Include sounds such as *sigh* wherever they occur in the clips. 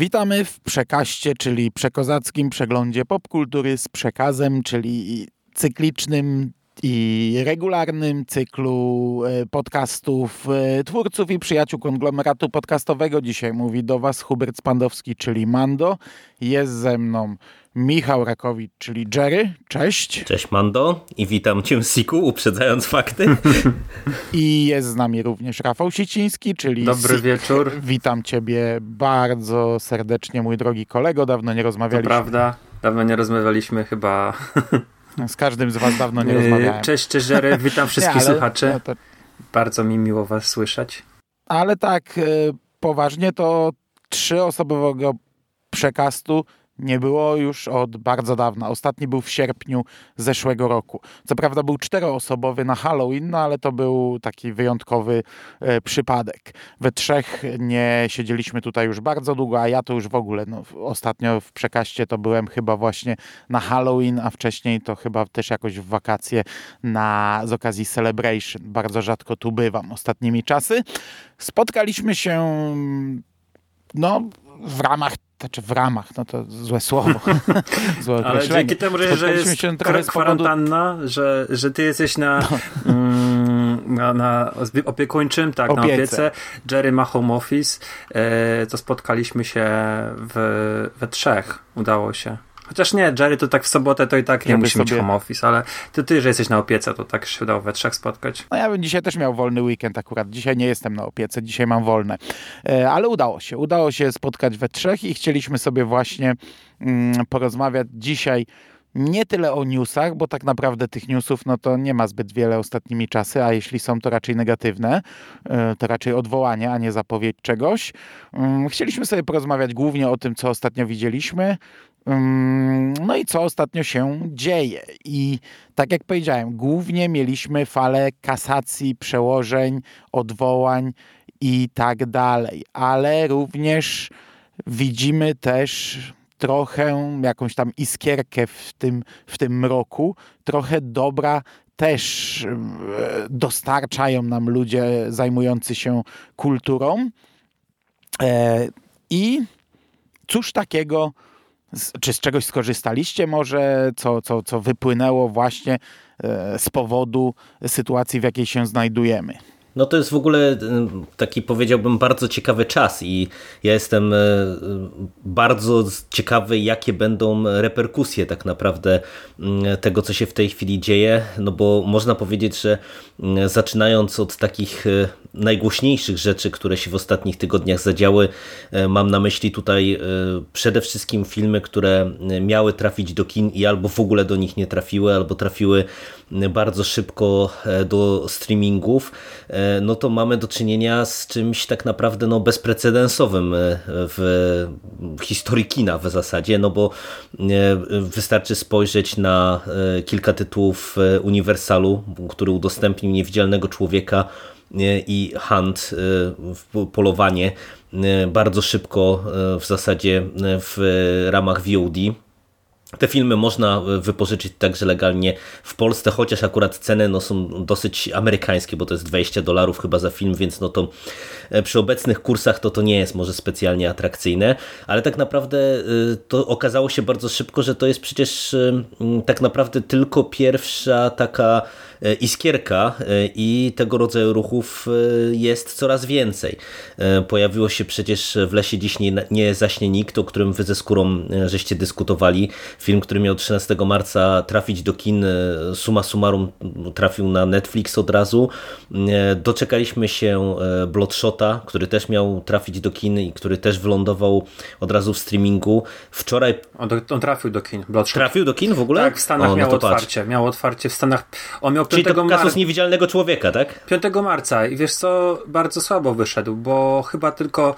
Witamy w Przekaście, czyli przekozackim przeglądzie popkultury z przekazem, czyli cyklicznym i regularnym cyklu e, podcastów e, twórców i przyjaciół konglomeratu podcastowego. Dzisiaj mówi do Was Hubert Spandowski, czyli Mando. Jest ze mną Michał Rakowicz, czyli Jerry. Cześć. Cześć Mando i witam Cię Siku, uprzedzając fakty. *laughs* I jest z nami również Rafał Siciński, czyli Dobry Sik. wieczór. Witam Ciebie bardzo serdecznie, mój drogi kolego. Dawno nie To rozmawialiśmy. prawda. Dawno nie rozmawialiśmy chyba. Z każdym z Was dawno nie rozmawiałem. Cześć, cześć Jerry. Witam *laughs* wszystkich Nie, ale- słuchaczy. no to- Bardzo mi miło was słyszeć. Ale tak e, poważnie to trzyosobowego przekastu nie było już od bardzo dawna. Ostatni był w sierpniu zeszłego roku. Co prawda był czteroosobowy na Halloween, no ale to był taki wyjątkowy e, przypadek. We trzech nie siedzieliśmy tutaj już bardzo długo, a ja to już w ogóle no, ostatnio w przekaście to byłem chyba właśnie na Halloween, a wcześniej to chyba też jakoś w wakacje na, z okazji Celebration. Bardzo rzadko tu bywam ostatnimi czasy. Spotkaliśmy się no, w ramach, znaczy w ramach, no to złe słowo. *laughs* złe Ale dzięki temu, że, jest z powodu- kwarantanna, że, że ty jesteś na, mm, na, na opiekuńczym, tak, na Opiece. opiece. Jerry ma home office. E, to spotkaliśmy się w, we trzech. Udało się. Chociaż nie, Jerry to tak w sobotę to i tak nie Żeby musi mieć sobie- home office, ale to ty, że jesteś na opiece, to tak się udało we trzech spotkać. No ja bym dzisiaj też miał wolny weekend akurat. Dzisiaj nie jestem na opiece, dzisiaj mam wolne. E, Ale udało się. Udało się spotkać we trzech i chcieliśmy sobie właśnie mm, porozmawiać dzisiaj nie tyle o newsach, bo tak naprawdę tych newsów no to nie ma zbyt wiele ostatnimi czasy, a jeśli są to raczej negatywne, e, to raczej odwołanie, a nie zapowiedź czegoś. Mm, Chcieliśmy sobie porozmawiać głównie o tym, co ostatnio widzieliśmy, No i co ostatnio się dzieje. I tak jak powiedziałem, głównie mieliśmy falę kasacji, przełożeń, odwołań i tak dalej, ale również widzimy też trochę jakąś tam iskierkę w tym, w tym mroku, trochę dobra też dostarczają nam ludzie zajmujący się kulturą. E, I cóż takiego z- czy z czegoś skorzystaliście może, co, co, co wypłynęło właśnie e, z powodu sytuacji, w jakiej się znajdujemy? No to jest w ogóle y, taki powiedziałbym bardzo ciekawy czas i ja jestem y, bardzo ciekawy jakie będą reperkusje tak naprawdę y, tego co się w tej chwili dzieje, no bo można powiedzieć, że y, zaczynając od takich y, najgłośniejszych rzeczy, które się w ostatnich tygodniach zadziały, y, mam na myśli tutaj y, przede wszystkim filmy, które y, miały trafić do kin i albo w ogóle do nich nie trafiły, albo trafiły y, bardzo szybko do streamingów, no to mamy do czynienia z czymś tak naprawdę no, bezprecedensowym e, w historii kina w zasadzie, no bo e, wystarczy spojrzeć na e, kilka tytułów Uniwersalu, który udostępnił Niewidzialnego Człowieka i Hunt, polowanie, bardzo szybko w zasadzie w ramach VOD. Te filmy można e, wypożyczyć także legalnie w Polsce, chociaż akurat ceny no, są dosyć amerykańskie, bo to jest 20 dolarów chyba za film, więc no to przy obecnych kursach to to nie jest może specjalnie atrakcyjne, ale tak naprawdę e, to okazało się bardzo szybko, że to jest przecież e, tak naprawdę tylko pierwsza taka e, iskierka e, i tego rodzaju ruchów e, jest coraz więcej. E, Pojawiło się przecież w lesie dziś nie, nie zaśnie nikt, o którym wy ze skórą e, żeście dyskutowali film, który miał 13 marca trafić do kin, suma summarum trafił na Netflix od razu. Doczekaliśmy się Bloodshota, który też miał trafić do kin i który też wylądował od razu w streamingu. Wczoraj... On, do, on trafił do kin. Bloodshot. Trafił do kin w ogóle? Tak, w Stanach o, no miał otwarcie. Miał otwarcie w Stanach. On miał 5 Czyli to kasus niewidzialnego człowieka, tak? 5 marca i wiesz co, bardzo słabo wyszedł, bo chyba tylko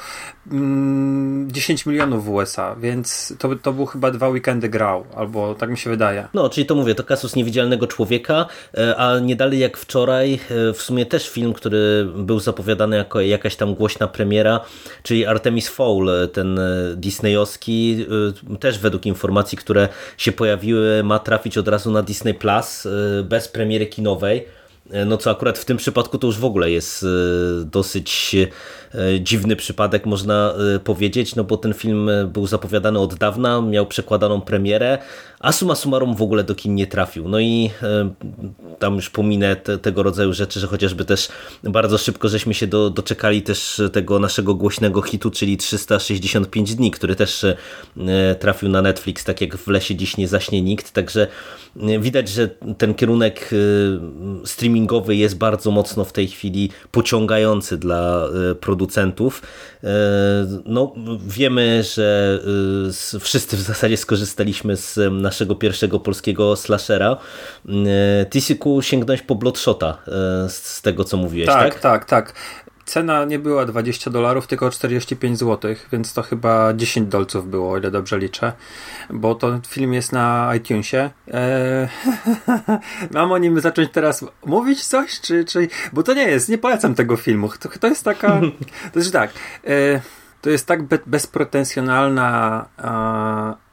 mm, 10 milionów w USA, więc to, to był chyba dwa weekendy grał, albo tak mi się wydaje. No, czyli to mówię, to kasus niewidzialnego człowieka, e, a nie dalej jak wczoraj, e, w sumie też film, który był zapowiadany jako jakaś tam głośna premiera, czyli Artemis Fowl, e, ten disneyowski, też według informacji, które się pojawiły, ma trafić od razu na Disney Plus bez premiery kinowej. No co akurat w tym przypadku to już w ogóle jest dosyć E, dziwny przypadek, można e, powiedzieć, no bo ten film e, był zapowiadany od dawna, miał przekładaną premierę, a suma summarum w ogóle do kin nie trafił. No i tam już pominę te, tego rodzaju rzeczy, że chociażby też bardzo szybko żeśmy się do, doczekali też tego naszego głośnego hitu, czyli 365 dni, który też trafił na Netflix, tak jak w lesie dziś nie zaśnie nikt, także widać, że ten kierunek streamingowy jest bardzo mocno w tej chwili pociągający dla producentów producentów. E, no, wiemy, że e, wszyscy w zasadzie skorzystaliśmy z naszego pierwszego polskiego slashera. E, Tisiku sięgnąć po Bloodshota z tego, co mówiłeś, tak? Tak, tak, tak. Cena nie była 20 dolarów, tylko 45 zł, więc to chyba 10 dolców było, o ile dobrze liczę, bo to film jest na iTunesie. Eee, *laughs* mam o nim zacząć teraz mówić coś, czy, czy... bo to nie jest, nie polecam tego filmu. To, to jest taka, *laughs* to jest tak, eee, to jest tak be, bezpretensjonalna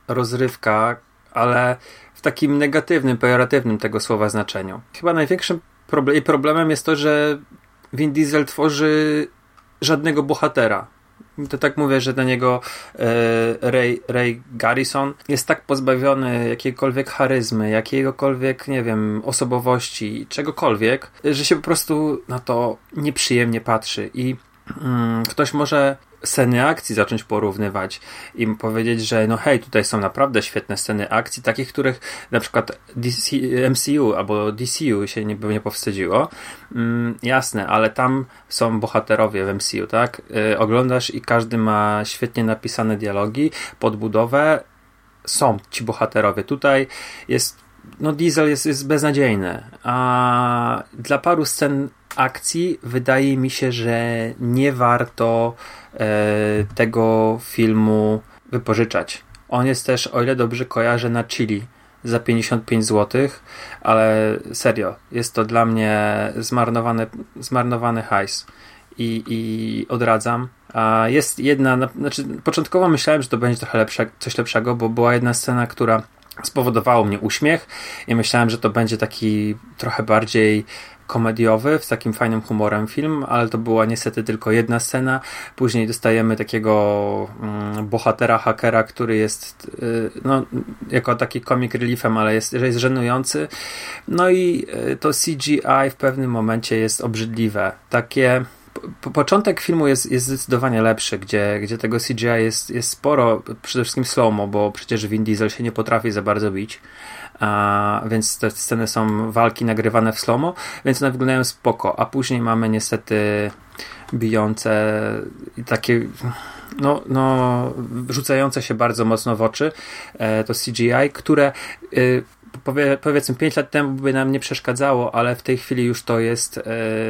rozrywka, ale w takim negatywnym, pejoratywnym tego słowa znaczeniu. Chyba największym problem, problemem jest to, że Vin Diesel tworzy żadnego bohatera. To tak mówię, że dla niego e, Ray, Ray Garrison jest tak pozbawiony jakiejkolwiek charyzmy, jakiegokolwiek, nie wiem, osobowości, czegokolwiek, że się po prostu na to nieprzyjemnie patrzy. I mm, ktoś może sceny akcji zacząć porównywać i powiedzieć, że no hej, tutaj są naprawdę świetne sceny akcji, takich, których na przykład DC, MCU albo DCU się nie, nie powstydziło. Mm, jasne, ale tam są bohaterowie w MCU, tak? Yy, oglądasz i każdy ma świetnie napisane dialogi, podbudowę, są ci bohaterowie. Tutaj jest no Diesel jest, jest beznadziejny, a dla paru scen akcji wydaje mi się, że nie warto e, tego filmu wypożyczać. On jest też, o ile dobrze kojarzę, na Chili za 55 zł, ale serio, jest to dla mnie zmarnowany, zmarnowany hajs i, i odradzam. A jest jedna, znaczy początkowo myślałem, że to będzie trochę lepsze, coś lepszego, bo była jedna scena, która spowodowało mnie uśmiech i myślałem, że to będzie taki trochę bardziej komediowy, z takim fajnym humorem film, ale to była niestety tylko jedna scena. Później dostajemy takiego mm, bohatera, hakera, który jest y, no, jako taki comic reliefem, ale jest, jest żenujący. No i y, to CGI w pewnym momencie jest obrzydliwe. Takie po, początek filmu jest, jest zdecydowanie lepszy, gdzie, gdzie tego CGI jest, jest sporo, przede wszystkim slow-mo, bo przecież Vin Diesel się nie potrafi za bardzo bić, a, więc te sceny są walki nagrywane w slow-mo, więc one wyglądają spoko, a później mamy niestety bijące takie no, no, rzucające się bardzo mocno w oczy e, to CGI, które y, powie, powiedzmy 5 lat temu by nam nie przeszkadzało, ale w tej chwili już to jest e,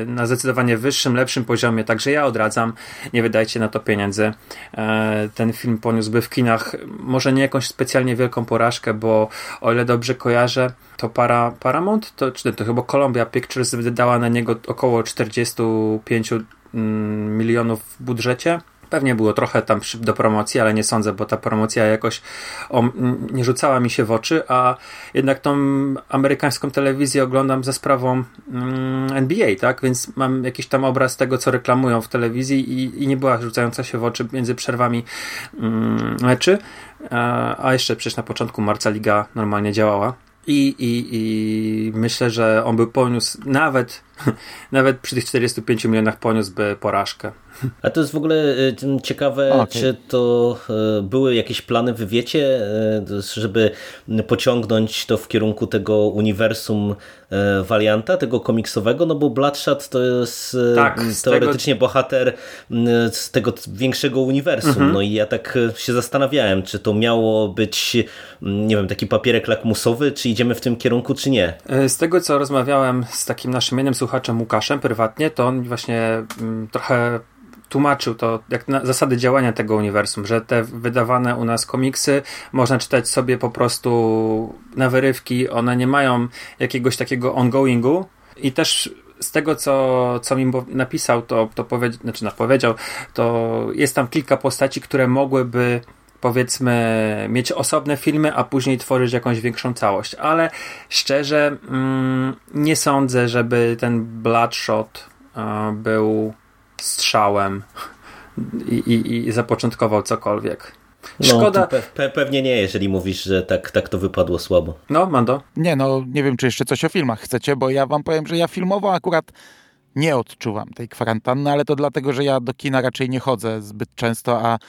na zdecydowanie wyższym, lepszym poziomie, także ja odradzam, nie wydajcie na to pieniędzy. E, ten film poniósłby w kinach może nie jakąś specjalnie wielką porażkę, bo o ile dobrze kojarzę, to para, Paramount, to, czy to chyba Columbia Pictures wydała na niego około 45 mm, milionów w budżecie Pewnie było trochę tam do promocji, ale nie sądzę, bo ta promocja jakoś o, nie rzucała mi się w oczy, a jednak tą amerykańską telewizję oglądam za sprawą mm, NBA, tak? Więc mam jakiś tam obraz tego, co reklamują w telewizji i, i nie była rzucająca się w oczy między przerwami mm, meczy. A, a jeszcze przecież na początku marca liga normalnie działała. I, i, I myślę, że on by poniósł nawet *laughs* Nawet przy tych 45 milionach poniósłby porażkę. A to jest w ogóle y, ciekawe, okay. czy to y, były jakieś plany w wiecie, y, żeby pociągnąć to w kierunku tego uniwersum Valianta, tego komiksowego, no bo Bloodshot to jest tak, teoretycznie tego... bohater z tego większego uniwersum, mhm. no i ja tak się zastanawiałem, czy to miało być, nie wiem, taki papierek lakmusowy, czy idziemy w tym kierunku, czy nie. Z tego, co rozmawiałem z takim naszym jednym słuchaczem Łukaszem prywatnie, to on właśnie mm, trochę tłumaczył to, jak zasady działania tego uniwersum, że te wydawane u nas komiksy można czytać sobie po prostu na wyrywki, one nie mają jakiegoś takiego ongoingu i też z tego, co, co mi napisał, to, to powie, znaczy napowiedział, to jest tam kilka postaci, które mogłyby powiedzmy mieć osobne filmy, a później tworzyć jakąś większą całość, ale szczerze mm, nie sądzę, żeby ten Bloodshot y, był strzałem i, i, i zapoczątkował cokolwiek. No, Szkoda. No, pe pe pewnie nie, jeżeli mówisz, że tak, tak to wypadło słabo. No, Mando? Nie, no nie wiem, czy jeszcze coś o filmach chcecie, bo ja wam powiem, że ja filmowo akurat nie odczuwam tej kwarantanny, ale to dlatego, że ja do kina raczej nie chodzę zbyt często, a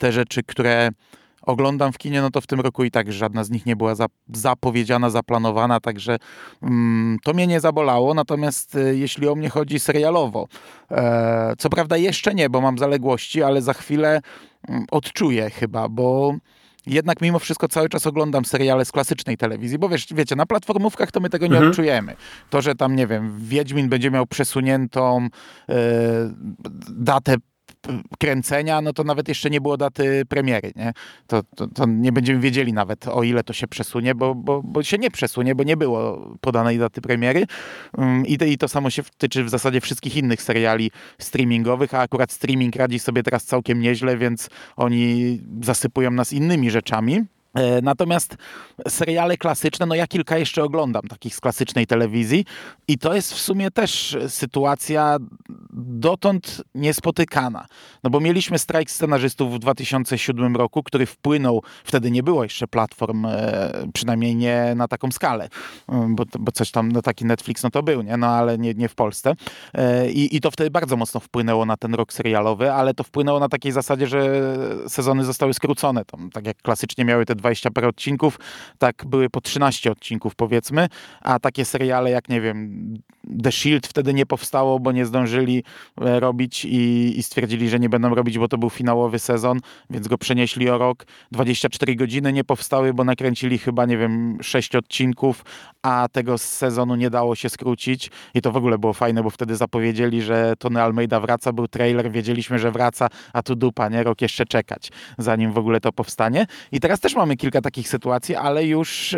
te rzeczy, które oglądam w kinie, no to w tym roku i tak żadna z nich nie była zapowiedziana, zaplanowana, także mm, to mnie nie zabolało. Natomiast y, jeśli o mnie chodzi serialowo, e, co prawda jeszcze nie, bo mam zaległości, ale za chwilę mm, odczuję chyba, bo jednak mimo wszystko cały czas oglądam seriale z klasycznej telewizji, bo wiesz, wiecie, na platformówkach to my tego nie mhm. odczujemy. To, że tam, nie wiem, Wiedźmin będzie miał przesuniętą e, datę kręcenia, no to nawet jeszcze nie było daty premiery, nie? To, to, to, nie będziemy wiedzieli nawet, o ile to się przesunie, bo, bo, bo się nie przesunie, bo nie było podanej daty premiery mm, I i to samo się tyczy w zasadzie wszystkich innych seriali streamingowych, a akurat streaming radzi sobie teraz całkiem nieźle, więc oni zasypują nas innymi rzeczami. E, natomiast seriale klasyczne, no ja kilka jeszcze oglądam takich z klasycznej telewizji i to jest w sumie też sytuacja dotąd niespotykana. No bo mieliśmy strajk scenarzystów w 2007 roku, który wpłynął, wtedy nie było jeszcze platform, e, przynajmniej nie na taką skalę, e, bo, bo coś tam, no taki Netflix, no to był, nie? No ale nie, nie w Polsce. I, I to wtedy bardzo mocno wpłynęło na ten rok serialowy, ale to wpłynęło na takiej zasadzie, że sezony zostały skrócone. Tam, tak jak klasycznie miały te 20 parę odcinków, tak były po 13 odcinków powiedzmy, a takie seriale jak, nie wiem, The Shield wtedy nie powstało, bo nie zdążyli e, robić i, i stwierdzili, że nie będą robić, bo to był finałowy sezon, więc go przenieśli o rok. 24 godziny nie powstały, bo nakręcili chyba, nie wiem, 6 odcinków, a tego sezonu nie dało się skrócić i to w ogóle było fajne, bo wtedy zapowiedzieli, że Tony Almeida wraca, był trailer, wiedzieliśmy, że wraca, a tu dupa, nie? Rok jeszcze czekać, zanim w ogóle to powstanie. I teraz też mamy kilka takich sytuacji, ale już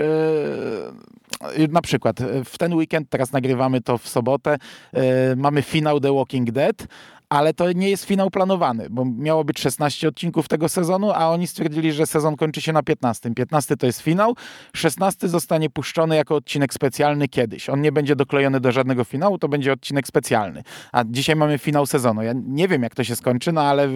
yy, na przykład w ten weekend, teraz nagrywamy to w sobotę, yy, mamy finał The Walking Dead, ale to nie jest finał planowany, bo miało być 16 odcinków tego sezonu, a oni stwierdzili, że sezon kończy się na 15. 15 to jest finał, 16 zostanie puszczony jako odcinek specjalny kiedyś. On nie będzie doklejony do żadnego finału, to będzie odcinek specjalny. A dzisiaj mamy finał sezonu. Ja nie wiem, jak to się skończy, no ale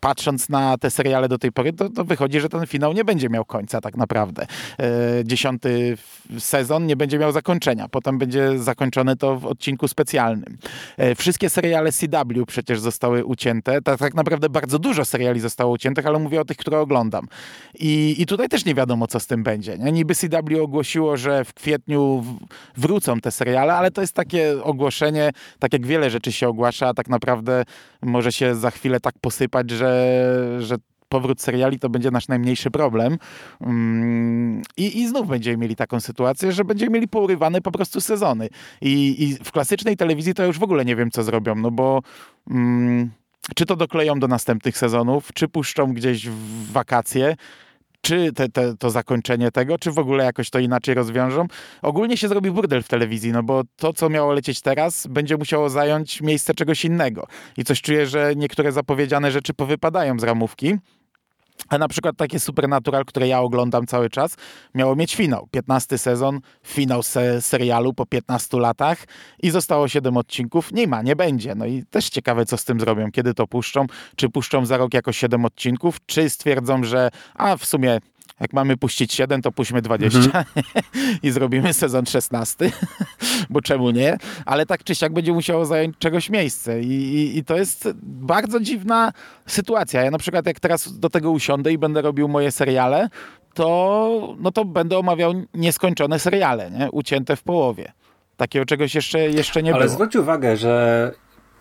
patrząc na te seriale do tej pory, to, to wychodzi, że ten finał nie będzie miał końca tak naprawdę. E, dziesiąty sezon nie będzie miał zakończenia. Potem będzie zakończone to w odcinku specjalnym. E, wszystkie seriale CW przecież zostały ucięte. Tak, tak naprawdę bardzo dużo seriali zostało uciętych, ale mówię o tych, które oglądam. I, i tutaj też nie wiadomo, co z tym będzie. Nie? Niby CW ogłosiło, że w kwietniu wrócą te seriale, ale to jest takie ogłoszenie, tak jak wiele rzeczy się ogłasza, a tak naprawdę może się za chwilę tak posypać, że, że powrót seriali to będzie nasz najmniejszy problem. Mm, I, I znów będziemy mieli taką sytuację, że będziemy mieli pourywane po prostu sezony. I, I w klasycznej telewizji to już w ogóle nie wiem, co zrobią, no bo. Mm, czy to dokleją do następnych sezonów, czy puszczą gdzieś w wakacje, czy te, te, to zakończenie tego, czy w ogóle jakoś to inaczej rozwiążą. Ogólnie się zrobi burdel w telewizji, no bo to, co miało lecieć teraz, będzie musiało zająć miejsce czegoś innego. I coś czuję, że niektóre zapowiedziane rzeczy powypadają z ramówki. A na przykład takie Supernatural, które ja oglądam cały czas, miało mieć finał. 15 sezon, finał se serialu po 15 latach i zostało 7 odcinków. Nie ma, nie będzie. No i też ciekawe, co z tym zrobią, kiedy to puszczą. Czy puszczą za rok jako 7 odcinków, czy stwierdzą, że a w sumie jak mamy puścić 7, to puśćmy 20 mhm. *laughs* i zrobimy sezon 16. *laughs* bo czemu nie? Ale tak czy siak będzie musiało zająć czegoś miejsce i, i, i to jest bardzo dziwna sytuacja. Ja na przykład jak teraz do tego usiądę i będę robił moje seriale, to, no to będę omawiał nieskończone seriale, nie? ucięte w połowie. Takiego czegoś jeszcze, jeszcze nie Ale było. zwróć uwagę, że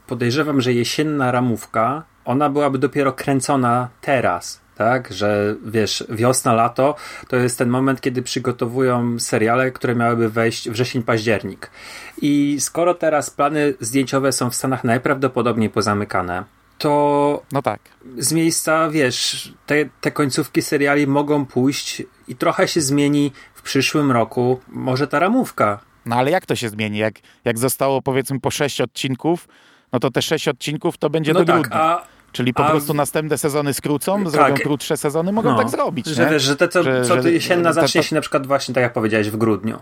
podejrzewam, że jesienna ramówka, ona byłaby dopiero kręcona teraz, tak? Że wiesz, wiosna, lato to jest ten moment, kiedy przygotowują seriale, które miałyby wejść wrzesień, październik. I skoro teraz plany zdjęciowe są w Stanach najprawdopodobniej pozamykane, to No tak. z miejsca, wiesz, te, te końcówki seriali mogą pójść i trochę się zmieni w przyszłym roku. Może ta ramówka. No ale jak to się zmieni? Jak, jak zostało powiedzmy po sześć odcinków, no to te sześć odcinków to będzie No do tak, grudnia. a Czyli po a prostu następne sezony skrócą, Tak. zrobią krótsze sezony, mogą No, tak zrobić. Że nie? wiesz, że te co, Że- co że- ty jesienna to- to- zacznie się na przykład właśnie tak jak powiedziałeś w grudniu.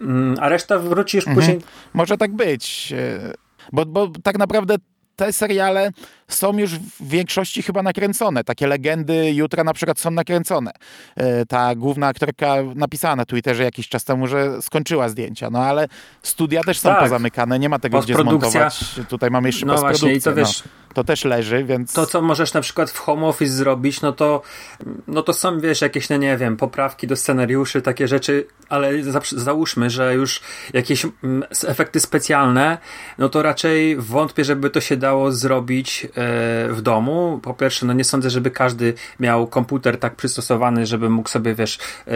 Mm, A reszta wróci już Mhm. później. Może tak być. e, Bo, bo tak naprawdę te seriale są już w większości chyba nakręcone. Takie legendy jutra na przykład są nakręcone. E, Ta główna aktorka napisała na Twitterze jakiś czas temu, że skończyła zdjęcia. No ale studia też są Tak. pozamykane, nie ma tego gdzie zmontować. Tutaj mamy jeszcze No właśnie, i to wiesz, no. To też leży, więc... to co możesz na przykład w home office zrobić, no to no to są, wiesz, jakieś, no nie wiem, poprawki do scenariuszy, takie rzeczy, ale za, załóżmy, że już jakieś mm, efekty specjalne, no to raczej wątpię, żeby to się dało zrobić e, w domu. Po pierwsze, no nie sądzę, żeby każdy miał komputer tak przystosowany, żeby mógł sobie, wiesz, e,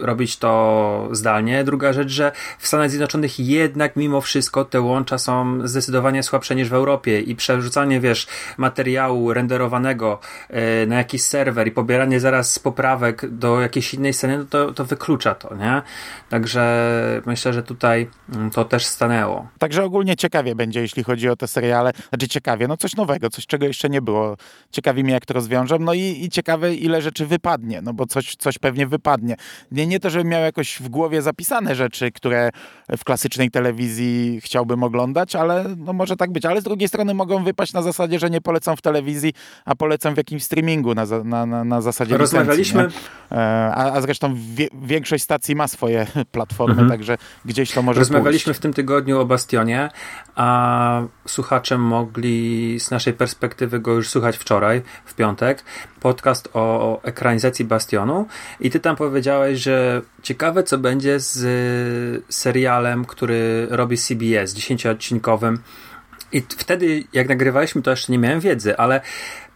robić to zdalnie. Druga rzecz, że w Stanach Zjednoczonych jednak mimo wszystko te łącza są zdecydowanie słabsze niż w Europie i przerzucanie, wiesz, materiału renderowanego e, na jakiś serwer i pobieranie zaraz poprawek do jakiejś innej sceny, no to, to wyklucza to, nie? Także myślę, że tutaj mm, to też stanęło. Także ogólnie ciekawie będzie, jeśli chodzi o te seriale. Znaczy ciekawie, no coś nowego, coś czego jeszcze nie było. Ciekawi mnie, jak to rozwiążą. No i, i ciekawe, ile rzeczy wypadnie, no bo coś, coś pewnie wypadnie. Nie, nie to, żebym miał jakoś w głowie zapisane rzeczy, które w klasycznej telewizji chciałbym oglądać, ale no może tak być. Ale z drugiej strony mogą wypaść na zasadzie, że nie polecam w telewizji, a polecam w jakimś streamingu na, na, na, na zasadzie Rozmawialiśmy, licencji? E, A, a zresztą wie, większość stacji ma swoje *laughs* platformy, Mhm. także gdzieś to może Rozmawialiśmy pójść. w tym tygodniu o Bastionie, a słuchacze mogli z naszej perspektywy go już słuchać wczoraj, w piątek, podcast o, o ekranizacji Bastionu i ty tam powiedziałeś, że ciekawe co będzie z y, serialem, który robi CBS, 10-odcinkowym i wtedy jak nagrywaliśmy to jeszcze nie miałem wiedzy, ale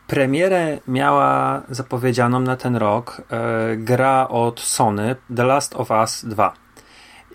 premierę miała zapowiedzianą na ten rok e, gra od Sony The Last of Us 2.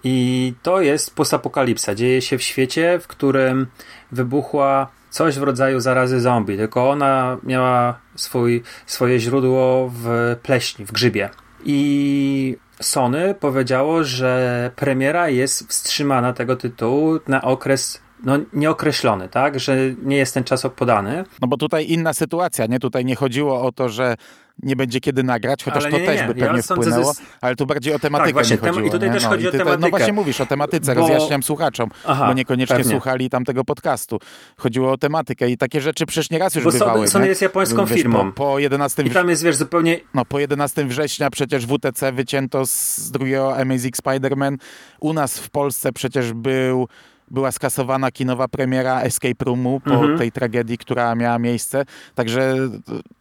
I to jest postapokalipsa. Dzieje się w świecie, w którym wybuchła coś w rodzaju zarazy zombie, tylko ona miała swój, swoje źródło w pleśni, w grzybie. I Sony powiedziało, że premiera jest wstrzymana tego tytułu na okres no, nieokreślony, tak? Że nie jest ten czas podany. No bo tutaj inna sytuacja, nie? Tutaj nie chodziło o to, że nie będzie kiedy nagrać, chociaż Ale to nie, też nie, by ja pewnie sądzę, wpłynęło, jest- ale tu bardziej o tematykę Tak, właśnie, tem- chodziło. i tutaj nie? też no, chodzi o No tematykę. właśnie mówisz o tematyce, Bo- rozjaśniam słuchaczom, Aha, bo niekoniecznie pewnie. słuchali tamtego podcastu. Chodziło o tematykę i takie rzeczy przecież nieraz już Bo bywały. Sony, Sony nie? jest japońską Wiesz, firmą. Po, po 11 I tam jest, wiesz, zupełnie no, po 11 września przecież WTC wycięto z drugiego Amazing Spider-Man. U nas w Polsce przecież był, była skasowana kinowa premiera Escape Roomu po Mhm. tej tragedii, która miała miejsce. Także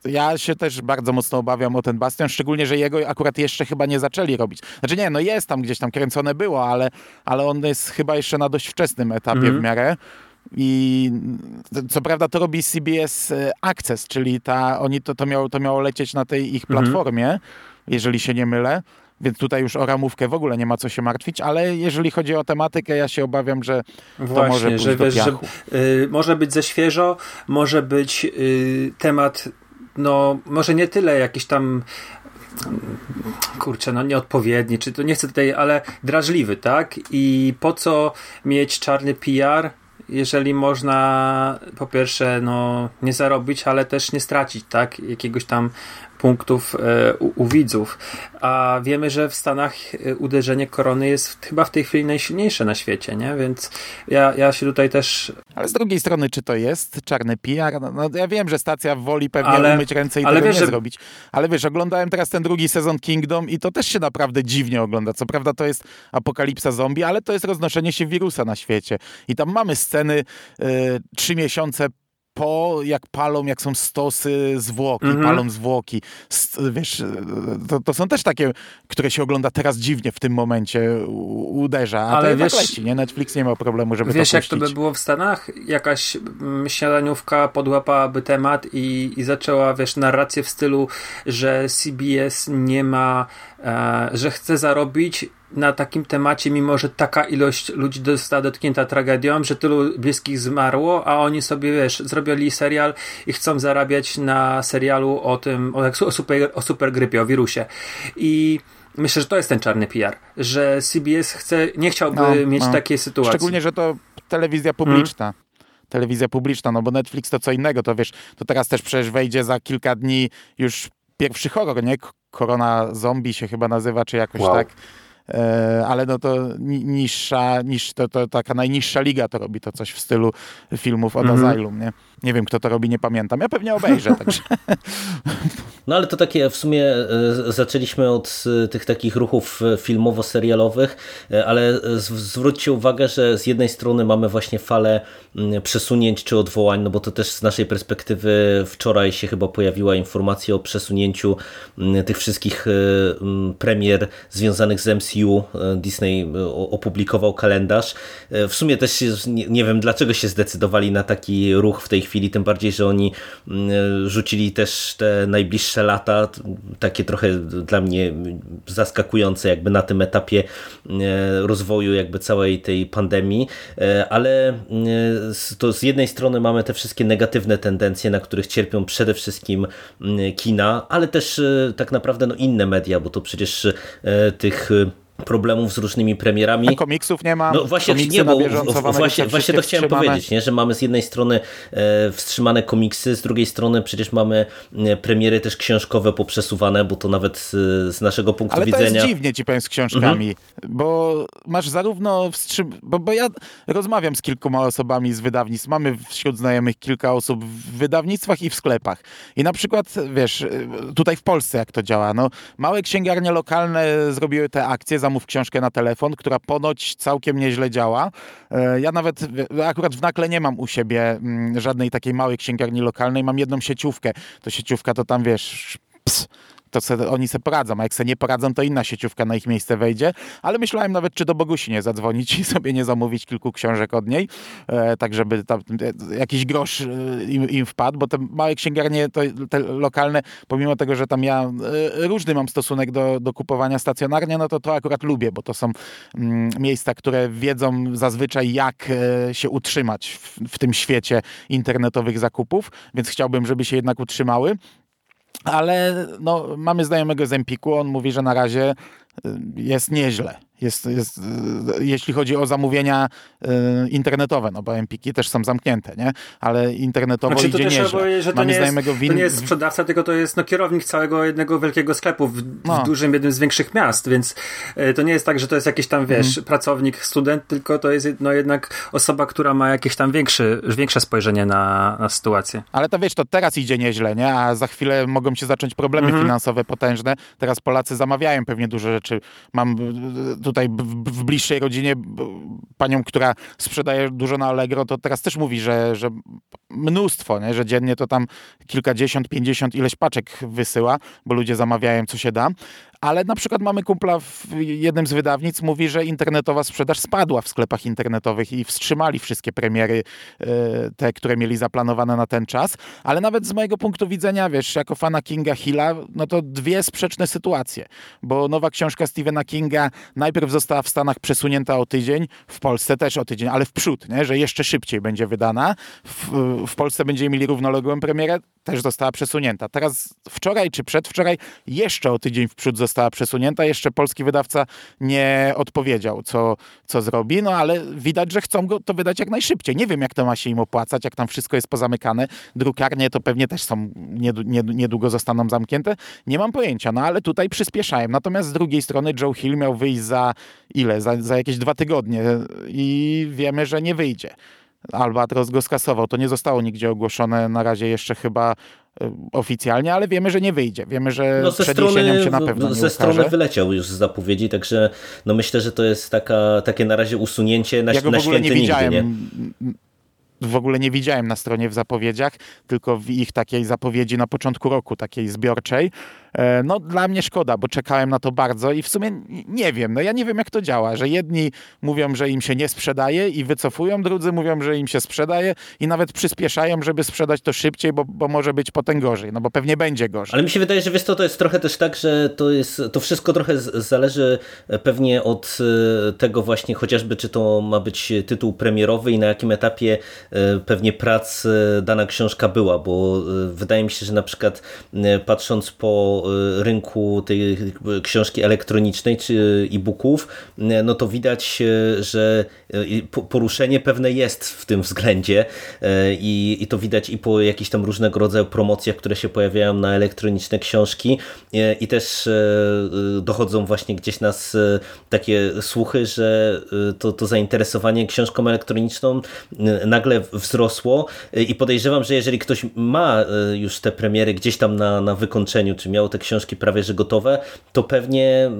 y, ja się też bardzo mocno obawiam o ten Bastion, szczególnie, że jego akurat jeszcze chyba nie zaczęli robić. Znaczy nie, no jest tam gdzieś tam kręcone było, ale, ale on jest chyba jeszcze na dość wczesnym etapie Mhm. w miarę. I co prawda to robi CBS Access, czyli ta, oni to, to, miało, to miało lecieć na tej ich Mhm. platformie, jeżeli się nie mylę. Więc tutaj już o ramówkę w ogóle nie ma co się martwić, ale jeżeli chodzi o tematykę, ja się obawiam, że to może Właśnie, pójść że wiesz, że y, może być za świeżo, może być y, temat, no może nie tyle jakiś tam kurczę, no nieodpowiedni, czy to nie chcę tutaj, ale drażliwy, tak? I po co mieć czarny PR, jeżeli można po pierwsze no, nie zarobić, ale też nie stracić tak, jakiegoś tam punktów e, u, u, widzów. A wiemy, że w Stanach e, uderzenie korony jest chyba w tej chwili najsilniejsze na świecie, nie? Więc ja, ja się tutaj też. Ale z drugiej strony, czy to jest czarny PR? No, no ja wiem, że stacja woli pewnie ale, umyć ręce i ale tego wiesz, nie że... zrobić. Ale wiesz, oglądałem teraz ten drugi sezon Kingdom i to też się naprawdę dziwnie ogląda. Co prawda to jest apokalipsa zombie, ale to jest roznoszenie się wirusa na świecie. I tam mamy sceny y, trzy miesiące po, jak palą, jak są stosy zwłoki, -hmm. palą zwłoki. Wiesz, to, to, są też takie, które się ogląda teraz dziwnie w tym momencie, uderza, a Ale to wiesz, leci, nie? Netflix nie ma problemu, żeby wiesz, to Wiesz, jak to by było w Stanach? Jakaś mm, śniadaniówka podłapałaby temat i, i zaczęła, wiesz, narrację w stylu, że CBS nie ma, e, że chce zarobić na takim temacie, mimo że taka ilość ludzi została dotknięta tragedią, że tylu bliskich zmarło, a oni sobie, wiesz, zrobili serial i chcą zarabiać na serialu o tym, o, o, super, o supergrypie, o wirusie. I myślę, że to jest ten czarny PR, że CBS chce, nie chciałby no, mieć no. takiej sytuacji. Szczególnie, że to telewizja publiczna. Hmm telewizja publiczna, no bo Netflix to co innego, to wiesz, to teraz też przecież wejdzie za kilka dni już pierwszy horror, nie? Korona Zombie się chyba nazywa, czy jakoś wow. tak. E, ale no to niższa, niż, to, to taka najniższa liga to robi to coś w stylu filmów od mm -hmm. Asylum, nie? Nie wiem, kto to robi, nie pamiętam. Ja pewnie obejrzę, *laughs* także... No ale to takie w sumie e, zaczęliśmy od e, tych takich ruchów filmowo-serialowych, ale zwróćcie uwagę, że z jednej strony mamy właśnie falę przesunięć czy odwołań, no bo to też z naszej perspektywy wczoraj się chyba pojawiła informacja o przesunięciu tych wszystkich premier związanych z MCU MCU e, Disney e, opublikował kalendarz. E, w sumie też nie, wiem dlaczego się zdecydowali na taki ruch w tej chwili, tym bardziej, że oni mm, rzucili też te najbliższe lata, takie trochę dla mnie zaskakujące jakby na tym etapie rozwoju jakby całej tej pandemii, ale to z jednej strony mamy te wszystkie negatywne tendencje, na których cierpią przede wszystkim kina, ale też tak naprawdę no inne media, bo to przecież tych problemów z różnymi premierami. A komiksów nie ma. No właśnie, nie, bo właśnie, właśnie to chciałem powiedzieć, nie? że mamy z jednej strony e, wstrzymane komiksy, z drugiej strony przecież mamy e, premiery też książkowe poprzesuwane, bo to nawet z, z naszego punktu Ale widzenia... Ale to jest dziwnie ci powiem z książkami, mhm. bo masz zarówno wstrzym... Bo, bo ja rozmawiam z kilkoma osobami z wydawnictw, mamy wśród znajomych kilka osób w wydawnictwach i w sklepach. I na przykład, wiesz, tutaj w Polsce jak to działa, no małe księgarnie lokalne zrobiły te akcje, zamów książkę na telefon, która ponoć całkiem nieźle działa. E, ja nawet akurat w Nakle nie mam u siebie mm, żadnej takiej małej księgarni lokalnej, mam jedną sieciówkę. To sieciówka to tam, wiesz, ps, to se, oni se poradzą, a jak se nie poradzą, to inna sieciówka na ich miejsce wejdzie, ale myślałem nawet, czy do Bogusi nie zadzwonić i sobie nie zamówić kilku książek od niej, e, tak żeby tam, e, jakiś grosz e, im, im, wpadł, bo te małe księgarnie, to, te lokalne, pomimo tego, że tam ja e, różny mam stosunek do, do kupowania stacjonarnie, no to to akurat lubię, bo to są mm, miejsca, które wiedzą zazwyczaj, jak e, się utrzymać w, w tym świecie internetowych zakupów, więc chciałbym, żeby się jednak utrzymały ale no, mamy znajomego z Empiku, on mówi, że na razie y, jest nieźle. Jest, jest, y, jeśli chodzi o zamówienia y, internetowe, no bo Empiki też są zamknięte, nie? Ale internetowo znaczy, idzie nieźle. Powiedzieć, że to nie, jest, win... to nie jest sprzedawca, tylko to jest no, kierownik całego jednego wielkiego sklepu w, no. w dużym, jednym z większych miast, więc y, to nie jest tak, że to jest jakiś tam, wiesz, mhm. pracownik, student, tylko to jest no, jednak osoba, która ma jakieś tam większy, większe spojrzenie na, na sytuację. Ale to wiesz, to teraz idzie nieźle, nie? A za chwilę mogą się zacząć problemy mhm. finansowe potężne. Teraz Polacy zamawiają pewnie dużo rzeczy. Mam tutaj w, bliższej rodzinie panią, która sprzedaje dużo na Allegro, to teraz też mówi, że, że mnóstwo, nie? że dziennie to tam kilkadziesiąt, pięćdziesiąt ileś paczek wysyła, bo ludzie zamawiają co się da. Ale na przykład mamy kumpla w jednym z wydawnic, mówi, że internetowa sprzedaż spadła w sklepach internetowych i wstrzymali wszystkie premiery, e, te, które mieli zaplanowane na ten czas. Ale nawet z mojego punktu widzenia, wiesz, jako fana Kinga Hilla, no to dwie sprzeczne sytuacje. Bo nowa książka Stephena Kinga najpierw została w Stanach przesunięta o tydzień, w Polsce też o tydzień, ale w przód, nie? że jeszcze szybciej będzie wydana. W, w Polsce będziemy mieli równoległą premierę, też została przesunięta. Teraz wczoraj czy przedwczoraj jeszcze o tydzień w przód została przesunięta. Jeszcze polski wydawca nie odpowiedział, co, co zrobi, no ale widać, że chcą go to wydać jak najszybciej. Nie wiem, jak to ma się im opłacać, jak tam wszystko jest pozamykane. Drukarnie to pewnie też są, niedługo zostaną zamknięte. Nie mam pojęcia, no ale tutaj przyspieszałem. Natomiast z drugiej strony Joe Hill miał wyjść za ile? Za, za jakieś dwa tygodnie i wiemy, że nie wyjdzie. Albatros go skasował. To nie zostało nigdzie ogłoszone na razie jeszcze chyba oficjalnie, ale wiemy, że nie wyjdzie. Wiemy, że no, przed strony, się na pewno Ze strony wyleciał już z zapowiedzi, także no myślę, że to jest taka, takie na razie usunięcie na, ja go na w ogóle nie widziałem. nie? w ogóle nie widziałem na stronie w zapowiedziach, tylko w ich takiej zapowiedzi na początku roku, takiej zbiorczej. E, no dla mnie szkoda, bo czekałem na to bardzo i w sumie nie wiem, no ja nie wiem jak to działa, że jedni mówią, że im się nie sprzedaje i wycofują, drudzy mówią, że im się sprzedaje i nawet przyspieszają, żeby sprzedać to szybciej, bo, bo może być potem gorzej, no bo pewnie będzie gorzej. Ale mi się wydaje, że wiesz to, to jest trochę też tak, że to jest, to wszystko trochę zależy e, pewnie od e, tego właśnie chociażby, czy to ma być tytuł premierowy i na jakim etapie pewnie prac dana książka była, bo wydaje mi się, że na przykład patrząc po rynku tej książki elektronicznej czy e-booków, e, no to widać, e, że poruszenie pewne jest w tym względzie i, i to widać i po jakichś tam różnego rodzaju promocjach, które się pojawiają na elektroniczne książki i też dochodzą właśnie gdzieś nas takie słuchy, że to, to zainteresowanie książką elektroniczną nagle wzrosło i podejrzewam, że jeżeli ktoś ma już te premiery gdzieś tam na, na wykończeniu, czy miał te książki prawie że gotowe, to pewnie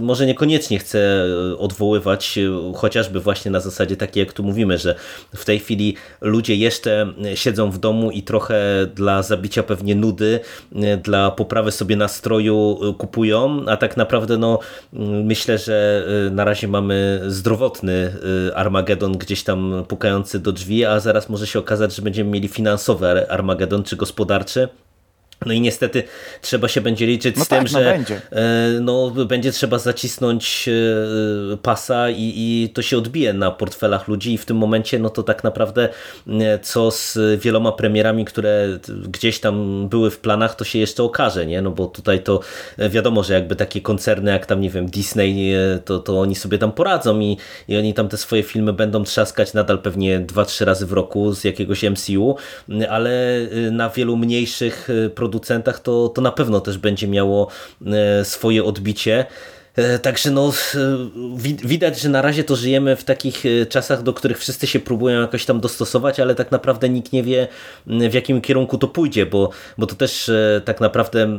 może niekoniecznie chce e, odwoływać, e, chociażby właśnie na zasadzie takiej, jak tu mówimy, że w tej chwili ludzie jeszcze siedzą w domu i trochę dla zabicia pewnie nudy, e, dla poprawy sobie nastroju kupują, a tak naprawdę no myślę, że na razie mamy zdrowotny Armagedon gdzieś tam pukający do drzwi, a zaraz może się okazać, że będziemy mieli finansowy Armagedon czy gospodarczy. No i niestety trzeba się będzie liczyć no z tak, tym, no że będzie. E, no, będzie trzeba zacisnąć e, pasa i, i to się odbije na portfelach ludzi i w tym momencie no to tak naprawdę e, co z wieloma premierami, które gdzieś tam były w planach, to się jeszcze okaże, nie? No bo tutaj to wiadomo, że jakby takie koncerny jak tam, nie wiem, Disney, to, to oni sobie tam poradzą i, i oni tam te swoje filmy będą trzaskać nadal pewnie dwa, trzy razy w roku z jakiegoś MCU, ale na wielu mniejszych produkcjach producentach, to, to na pewno też będzie miało e, swoje odbicie. E, także no, widać, że na razie to żyjemy w takich e, czasach, do których wszyscy się próbują jakoś tam dostosować, ale tak naprawdę nikt nie wie, w jakim kierunku to pójdzie, bo, bo to też tak naprawdę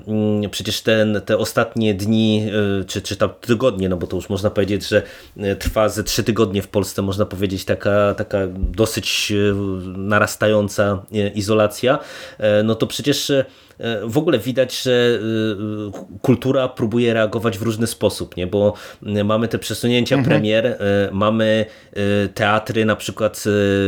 przecież ten, te ostatnie dni, czy, czy tam tygodnie, no bo to już można powiedzieć, że trwa ze trzy tygodnie w Polsce, można powiedzieć, taka, taka dosyć narastająca izolacja, no to przecież E, w ogóle widać, że e, kultura próbuje reagować w różny sposób, nie? bo mamy te przesunięcia mhm. premier, e, mamy teatry na przykład,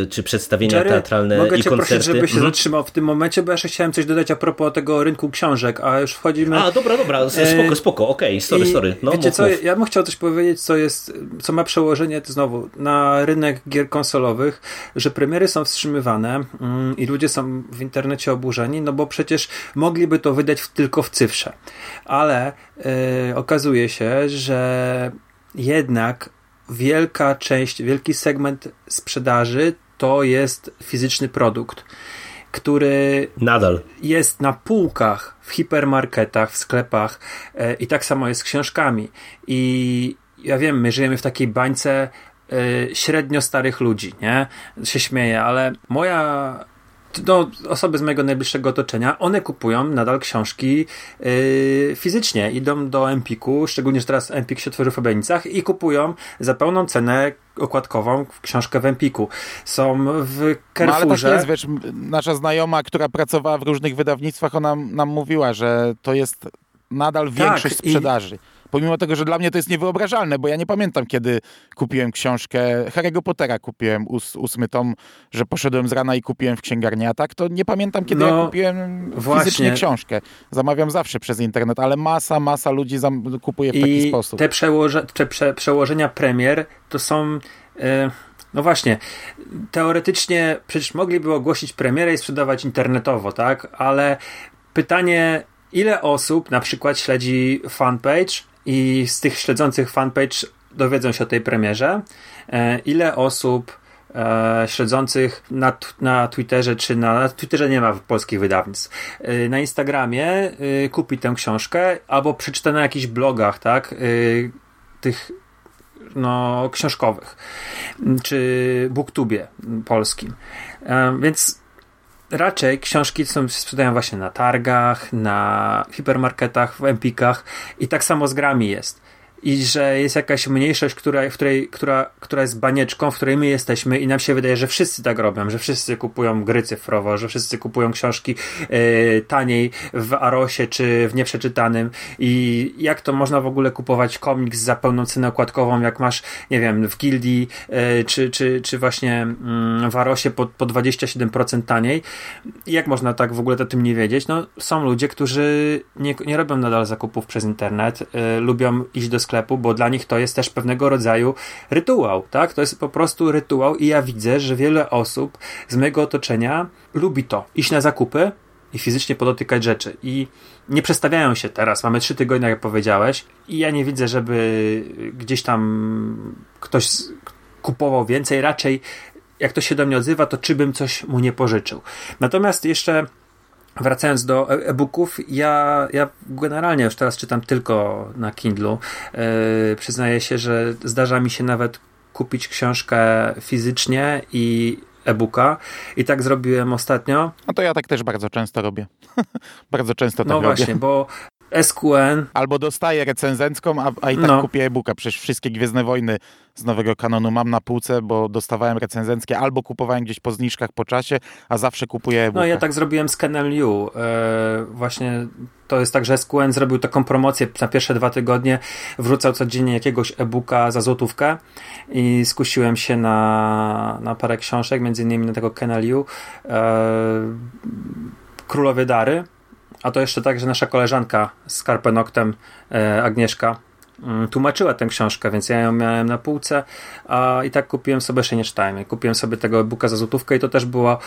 czy przedstawienia Jerry, teatralne mogę i cię koncerty. prosić, żeby się mhm. zatrzymał w tym momencie, bo ja jeszcze chciałem coś dodać a propos tego rynku książek, a już wchodzimy... A, dobra, dobra, spoko, spoko, okej, okay, sorry, sorry. No, wiecie mów, co, mów. ja bym chciał coś powiedzieć, co jest, co ma przełożenie znowu na rynek gier konsolowych, że premiery są wstrzymywane mm, i ludzie są w internecie oburzeni, no bo przecież mogliby to wydać w, tylko w cyfrze. Ale yy, okazuje się, że jednak wielka część, wielki segment sprzedaży to jest fizyczny produkt, który nadal jest na półkach w hipermarketach, w sklepach yy, i tak samo jest z książkami. I ja wiem, my żyjemy w takiej bańce yy, średnio starych ludzi, nie? Się śmieję, ale moja no, osoby z mojego najbliższego otoczenia, one kupują nadal książki yy, fizycznie. Idą do Empiku, szczególnie, że teraz Empik się otworzył w Obenicach i kupują za pełną cenę okładkową książkę w Empiku. Są w Carrefourze. No, ale tak jest, wiesz, nasza znajoma, która pracowała w różnych wydawnictwach, ona nam mówiła, że to jest nadal większość tak, sprzedaży. I Pomimo tego, że dla mnie to jest niewyobrażalne, bo ja nie pamiętam, kiedy kupiłem książkę Harry'ego Pottera, kupiłem ós, ósmy tom, że poszedłem z rana i kupiłem w księgarni, a tak to nie pamiętam, kiedy No, ja kupiłem właśnie. fizycznie książkę. Zamawiam zawsze przez internet, ale masa, masa ludzi kupuje w taki I sposób. te przełoże, te prze, przełożenia premier to są. E, no właśnie, teoretycznie przecież mogliby ogłosić premierę i sprzedawać internetowo, tak? Ale pytanie, ile osób na przykład śledzi fanpage i z tych śledzących fanpage dowiedzą się o tej premierze? E, ile osób e, śledzących na, na Twitterze, czy na, na Twitterze nie ma polskich wydawnictw, e, na Instagramie kupi tę książkę albo przeczyta na jakichś blogach, tak, tych no, książkowych, czy booktubie polskim. Więc raczej książki są, sprzedają właśnie na targach, na hipermarketach, w empikach i tak samo z grami jest. I że jest jakaś mniejszość, która, w której, która, która jest banieczką, w której my jesteśmy i nam się wydaje, że wszyscy tak robią, że wszyscy kupują gry cyfrowo, że wszyscy kupują książki e, taniej w Arosie czy w nieprzeczytanym i jak to można w ogóle kupować komiks za pełną cenę okładkową, jak masz, nie wiem, w Gildii e, czy, czy, czy właśnie mm, w Arosie po, po 27% taniej. Jak można tak w ogóle o tym nie wiedzieć? No, są ludzie, którzy nie, nie robią nadal zakupów przez internet, y, lubią iść do sklepu, bo dla nich to jest też pewnego rodzaju rytuał, tak? To jest po prostu rytuał i ja widzę, że wiele osób z mojego otoczenia lubi to, iść na zakupy i fizycznie podotykać rzeczy i nie przestawiają się teraz. Mamy trzy tygodnie, jak powiedziałeś i ja nie widzę, żeby gdzieś tam ktoś kupował więcej, raczej jak to się do mnie odzywa, to czy bym coś mu nie pożyczył. Natomiast jeszcze wracając do e- e-booków, ja, ja generalnie już teraz czytam tylko na Kindlu. Yy, przyznaję się, że zdarza mi się nawet kupić książkę fizycznie i e-booka. I tak zrobiłem ostatnio. No to ja tak też bardzo często robię. *laughs* bardzo często tak No robię. właśnie, bo SQN Albo dostaję recenzencką, a, a i tak No. kupię e-booka. Przecież wszystkie Gwiezdne Wojny z nowego kanonu mam na półce, bo dostawałem recenzenckie, albo kupowałem gdzieś po zniżkach po czasie, a zawsze kupuję e-booka. No ja tak zrobiłem z KNLU. E, właśnie to jest tak, że SQN zrobił taką promocję na pierwsze dwa tygodnie, wrzucał codziennie jakiegoś e-booka za złotówkę i skusiłem się na, na parę książek, między innymi na tego KNLU. E, Królowie Dary. A to jeszcze tak, że nasza koleżanka z Karpenoktem, e, Agnieszka, tłumaczyła tę książkę, więc ja ją miałem na półce, a i tak kupiłem sobie, jeszcze nie czytałem, kupiłem sobie tego e-booka za złotówkę i to też była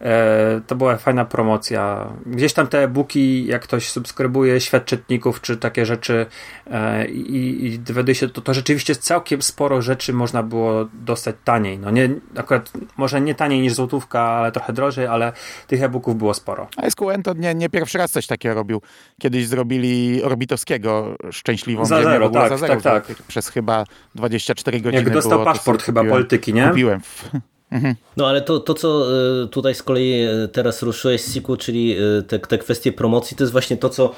e, to była fajna promocja. Gdzieś tam te e-booki, jak ktoś subskrybuje świat czytników, czy takie rzeczy e, i, i dowiaduje się, to, to rzeczywiście całkiem sporo rzeczy można było dostać taniej. No nie, akurat może nie taniej niż złotówka, ale trochę drożej, ale tych e-booków było sporo. A SQN to nie, nie pierwszy raz coś takiego robił. Kiedyś zrobili Orbitowskiego szczęśliwą Za ziemię, zero, tak, za zero, tak, tak. Przez chyba 24 godziny Jak dostał było, paszport chyba kupiłem, polityki, nie? Kupiłem. W, *laughs* No ale to, to co e, tutaj z kolei e, teraz ruszyłeś Siku, czyli e, te, te kwestie promocji, to jest właśnie to, co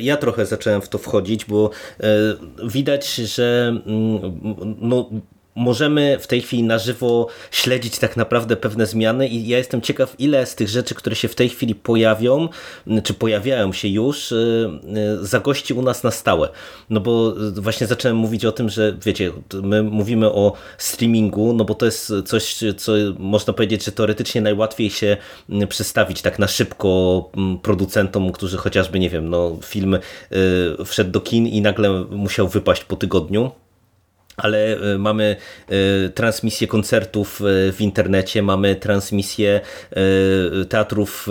ja trochę zacząłem w to wchodzić, bo widać, że mm, no, możemy w tej chwili na żywo śledzić tak naprawdę pewne zmiany i ja jestem ciekaw, ile z tych rzeczy, które się w tej chwili pojawią, czy pojawiają się już, y, y, zagości u nas na stałe. No bo y, właśnie zacząłem mówić o tym, że wiecie, my mówimy o streamingu, no bo to jest coś, co można powiedzieć, że teoretycznie najłatwiej się m, przedstawić tak na szybko producentom, którzy chociażby, nie wiem, no film wszedł do kin i nagle musiał wypaść po tygodniu ale y, mamy y, transmisję koncertów y, w internecie, mamy transmisję teatrów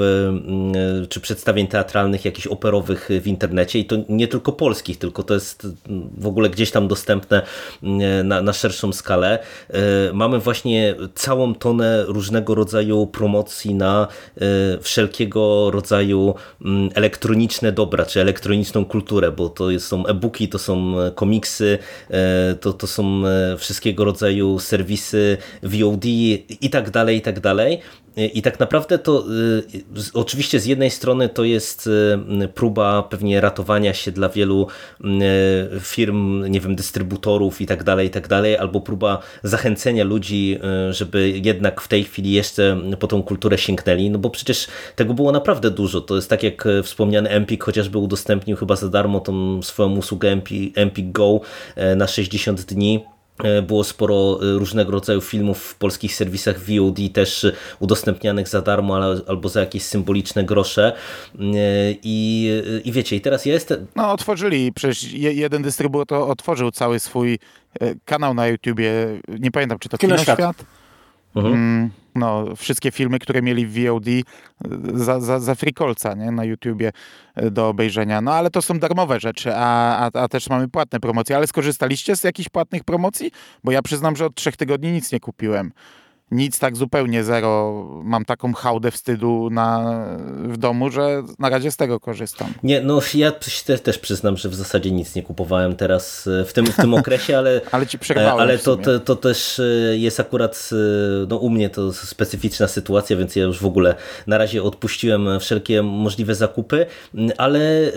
czy przedstawień teatralnych, jakichś operowych w internecie i to nie tylko polskich, tylko to jest w ogóle gdzieś tam dostępne na, na szerszą skalę. Mamy właśnie całą tonę różnego rodzaju promocji na wszelkiego rodzaju mm, elektroniczne dobra, czy elektroniczną kulturę, bo to są e-booki, to są e, komiksy, e, to, to są e, wszystkiego rodzaju serwisy VOD i tak dalej, i tak dalej. I tak naprawdę to y, oczywiście z jednej strony to jest y, próba pewnie ratowania się dla wielu y, firm, nie wiem, dystrybutorów i tak dalej, i tak dalej, albo próba zachęcenia ludzi, żeby jednak w tej chwili jeszcze po tą kulturę sięgnęli, no bo przecież tego było naprawdę dużo. To jest tak jak wspomniany Empik chociażby udostępnił chyba za darmo tą swoją usługę Empik, Go na 60 dni było sporo e, różnego rodzaju filmów w polskich serwisach VOD też udostępnianych za darmo albo za jakieś symboliczne grosze e, i, i wiecie, i teraz ja jestem... No otworzyli, przecież jeden dystrybutor otworzył cały swój kanał na YouTubie, nie pamiętam czy to Kinoświat? Kinoświat? Mhm. Mm, no, wszystkie filmy, które mieli w VOD e, za, za, za nie? na YouTubie e, do obejrzenia. No ale to są darmowe rzeczy, a, a, a też mamy płatne promocje. Ale skorzystaliście z jakichś płatnych promocji? Bo ja przyznam, że od trzech tygodni nic nie kupiłem nic tak zupełnie zero. Mam taką hałdę wstydu na, w domu, że na razie z tego korzystam. Nie, no ja też, też przyznam, że w zasadzie nic nie kupowałem teraz e, w tym, w tym okresie, ale, *laughs* ale, ci przerwałem ale to, to, to, też e, jest akurat e, no u mnie to specyficzna sytuacja, więc ja już w ogóle na razie odpuściłem wszelkie możliwe zakupy, ale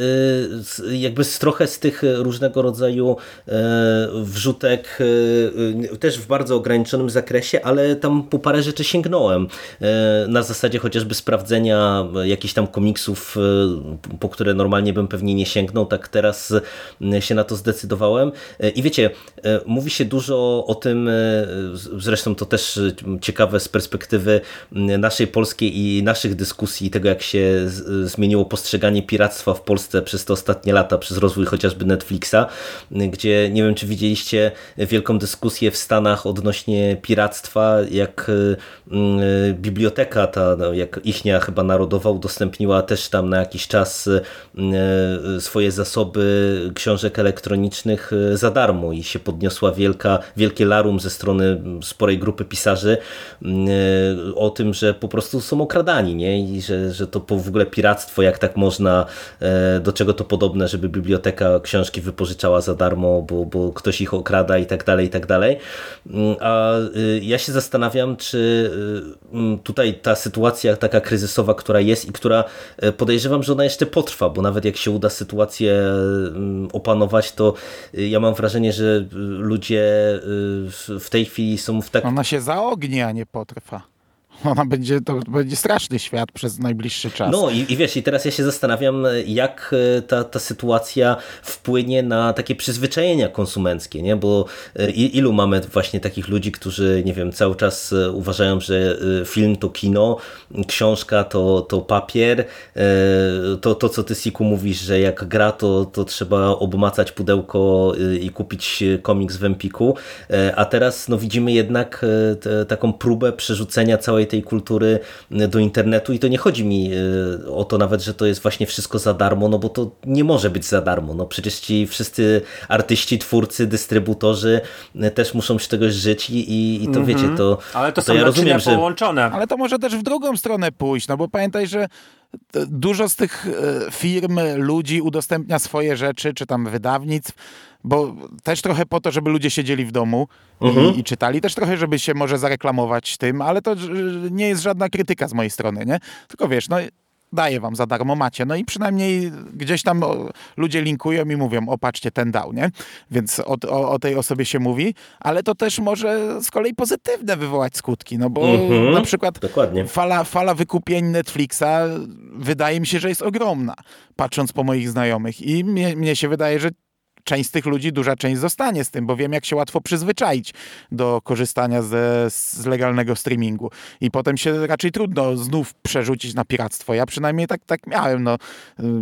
jakby z trochę z tych różnego rodzaju wrzutek też w bardzo ograniczonym zakresie, ale tam po parę rzeczy sięgnąłem. E, na zasadzie chociażby sprawdzenia jakichś tam komiksów, e, po które normalnie bym pewnie nie sięgnął, tak teraz e, się na to zdecydowałem. I wiecie, mówi się dużo o tym, zresztą to też ciekawe z perspektywy naszej polskiej i naszych dyskusji, tego jak się zmieniło postrzeganie piractwa w Polsce przez te ostatnie lata, przez rozwój chociażby Netflixa, gdzie nie wiem, czy widzieliście wielką dyskusję w Stanach odnośnie piractwa, jak jak y, y, biblioteka ta, no, jak ichnia chyba narodowa udostępniła też tam na jakiś czas y, swoje zasoby książek elektronicznych za darmo i się podniosła wielka, wielkie larum ze strony sporej grupy pisarzy o tym, że po prostu są okradani nie? i że, że to w ogóle piractwo, jak tak można, do czego to podobne, żeby biblioteka książki wypożyczała za darmo, bo, bo ktoś ich okrada i tak dalej, i tak dalej. A ja się zastanawiam, zastanawiam, czy y, tutaj ta sytuacja taka kryzysowa, która jest i która e, podejrzewam, że ona jeszcze potrwa, bo nawet jak się uda sytuację opanować, to y, ja mam wrażenie, że ludzie y, w tej chwili są w tak... Ona się zaogni, a nie potrwa. *laughs* Ona będzie, to będzie straszny świat przez najbliższy czas. No i, i wiesz, i teraz ja się zastanawiam, jak e, ta, ta sytuacja wpłynie na takie przyzwyczajenia konsumenckie, nie? Bo e, ilu mamy właśnie takich ludzi, którzy, nie wiem, cały czas e, uważają, że film to kino, książka to, to papier, to, to co ty Siku mówisz, że jak gra, to, to trzeba obmacać pudełko i kupić komiks w Empiku, a teraz no widzimy jednak taką próbę przerzucenia całej tej kultury do internetu i to nie chodzi mi e, o to nawet, że to jest właśnie wszystko za darmo, no bo to nie może być za darmo. No przecież ci wszyscy artyści, twórcy, dystrybutorzy e, też muszą z czegoś żyć i, i to mm -hmm. wiecie, to Ale to, to są ja rozumiem, że połączone. Ale to może też w drugą stronę pójść, no bo pamiętaj, że dużo z tych e, firm, ludzi udostępnia swoje rzeczy, czy tam wydawnictw, bo też trochę po to, żeby ludzie siedzieli w domu mhm. i, i, czytali, też trochę, żeby się może zareklamować tym, ale to nie jest żadna krytyka z mojej strony, nie? Tylko wiesz, no daję wam za darmo, macie. No i przynajmniej gdzieś tam ludzie linkują i mówią, o patrzcie, ten dał, nie? Więc o, o, o tej osobie się mówi, ale to też może z kolei pozytywne wywołać skutki, no bo mhm, na przykład Fala, fala wykupień Netflixa wydaje mi się, że jest ogromna, patrząc po moich znajomych i mnie, mnie się wydaje, że część z tych ludzi, duża część zostanie z tym, bo wiem, jak się łatwo przyzwyczaić do korzystania ze, z legalnego streamingu. I potem się raczej trudno znów przerzucić na piractwo. Ja przynajmniej tak, tak miałem, no,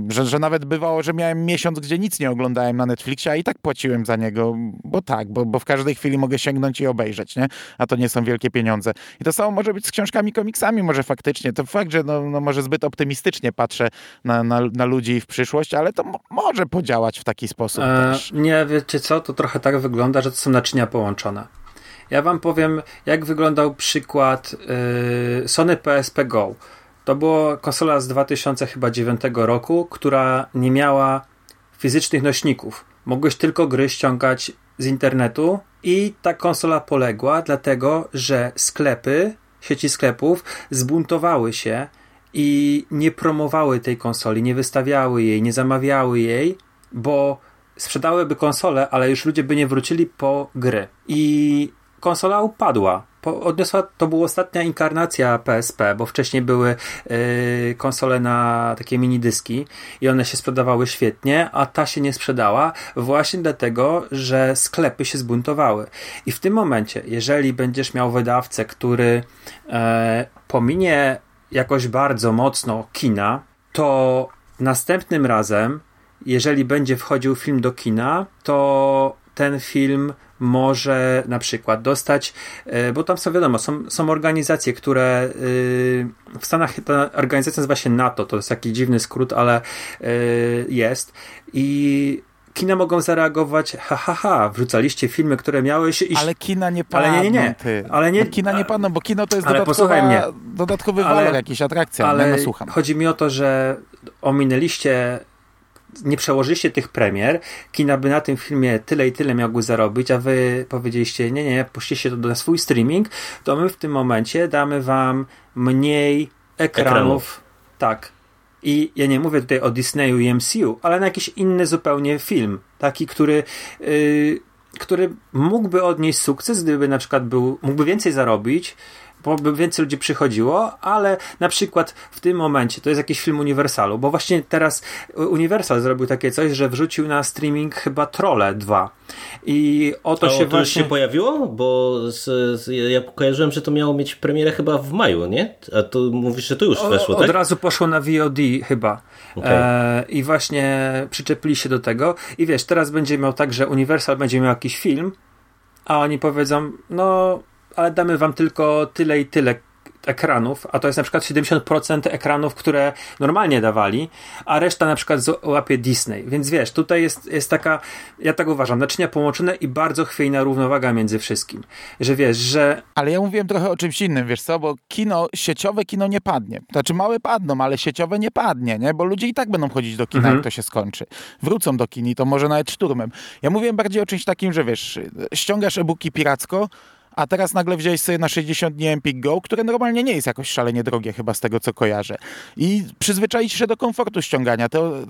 że, że nawet bywało, że miałem miesiąc, gdzie nic nie oglądałem na Netflixie, a i tak płaciłem za niego, bo tak, bo, bo w każdej chwili mogę sięgnąć i obejrzeć, nie? A to nie są wielkie pieniądze. I to samo może być z książkami, komiksami, może faktycznie. To fakt, że no, no może zbyt optymistycznie patrzę na, na, na ludzi w przyszłość, ale to może podziałać w taki sposób. E nie, wiecie co, to trochę tak wygląda, że to są naczynia połączone. Ja wam powiem, jak wyglądał przykład yy, Sony PSP Go. To była konsola z 2009 roku, która nie miała fizycznych nośników. Mogłeś tylko gry ściągać z internetu i ta konsola poległa, dlatego że sklepy sieci sklepów zbuntowały się i nie promowały tej konsoli, nie wystawiały jej, nie zamawiały jej, bo sprzedałyby konsolę, ale już ludzie by nie wrócili po gry. I konsola upadła. Po, odniosła, to była ostatnia inkarnacja PSP, bo wcześniej były yy, konsole na takie mini dyski i one się sprzedawały świetnie, a ta się nie sprzedała właśnie dlatego, że sklepy się zbuntowały. I w tym momencie, jeżeli będziesz miał wydawcę, który yy, pominie jakoś bardzo mocno kina, to następnym razem, jeżeli będzie wchodził film do kina, to ten film może na przykład dostać, e, bo tam są wiadomo, są, są organizacje, które e, w Stanach ta organizacja nazywa się NATO, to jest taki dziwny skrót, ale e, jest i kina mogą zareagować, ha, ha, ha, wrzucaliście filmy, które miały się iść... Ale kina nie padną, ale nie, nie, nie. ty. Ale nie, no, kina nie padną, bo kino to jest ale dodatkowa, mnie. dodatkowy ale, walor, jakiś atrakcja. Ale no, słucham. chodzi mi o to, że ominęliście nie przełożyliście tych premier, kina by na tym filmie tyle i tyle miały zarobić, a wy powiedzieliście, nie, nie, puścicie to na swój streaming, to my w tym momencie damy wam mniej ekranów. ekranów. Tak. I ja nie mówię tutaj o Disneyu i MCU, ale na jakiś inny zupełnie film. Taki, który, yy, który mógłby odnieść sukces, gdyby na przykład był, mógłby więcej zarobić, bo by więcej ludzi przychodziło, ale na przykład w tym momencie to jest jakiś film Universalu, bo właśnie teraz Universal zrobił takie coś, że wrzucił na streaming chyba Trolle 2. I oto o, się to właśnie... się pojawiło? Bo z, z, ja kojarzyłem, że to miało mieć premierę chyba w maju, nie? A tu mówisz, że to już weszło, tak? Od razu poszło na VOD chyba. Okay. E, I właśnie przyczepili się do tego. I wiesz, teraz będzie miał tak, że Universal będzie miał jakiś film, a oni powiedzą, no ale damy wam tylko tyle i tyle ekranów, a to jest na przykład 70% ekranów, które normalnie dawali, a reszta na przykład łapie Disney. Więc wiesz, tutaj jest, jest taka, ja tak uważam, naczynia połączone i bardzo chwiejna równowaga między wszystkim. Że wiesz, że... Ale ja mówiłem trochę o czymś innym, wiesz co, bo kino, sieciowe kino nie padnie. Znaczy małe padną, ale sieciowe nie padnie, nie? Bo ludzie i tak będą chodzić do kina, mhm. jak to się skończy. Wrócą do kini, to może nawet szturmem. Ja mówiłem bardziej o czymś takim, że wiesz, ściągasz e-booki piracko, a teraz nagle wziąłeś sobie na 60 dni Empik Go, które normalnie nie jest jakoś szalenie drogie chyba z tego, co kojarzę. I przyzwyczaić się do komfortu ściągania, to e,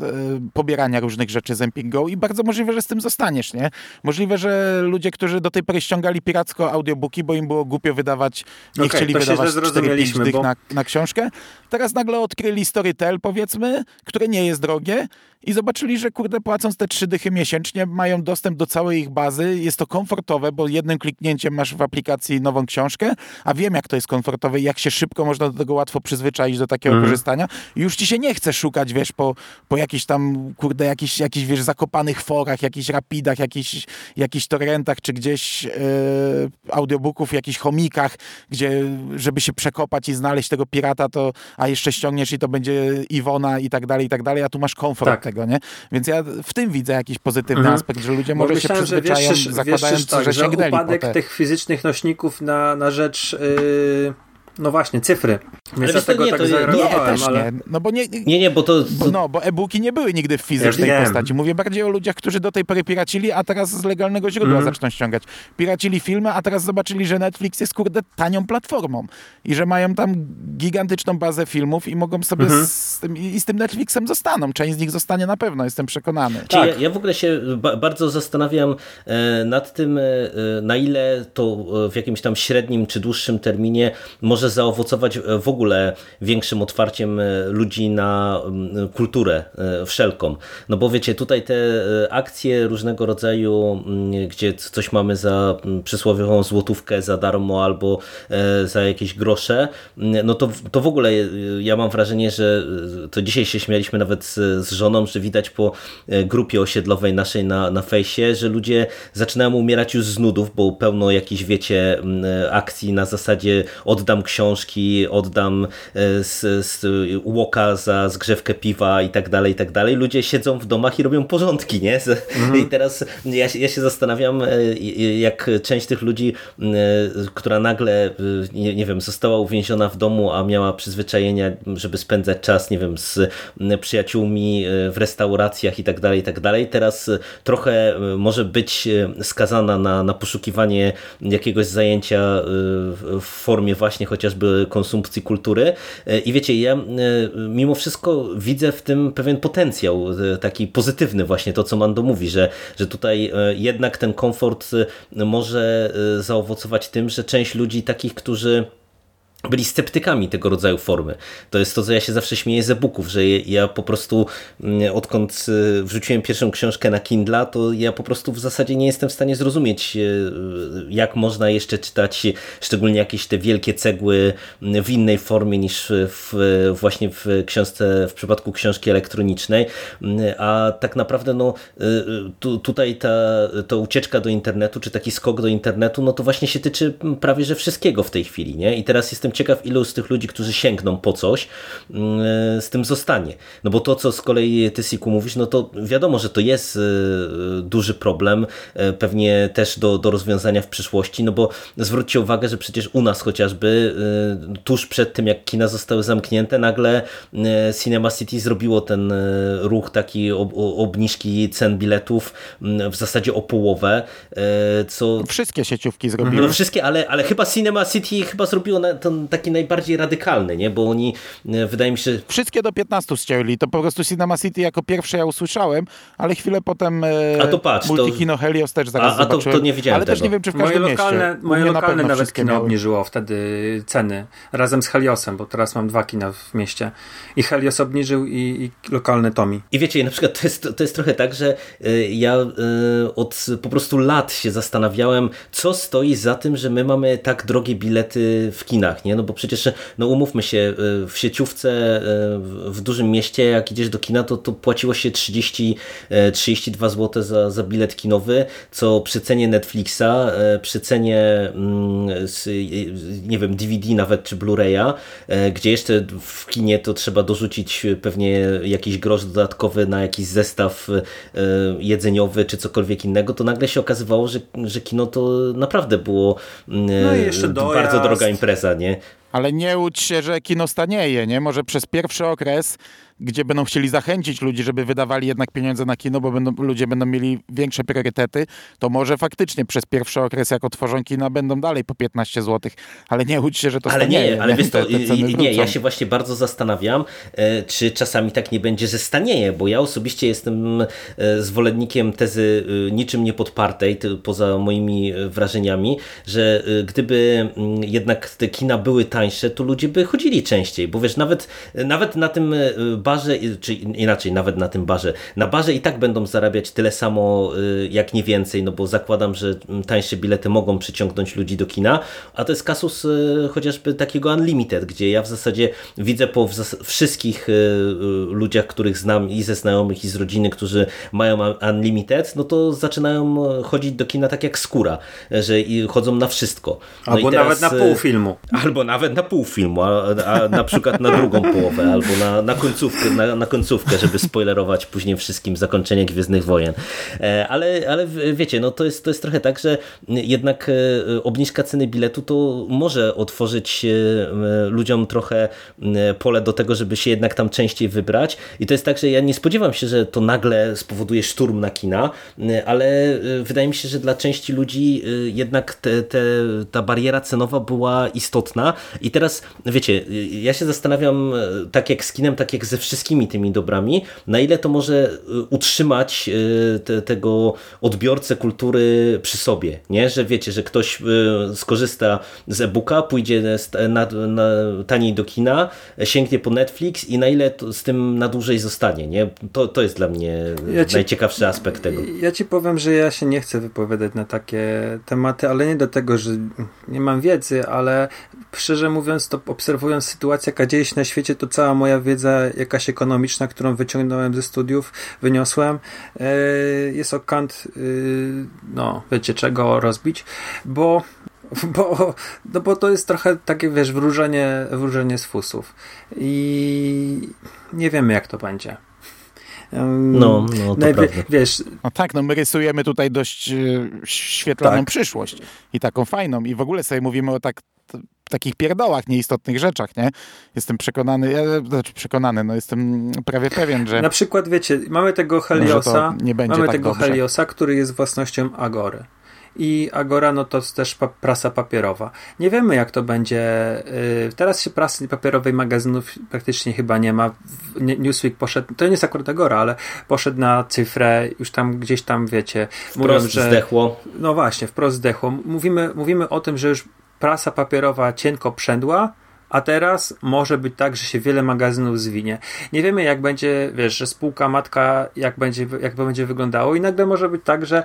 pobierania różnych rzeczy z Empik Go i bardzo możliwe, że z tym zostaniesz, nie? Możliwe, że ludzie, którzy do tej pory ściągali piracko audiobooki, bo im było głupio wydawać, nie okay, chcieli wydawać 4-5 dych bo... na, na książkę, teraz nagle odkryli Storytel, powiedzmy, które nie jest drogie i zobaczyli, że kurde, płacąc te trzy dychy miesięcznie, mają dostęp do całej ich bazy. Jest to komfortowe, bo jednym kliknięciem masz w aplikacji nową książkę, a wiem, jak to jest komfortowe i jak się szybko można do tego łatwo przyzwyczaić do takiego mm. korzystania. I już ci się nie chce szukać, wiesz, po, po jakichś tam, kurde, jakichś, jakichś, wiesz, zakopanych forach, jakichś rapidach, jakichś, jakichś torrentach, czy gdzieś yy, audiobooków, jakichś chomikach, gdzie, żeby się przekopać i znaleźć tego pirata, to, a jeszcze ściągniesz i to będzie Iwona i tak dalej, i tak dalej, a tu masz komfort tak tego, nie? Więc ja w tym widzę jakiś pozytywny mhm. aspekt, że ludzie może myślałem, się przyzwyczają, że wiesz, zakładając, wiesz, tak, że że upadek tych fizycznych nośników na, na rzecz... Yy no właśnie, cyfry. Więc ale tego nie, tak zareagowałem, nie, ale... Nie. No bo nie, nie, nie, bo to... No, bo e-booki nie były nigdy w fizycznej ja postaci. Mówię bardziej o ludziach, którzy do tej pory piracili, a teraz z legalnego źródła mm. zaczną ściągać. Piracili filmy, a teraz zobaczyli, że Netflix jest kurde tanią platformą i że mają tam gigantyczną bazę filmów i mogą sobie -hmm. z tym, i z tym Netflixem zostaną. Część z nich zostanie na pewno, jestem przekonany. Tak. Ja, ja w ogóle się ba bardzo zastanawiam e, nad tym, e, na ile to e, w jakimś tam średnim czy dłuższym terminie może zaowocować w ogóle większym otwarciem e, ludzi na kulturę e, wszelką. No bo wiecie, tutaj te e, akcje różnego rodzaju, gdzie coś mamy za przysłowiową złotówkę za darmo albo za jakieś grosze, no to, to w ogóle ja mam wrażenie, że to dzisiaj się śmialiśmy nawet z, z żoną, że widać po grupie osiedlowej naszej na, na fejsie, że ludzie zaczynają umierać już z nudów, bo pełno jakichś, wiecie, akcji na zasadzie oddam książki, oddam e, z, z łoka za zgrzewkę piwa i tak dalej, i tak dalej. Ludzie siedzą w domach i robią porządki, nie? Mhm. I teraz ja, ja się zastanawiam, e, jak część tych ludzi, e, która nagle, nie, nie wiem, została uwięziona w domu, a miała przyzwyczajenia, żeby spędzać czas, nie wiem, z przyjaciółmi w restauracjach i tak dalej, i tak dalej, teraz trochę może być skazana na, na poszukiwanie jakiegoś zajęcia w formie właśnie chociaż chociażby konsumpcji kultury. I wiecie, ja mimo wszystko widzę w tym pewien potencjał, taki pozytywny właśnie, to co Mando mówi, że, że tutaj jednak ten komfort może zaowocować tym, że część ludzi takich, którzy byli sceptykami tego rodzaju formy. To jest to, co ja się zawsze śmieję z e-booków, że ja po prostu mm, odkąd y, wrzuciłem pierwszą książkę na Kindle, to ja po prostu w zasadzie nie jestem w stanie zrozumieć, y, jak można jeszcze czytać szczególnie jakieś te wielkie cegły mm, w innej formie niż w, właśnie w książce, w przypadku książki elektronicznej, mm, a tak naprawdę no, y, tu, tutaj ta, ta ucieczka do internetu, czy taki skok do internetu, no to właśnie się tyczy prawie że wszystkiego w tej chwili, nie? I teraz jestem jestem ciekaw, ilu z tych ludzi, którzy sięgną po coś, mm, e, z tym zostanie. No bo to, co z kolei ty, Siku, mówisz, no to wiadomo, że to jest e, duży problem, e, pewnie też do, do rozwiązania w przyszłości, no bo zwróćcie uwagę, że przecież u nas chociażby tuż przed tym, jak kina zostały zamknięte, nagle Cinema City zrobiło ten ruch taki ob, obniżki cen biletów w zasadzie o połowę, co... Wszystkie sieciówki zrobiły. No, wszystkie, ale, ale chyba Cinema City chyba zrobiło ten taki najbardziej radykalny, nie? bo oni, e, wydaje mi się... Wszystkie do 15 ścięli, to po prostu Cinema City jako pierwsze ja usłyszałem, ale chwilę potem e, a to patrz, Multikino to... Helios też zaraz a, a to, to, nie widziałem Ale tego. też nie wiem, czy w każdym moje lokalne, mieście. Moje lokalne na nawet kino miały. obniżyło wtedy ceny, razem z Heliosem, bo teraz mam dwa kina w mieście. I Helios obniżył i, i lokalny Tomi. I wiecie, na przykład to jest, to jest trochę tak, że e, ja od po prostu lat się zastanawiałem, co stoi za tym, że my mamy tak drogie bilety w kinach, nie? No bo przecież, no umówmy się, y, w sieciówce y, w dużym mieście, jak idziesz do kina, to, to płaciło się 30, 32 zł za, za bilet kinowy, co przy cenie Netflixa, y, przy cenie mm, nie wiem, DVD nawet, czy Blu-raya, gdzie jeszcze w kinie to trzeba dorzucić pewnie jakiś grosz dodatkowy na jakiś zestaw jedzeniowy, czy cokolwiek innego, to nagle się okazywało, że, że kino to naprawdę było no bardzo droga impreza, nie? Ale nie łudź się, że kino stanieje, nie? Może przez pierwszy okres gdzie będą chcieli zachęcić ludzi, żeby wydawali jednak pieniądze na kino, bo będą, ludzie będą mieli większe priorytety, to może faktycznie przez pierwszy okres, jak otworzą kina, będą dalej po 15 zł, ale nie łudź się, że to ale stanieje. Nie, ale wiesz, to, *laughs* nie, nie, ja się właśnie bardzo zastanawiam, e, czy czasami tak nie będzie, że stanieje, bo ja osobiście jestem e, zwolennikiem tezy e, niczym nie podpartej, poza moimi wrażeniami, że gdyby mm, jednak te kina były tańsze, to ludzie by chodzili częściej, bo wiesz, nawet, nawet na tym barze, czy inaczej, nawet na tym barze, na barze i tak będą zarabiać tyle samo, y, jak nie więcej, no bo zakładam, że tańsze bilety mogą przyciągnąć ludzi do kina, a to jest kasus y, chociażby takiego Unlimited, gdzie ja w zasadzie widzę po wszystkich y, ludziach, których znam i ze znajomych, i z rodziny, którzy mają Unlimited, no to zaczynają chodzić do kina tak jak skóra, że chodzą na wszystko. No albo teraz, nawet na pół filmu. Albo nawet na pół filmu, a, a na przykład na drugą połowę, albo na, na końcówkę na, na końcówkę, żeby spoilerować później wszystkim zakończenie Gwiezdnych Wojen. E, ale, ale wiecie, no to jest, to jest trochę tak, że jednak e, obniżka ceny biletu to może otworzyć e, ludziom trochę pole do tego, żeby się jednak tam częściej wybrać. I to jest tak, że ja nie spodziewam się, że to nagle spowoduje szturm na kina, ale wydaje mi się, że dla części ludzi jednak te, te, ta bariera cenowa była istotna. I teraz, wiecie, ja się zastanawiam, tak jak z kinem, tak jak ze wszystkimi wszystkimi tymi dobrami, na ile to może y, utrzymać y, te, tego odbiorcę kultury przy sobie, nie? Że wiecie, że ktoś y, skorzysta z e-booka, pójdzie na, na, taniej do kina, sięgnie po Netflix i na ile z tym na dłużej zostanie, nie? To, to jest dla mnie ja ci, najciekawszy aspekt tego. Ja ci powiem, że ja się nie chcę wypowiadać na takie tematy, ale nie do tego, że nie mam wiedzy, ale szczerze mówiąc, to obserwując sytuację, jaka dzieje się na świecie, to cała moja wiedza jakaś ekonomiczna, którą wyciągnąłem ze studiów, wyniosłem, e, jest o kant, e, no, wiecie czego rozbić, bo *laughs* bo, no bo to jest trochę takie, wiesz, wróżenie, wróżenie z fusów. I nie wiemy, jak to będzie. No, no to prawda. Wiesz, no tak, no my rysujemy tutaj dość świetlaną tak. przyszłość i taką fajną i w ogóle sobie mówimy o tak takich pierdołach, nieistotnych rzeczach, nie? Jestem przekonany, ja, znaczy przekonany, no jestem prawie pewien, że... Na przykład, wiecie, mamy tego Heliosa, nie będzie mamy tak tego dobrze. Heliosa, który jest własnością Agory. i Agora no to też pa prasa papierowa. Nie wiemy jak to będzie. Yy, teraz się prasy papierowej magazynów praktycznie chyba nie ma. Newsweek poszedł, to nie jest akurat Agora, ale poszedł na cyfrę, już tam gdzieś tam wiecie. Wprost mówią, że, zdechło. No właśnie, wprost zdechło. Mówimy, mówimy o tym, że już prasa papierowa cienko przędła, a teraz może być tak, że się wiele magazynów zwinie. Nie wiemy, jak będzie, wiesz, że spółka matka, jak będzie, jak będzie wyglądało, i nagle może być tak, że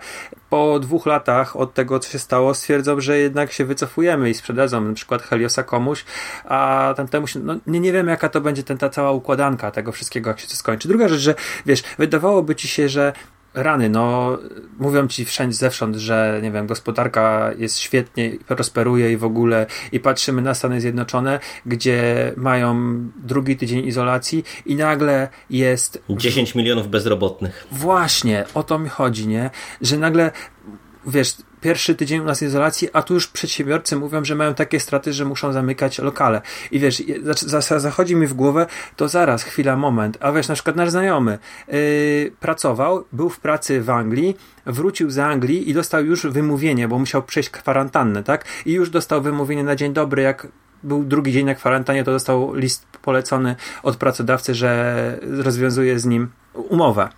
po dwóch latach od tego, co się stało, stwierdzą, że jednak się wycofujemy i sprzedadzą na przykład Heliosa komuś, a tamtemu się, no nie, nie wiemy, jaka to będzie ten, ta cała układanka tego wszystkiego, jak się to skończy. Druga rzecz, że wiesz, wydawałoby ci się, że rany, no mówią ci wszędzie zewsząd, że nie wiem, gospodarka jest świetnie, prosperuje i w ogóle i patrzymy na Stany Zjednoczone, gdzie mają drugi tydzień izolacji i nagle jest 10 milionów bezrobotnych. Właśnie, o to mi chodzi, nie? Że nagle wiesz, pierwszy tydzień u nas izolacji, a tu już przedsiębiorcy mówią, że mają takie straty, że muszą zamykać lokale. I wiesz, zachodzi mi w głowę, to zaraz, chwila, moment. A wiesz, na przykład nasz znajomy yy, pracował, był w pracy w Anglii, wrócił z Anglii i dostał już wymówienie, bo musiał przejść kwarantannę, tak? I już dostał wymówienie na dzień dobry, jak był drugi dzień na kwarantannie, to dostał list polecony od pracodawcy, że rozwiązuje z nim umowę.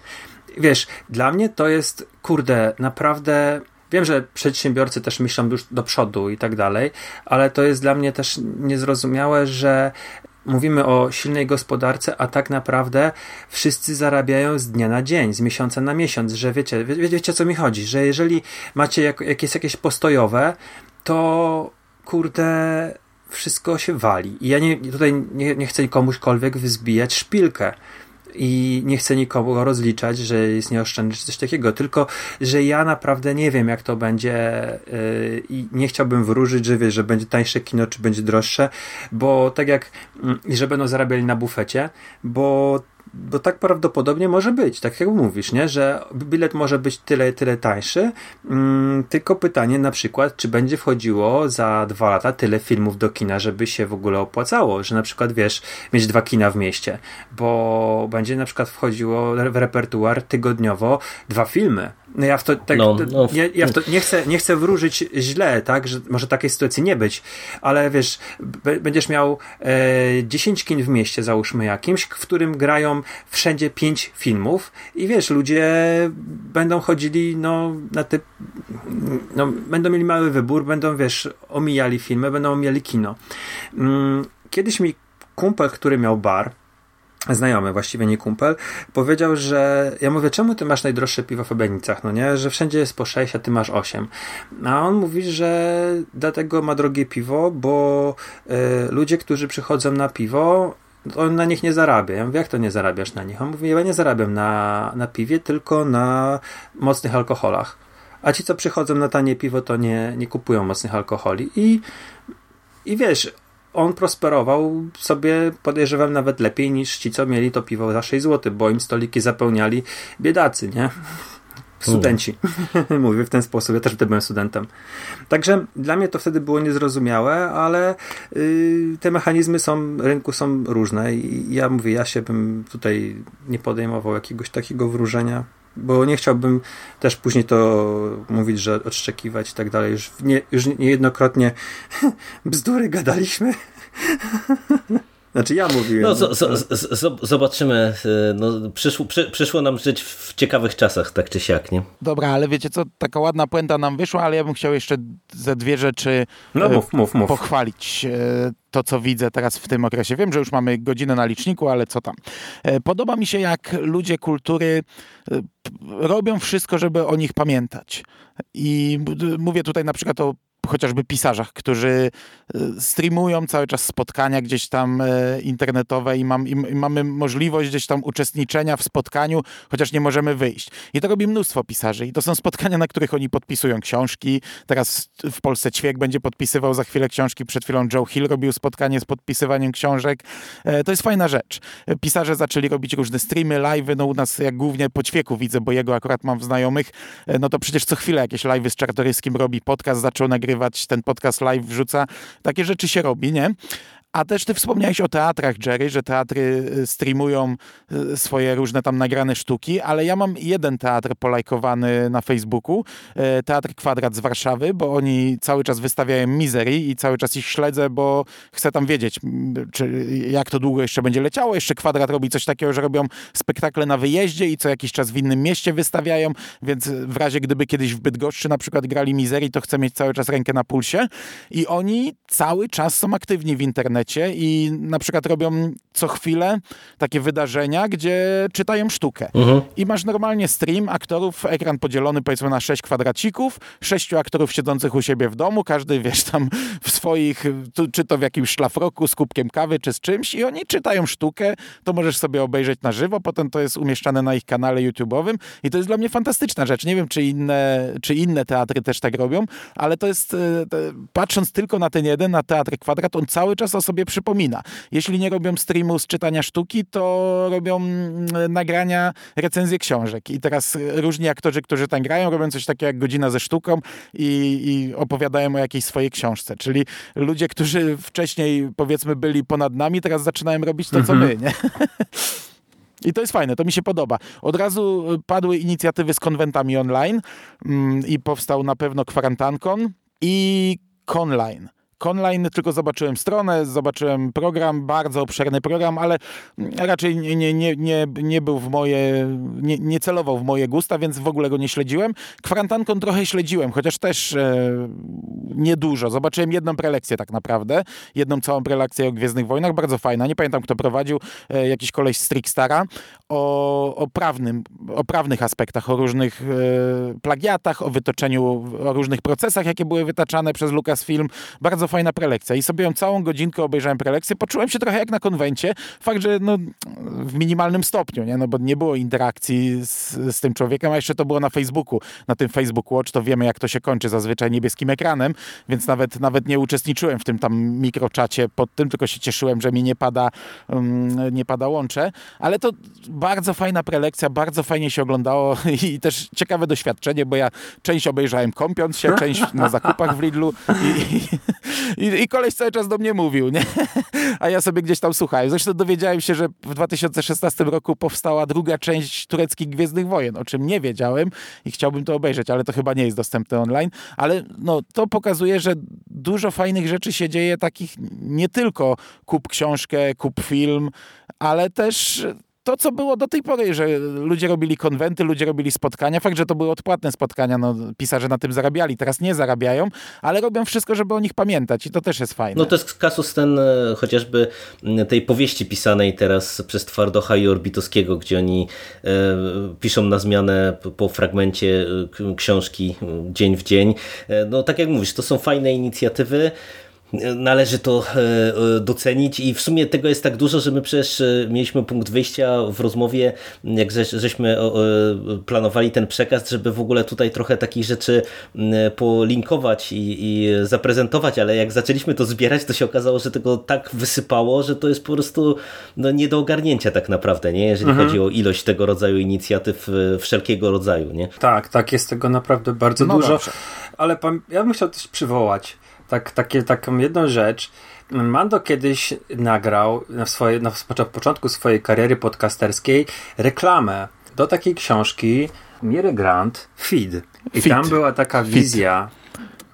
Wiesz, dla mnie to jest, kurde, naprawdę Wiem, że przedsiębiorcy też myślą już do przodu i tak dalej, ale to jest dla mnie też niezrozumiałe, że mówimy o silnej gospodarce, a tak naprawdę wszyscy zarabiają z dnia na dzień, z miesiąca na miesiąc, że wiecie, wie, wiecie co mi chodzi, że jeżeli macie jak, jakieś, jakieś postojowe, to kurde wszystko się wali. I ja nie, tutaj nie, nie chcę komuśkolwiek wzbijać szpilkę i nie chcę nikogo rozliczać, że jest nieoszczędny czy coś takiego, tylko że ja naprawdę nie wiem, jak to będzie yy, i nie chciałbym wróżyć, że wiesz, że będzie tańsze kino, czy będzie droższe, bo tak jak, yy, że będą zarabiali na bufecie, bo bo tak prawdopodobnie może być, tak jak mówisz, nie? że bilet może być tyle, tyle tańszy, mm, tylko pytanie na przykład, czy będzie wchodziło za dwa lata tyle filmów do kina, żeby się w ogóle opłacało, że na przykład, wiesz, mieć dwa kina w mieście, bo będzie na przykład wchodziło w repertuar tygodniowo dwa filmy, ja w to, tak, no, no. Nie, ja w to nie, chcę, nie chcę wróżyć źle, tak, że może takiej sytuacji nie być, ale wiesz, będziesz miał e, 10 kin w mieście, załóżmy jakimś, w którym grają wszędzie 5 filmów i wiesz, ludzie będą chodzili no, na te, no, będą mieli mały wybór, będą, wiesz, omijali filmy, będą omijali kino. Mm, kiedyś mi kumpel, który miał bar, znajomy, właściwie nie kumpel, powiedział, że ja mówię, czemu ty masz najdroższe piwo w Obenicach, no nie, że wszędzie jest po 6, a ty masz 8. A on mówi, że dlatego ma drogie piwo, bo y, ludzie, którzy przychodzą na piwo, on na nich nie zarabia. Ja mówię, jak to nie zarabiasz na nich? On mówi, ja nie zarabiam na, na piwie, tylko na mocnych alkoholach. A ci, co przychodzą na tanie piwo, to nie, nie kupują mocnych alkoholi. I, i wiesz, on prosperował sobie, podejrzewam, nawet lepiej niż ci, co mieli to piwo za 6 zł, bo im stoliki zapełniali biedacy, nie? Studenci. *laughs* Mówię w ten sposób. Ja też wtedy byłem studentem. Także dla mnie to wtedy było niezrozumiałe, ale yy, te mechanizmy są, rynku są różne i ja mówię, ja się bym tutaj nie podejmował jakiegoś takiego wróżenia bo nie chciałbym też później to mówić, że odszczekiwać i tak dalej. Już, nie, już niejednokrotnie *laughs* bzdury gadaliśmy. *laughs* Znaczy ja mówiłem. No, z, z, z, zobaczymy. Y, no, przyszło, przy, przyszło nam żyć w ciekawych czasach, tak czy siak, nie? Dobra, ale wiecie co, taka ładna puenta nam wyszła, ale ja bym chciał jeszcze ze dwie rzeczy no, y, mów, mów, mów. pochwalić y, to, co widzę teraz w tym okresie. Wiem, że już mamy godzinę na liczniku, ale co tam. Podoba mi się, jak ludzie kultury robią wszystko, żeby o nich pamiętać. I mówię tutaj na przykład o chociażby pisarzach, którzy e, streamują cały czas spotkania gdzieś tam e, internetowe i, mam, i, mamy możliwość gdzieś tam uczestniczenia w spotkaniu, chociaż nie możemy wyjść. I to robi mnóstwo pisarzy i to są spotkania, na których oni podpisują książki. Teraz w Polsce Ćwiek będzie podpisywał za chwilę książki. Przed chwilą Joe Hill robił spotkanie z podpisywaniem książek. E, to jest fajna rzecz. Pisarze zaczęli robić różne streamy, live'y, no u nas jak głównie po Ćwieku widzę, bo jego akurat mam w znajomych, no to przecież co chwilę jakieś live'y z Czartoryskim robi, podcast zaczął nagrywać, ten podcast live wrzuca. Takie rzeczy się robi, nie? A też ty wspomniałeś o teatrach, Jerry, że teatry y, streamują y, swoje różne tam nagrane sztuki, ale ja mam jeden teatr polajkowany na Facebooku, y, Teatr Kwadrat z Warszawy, bo oni cały czas wystawiają Misery i cały czas ich śledzę, bo chcę tam wiedzieć, czy, jak to długo jeszcze będzie leciało. Jeszcze Kwadrat robi coś takiego, że robią spektakle na wyjeździe i co jakiś czas w innym mieście wystawiają, więc w razie gdyby kiedyś w Bydgoszczy na przykład grali Misery, to chcę mieć cały czas rękę na pulsie i oni cały czas są aktywni w internecie i na przykład robią co chwilę takie wydarzenia, gdzie czytają sztukę. I masz normalnie stream aktorów, ekran podzielony powiedzmy na sześć kwadracików, sześciu aktorów siedzących u siebie w domu, każdy wiesz tam w swoich, tu, czy to w jakimś szlafroku z kubkiem kawy, czy z czymś i oni czytają sztukę, to możesz sobie obejrzeć na żywo, potem to jest umieszczane na ich kanale YouTube'owym i to jest dla mnie fantastyczna rzecz. Nie wiem, czy inne, czy inne teatry też tak robią, ale to jest, e, patrząc tylko na ten jeden, na Teatr Kwadrat, on cały czas sobie przypomina. Jeśli nie robią streamu z czytania sztuki, to robią mm, nagrania, recenzje książek. I teraz różni aktorzy, którzy tam grają, robią coś takiego jak godzina ze sztuką i, i opowiadają o jakiejś swojej książce. Czyli ludzie, którzy wcześniej powiedzmy byli ponad nami, teraz zaczynają robić to, co my, nie? *laughs* I to jest fajne, to mi się podoba. Od razu padły inicjatywy z konwentami online mm, i powstał na pewno kwarantankon i Conline. Conline tylko zobaczyłem stronę, zobaczyłem program, bardzo obszerny program, ale raczej nie, nie, nie, nie, nie był w moje, nie, nie celował w moje gusta, więc w ogóle go nie śledziłem. Kwarantankon trochę śledziłem, chociaż też e, niedużo. Zobaczyłem jedną prelekcję tak naprawdę, jedną całą prelekcję o Gwiezdnych Wojnach, bardzo fajna. Nie pamiętam kto prowadził, e, jakiś koleś z Trickstara, o, o, prawnym, o prawnych aspektach, o różnych e, plagiatach, o wytoczeniu, o różnych procesach, jakie były wytaczane przez Lucasfilm. Bardzo fajna prelekcja i sobie ją całą godzinkę obejrzałem prelekcję. Poczułem się trochę jak na konwencie. Fakt, że no, w minimalnym stopniu, nie? No, bo nie było interakcji z, z tym człowiekiem, a jeszcze to było na Facebooku. Na tym Facebook Watch to wiemy, jak to się kończy zazwyczaj niebieskim ekranem, więc nawet, nawet nie uczestniczyłem w tym tam mikroczacie pod tym, tylko się cieszyłem, że mi nie pada, um, nie pada łącze. Ale to bardzo fajna prelekcja, bardzo fajnie się oglądało *laughs* i też ciekawe doświadczenie, bo ja część obejrzałem kąpiąc się, część na zakupach w Lidlu i, i, i, i koleś cały czas do mnie mówił, nie? A ja sobie gdzieś tam słuchałem. Zresztą dowiedziałem się, że w 2016 roku powstała druga część tureckich Gwiezdnych Wojen, o czym nie wiedziałem i chciałbym to obejrzeć, ale to chyba nie jest dostępne online. Ale no, to pokazuje, że dużo fajnych rzeczy się dzieje, takich nie tylko kup książkę, kup film, ale też to, co było do tej pory, że ludzie robili konwenty, ludzie robili spotkania. Fakt, że to były odpłatne spotkania, no pisarze na tym zarabiali, teraz nie zarabiają, ale robią wszystko, żeby o nich pamiętać i to też jest fajne. No to jest kasus ten e, chociażby tej powieści pisanej teraz przez Twardocha i Orbitowskiego, gdzie oni e, piszą na zmianę po, fragmencie e, książki dzień w dzień. E, no tak jak mówisz, to są fajne inicjatywy. Należy to e, e, docenić i w sumie tego jest tak dużo, że my przecież e, mieliśmy punkt wyjścia w rozmowie, jak żeś, żeśmy planowali ten przekaz, żeby w ogóle tutaj trochę takich rzeczy polinkować i, i zaprezentować, ale jak zaczęliśmy to zbierać, to się okazało, że tego tak wysypało, że to jest po prostu no, nie do ogarnięcia tak naprawdę, nie? jeżeli chodzi o ilość tego rodzaju inicjatyw wszelkiego rodzaju. Nie? Tak, tak, jest tego naprawdę bardzo No dużo. dobrze. Ale ja bym chciał też przywołać tak, takie, taką jedną rzecz. Mando kiedyś nagrał na, swoje, na początku swojej kariery podcasterskiej reklamę do takiej książki Miry Grant, Feed. I Feed. tam była taka Feed. wizja,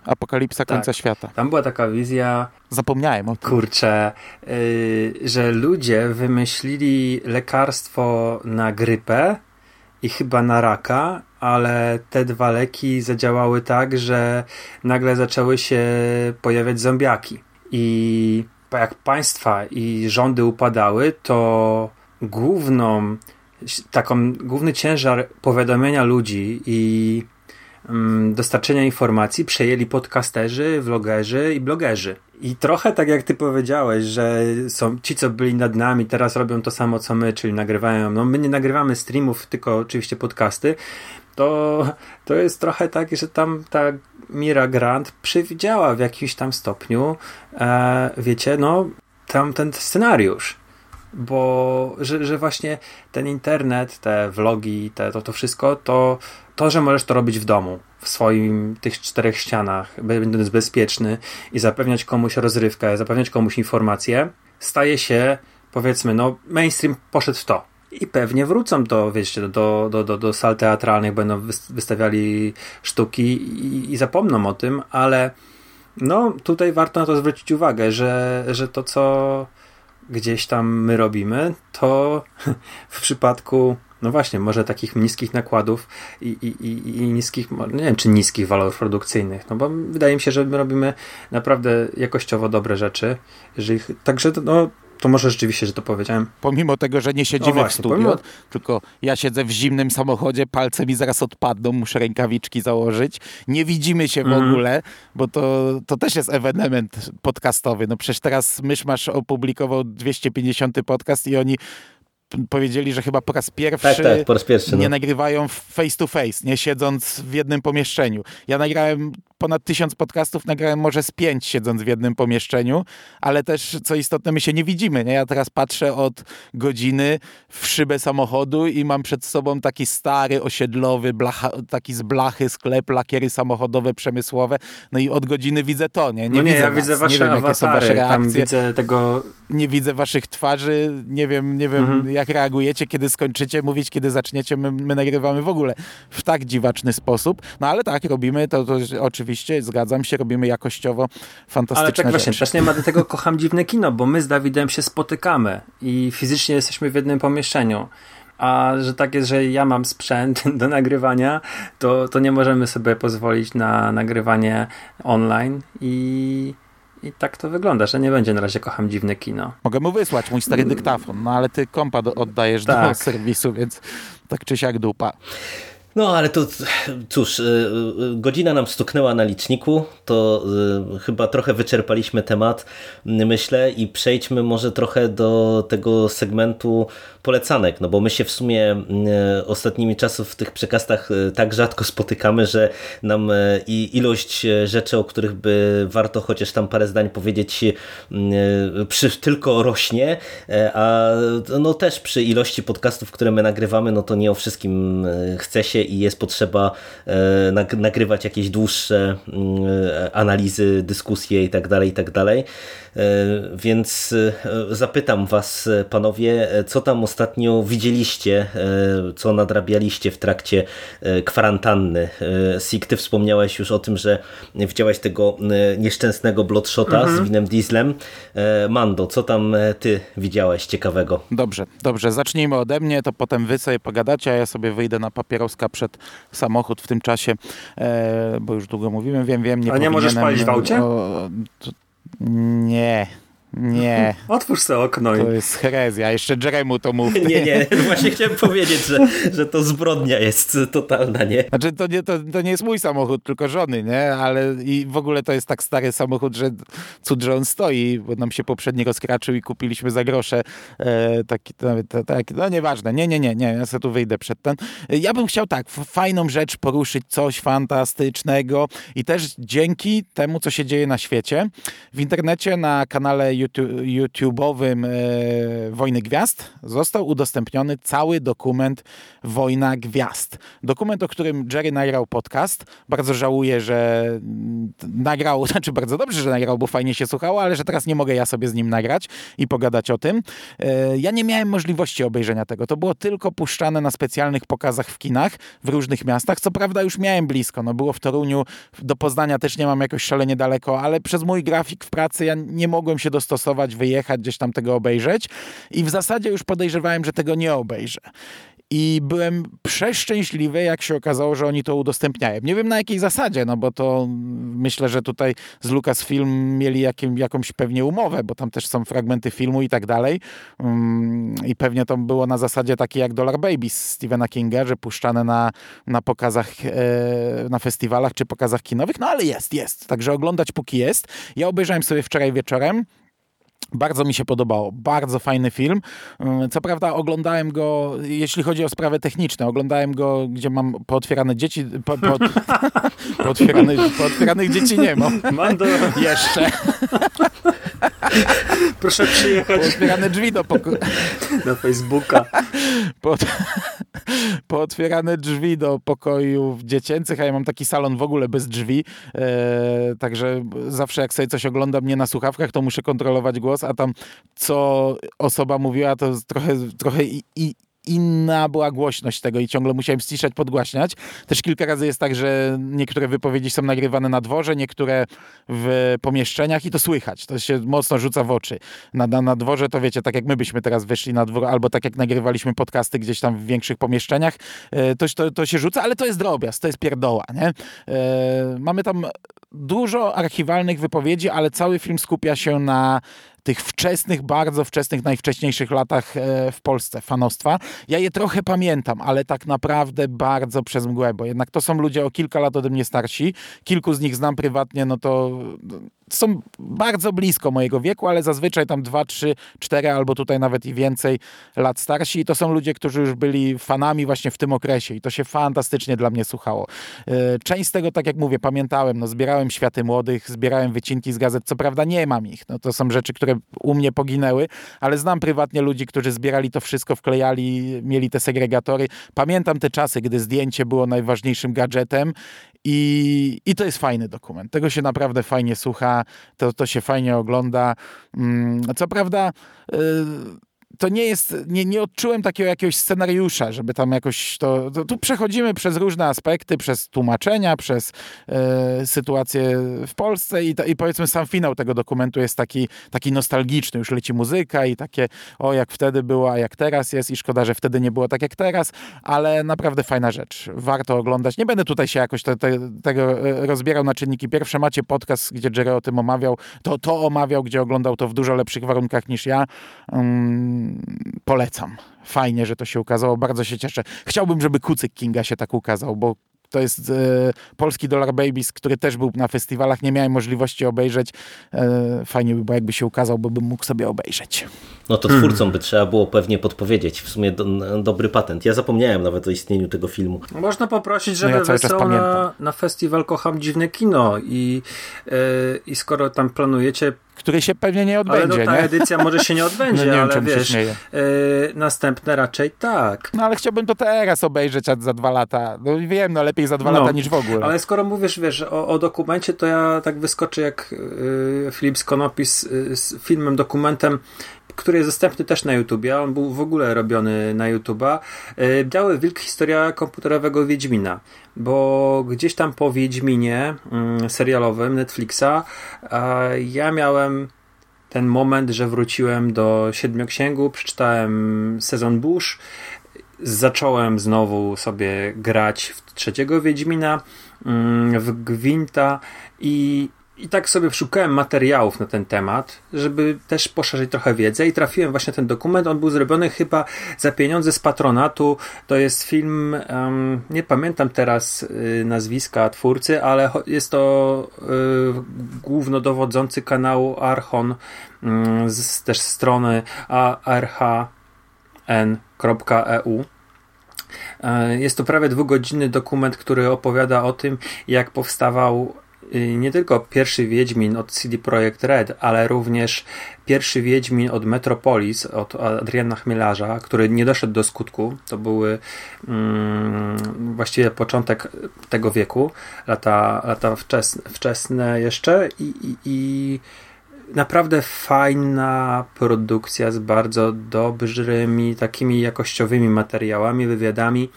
Apokalipsa Tak. końca świata. tam była taka wizja Zapomniałem o tym. Kurczę, yy, że ludzie wymyślili lekarstwo na grypę i chyba na raka, ale te dwa leki zadziałały tak, że nagle zaczęły się pojawiać zombiaki. I jak państwa i rządy upadały, to główną, taką, główny ciężar powiadomienia ludzi i mm, dostarczenia informacji przejęli podcasterzy, vlogerzy i blogerzy. I trochę tak jak ty powiedziałeś, że są ci, co byli nad nami, teraz robią to samo co my, czyli nagrywają. No my nie nagrywamy streamów, tylko oczywiście podcasty. To, to jest trochę tak, że tam ta Mira Grant przewidziała w jakimś tam stopniu, e, wiecie, no, tam ten scenariusz. bo że, że właśnie ten internet, te vlogi, te, to, to wszystko, to to, że możesz to robić w domu, w swoim tych czterech ścianach, będąc bezpieczny i zapewniać komuś rozrywkę, zapewniać komuś informacje, staje się, powiedzmy, no mainstream poszedł w to. I pewnie wrócą to, wiecie, do, do, do, do sal teatralnych, będą wystawiali sztuki i, i zapomną o tym, ale no tutaj warto na to zwrócić uwagę, że, że to, co gdzieś tam my robimy, to *laughs* w przypadku no właśnie, może takich niskich nakładów i, i, i, i niskich, nie wiem czy niskich walorów produkcyjnych, no bo wydaje mi się, że my robimy naprawdę jakościowo dobre rzeczy. Jeżeli, także no, to może rzeczywiście, że to powiedziałem. Pomimo tego, że nie siedzimy właśnie, w studiu, pomimo... tylko ja siedzę w zimnym samochodzie, palce mi zaraz odpadną, muszę rękawiczki założyć. Nie widzimy się w mm. ogóle, bo to, to też jest ewenement podcastowy. No przecież teraz Myszmasz opublikował 250 podcast i oni powiedzieli, że chyba po raz pierwszy, tak, tak, po raz pierwszy nie no. nagrywają face to face, nie siedząc w jednym pomieszczeniu. Ja nagrałem ponad tysiąc podcastów, nagrałem może z pięć siedząc w jednym pomieszczeniu, ale też co istotne, my się nie widzimy. Nie? Ja teraz patrzę od godziny w szybę samochodu i mam przed sobą taki stary, osiedlowy, blacha, taki z blachy sklep, lakiery samochodowe, przemysłowe. No i od godziny widzę to, nie? Nie, no nie widzę ja was. widzę wasze nie wiem, awatary, jakie są wasze reakcje. Widzę tego... Nie widzę waszych twarzy, nie wiem, nie wiem mhm. jak reagujecie, kiedy skończycie mówić, kiedy zaczniecie. My, my nagrywamy w ogóle w tak dziwaczny sposób. No ale tak, robimy to, to oczywiście oczywiście, zgadzam się, robimy jakościowo fantastyczne Ale tak rzeczy. właśnie, też nie ma do tego kocham dziwne kino, bo my z Dawidem się spotykamy i fizycznie jesteśmy w jednym pomieszczeniu. A że tak jest, że ja mam sprzęt *laughs* do nagrywania, to, to nie możemy sobie pozwolić na nagrywanie online i, i tak to wygląda, że nie będzie na razie kocham dziwne kino. Mogę mu wysłać mój stary dyktafon, no ale ty kompa oddajesz tak. do serwisu, więc tak czy siak dupa. No ale to cóż, y, y, godzina nam stuknęła na liczniku, to y, chyba trochę wyczerpaliśmy temat, myślę, i przejdźmy może trochę do tego segmentu polecanek, no bo my się w sumie ostatnimi czasy w tych przekastach tak rzadko spotykamy, że nam i ilość rzeczy, o których by warto chociaż tam parę zdań powiedzieć, przy, tylko rośnie, a no też przy ilości podcastów, które my nagrywamy, no to nie o wszystkim chce się i jest potrzeba e, nagrywać jakieś dłuższe mm, e, analizy, dyskusje itd., tak itd. Tak e, więc zapytam Was, panowie, co tam ostatnio widzieliście, co nadrabialiście w trakcie kwarantanny? Sik, ty wspomniałeś już o tym, że widziałeś tego nieszczęsnego Bloodshota mhm. z Winem Dieslem. Mando, co tam ty widziałeś ciekawego? Dobrze, dobrze, zacznijmy ode mnie, to potem wy sobie pogadacie, a ja sobie wyjdę na papieroska przed samochód w tym czasie, e, bo już długo mówimy, wiem, wiem, nie A nie możesz palić w aucie? O, nie, nie. *laughs* Otwórz sobie okno. To jest herezja. Jeszcze Jeremu to mówi. *laughs* Nie, nie. *laughs* Właśnie chciałem powiedzieć, że, że to zbrodnia jest totalna, nie? Znaczy, to nie, to, to nie jest mój samochód, tylko żony, nie? Ale i w ogóle to jest tak stary samochód, że cud, że on stoi, bo nam się poprzedni rozkraczył i kupiliśmy za grosze e, taki, tak, no nieważne. Nie, nie, nie, nie. Ja sobie tu wyjdę przed ten. Ja bym chciał tak, fajną rzecz poruszyć, coś fantastycznego i też dzięki temu, co się dzieje na świecie, w internecie na kanale YouTube'owym e, Wojny Gwiazd został udostępniony cały dokument Wojna Gwiazd. Dokument, o którym Jerry nagrał podcast. Bardzo żałuję, że nagrał, *laughs* znaczy bardzo dobrze, że nagrał, bo fajnie się słuchało, ale że teraz nie mogę ja sobie z nim nagrać i pogadać o tym. E, ja nie miałem możliwości obejrzenia tego. To było tylko puszczane na specjalnych pokazach w kinach w różnych miastach. Co prawda już miałem blisko. No było w Toruniu, do Poznania też nie mam jakoś szalenie daleko, ale przez mój grafik w pracy ja nie mogłem się dostosować dostosować, wyjechać, gdzieś tam tego obejrzeć i w zasadzie już podejrzewałem, że tego nie obejrzę. I byłem przeszczęśliwy, jak się okazało, że oni to udostępniają. Nie wiem na jakiej zasadzie, no bo to myślę, że tutaj z Lucasfilm mieli jakim, jakąś pewnie umowę, bo tam też są fragmenty filmu i tak dalej. Mm, I pewnie to było na zasadzie takiej jak Dollar Baby z Stephena Kinga, że puszczane na, na pokazach, e, na festiwalach czy pokazach kinowych. No ale jest, jest. Także oglądać póki jest. Ja obejrzałem sobie wczoraj wieczorem. Bardzo mi się podobało. Bardzo fajny film. Mm, co prawda oglądałem go, jeśli chodzi o sprawy techniczne, oglądałem go, gdzie mam pootwierane dzieci. Po, po, *laughs* pootwierane, pootwieranych dzieci nie mam. *laughs* Mando. Jeszcze. *laughs* Proszę przyjechać Pootwierane drzwi do pokoju. na Facebooka. Po, pootwierane drzwi do pokojów dziecięcych, a ja mam taki salon w ogóle bez drzwi, e, także zawsze jak sobie coś oglądam nie na słuchawkach, to muszę kontrolować głos, a tam co osoba mówiła, to trochę, trochę i, i inna była głośność tego i ciągle musiałem ściszać, podgłaśniać. Też kilka razy jest tak, że niektóre wypowiedzi są nagrywane na dworze, niektóre w pomieszczeniach i to słychać. To się mocno rzuca w oczy. Na, na, na dworze to wiecie, tak jak my byśmy teraz wyszli na dwór, albo tak jak nagrywaliśmy podcasty gdzieś tam w większych pomieszczeniach, e, to, to, to się rzuca, ale to jest drobiazg, to jest pierdoła, nie? E, mamy tam dużo archiwalnych wypowiedzi, ale cały film skupia się na tych wczesnych, bardzo wczesnych, najwcześniejszych latach e, w Polsce fanostwa. Ja je trochę pamiętam, ale tak naprawdę bardzo przez mgłę, bo jednak to są ludzie o kilka lat ode mnie starsi. Kilku z nich znam prywatnie, no to są bardzo blisko mojego wieku, ale zazwyczaj tam 2, 3, 4 albo tutaj nawet i więcej lat starsi i to są ludzie, którzy już byli fanami właśnie w tym okresie i to się fantastycznie dla mnie słuchało. E, część z tego, tak jak mówię, pamiętałem, no zbierałem Światy Młodych, zbierałem wycinki z gazet, co prawda nie mam ich, no to są rzeczy, które u mnie poginęły, ale znam prywatnie ludzi, którzy zbierali to wszystko, wklejali, mieli te segregatory. Pamiętam te czasy, gdy zdjęcie było najważniejszym gadżetem i, I to jest fajny dokument. Tego się naprawdę fajnie słucha, to, to się fajnie ogląda. Mm, co prawda. Yy, to nie jest, nie, nie odczułem takiego jakiegoś scenariusza, żeby tam jakoś to, to tu przechodzimy przez różne aspekty, przez tłumaczenia, przez e, sytuację w Polsce i, i powiedzmy sam finał tego dokumentu jest taki, taki nostalgiczny, już leci muzyka i takie o jak wtedy było, a jak teraz jest i szkoda, że wtedy nie było tak jak teraz, ale naprawdę fajna rzecz, warto oglądać. Nie będę tutaj się jakoś te, te, tego e, rozbierał na czynniki pierwsze, macie podcast, gdzie Jerry o tym omawiał, to, to omawiał, gdzie oglądał to w dużo lepszych warunkach niż ja. Um, polecam. Fajnie, że to się ukazało, bardzo się cieszę. Chciałbym, żeby Kucyk Kinga się tak ukazał, bo to jest e, polski Dollar Babies, który też był na festiwalach. Nie miałem możliwości obejrzeć. E, fajnie by było, jakby się ukazał, bo bym mógł sobie obejrzeć. No to twórcom hmm. by trzeba było pewnie podpowiedzieć. W sumie do, dobry patent. Ja zapomniałem nawet o istnieniu tego filmu. Można poprosić, żeby no ja wysłał na, na festiwal Kocham Dziwne Kino i, yy, i skoro tam planujecie który się pewnie nie odbędzie. Ale no, ta nie? edycja może się nie *laughs* odbędzie, no, nie ale wiem, wiesz, yy, następne raczej tak. No ale chciałbym to teraz obejrzeć za dwa lata. No wiem, no lepiej za dwa no, lata niż w ogóle. Ale skoro mówisz, wiesz, o, o dokumencie, to ja tak wyskoczę jak yy, Filip Skonopis yy, z filmem, dokumentem który jest dostępny też na YouTubie, on był w ogóle robiony na YouTuba. E, Biały Wilk, historia komputerowego Wiedźmina, bo gdzieś tam po Wiedźminie mm, serialowym Netflixa ja miałem ten moment, że wróciłem do Siedmioksięgu, przeczytałem sezon Bush, zacząłem znowu sobie grać w trzeciego Wiedźmina, mm, w Gwinta i i tak sobie szukałem materiałów na ten temat, żeby też poszerzyć trochę wiedzę i trafiłem właśnie na ten dokument. On był zrobiony chyba za pieniądze z patronatu. To jest film, um, nie pamiętam teraz y, nazwiska twórcy, ale jest to y, głównodowodzący kanału Archon y, z też strony arhn.eu. E, jest to prawie dwugodzinny dokument, który opowiada o tym, jak powstawał nie tylko pierwszy Wiedźmin od CD Projekt Red, ale również pierwszy Wiedźmin od Metropolis, od Adriana Chmielarza, który nie doszedł do skutku. To były mm, właściwie początek tego wieku, lata, lata wczesne, wczesne jeszcze i, i, i naprawdę fajna produkcja z bardzo dobrymi, takimi jakościowymi materiałami, wywiadami.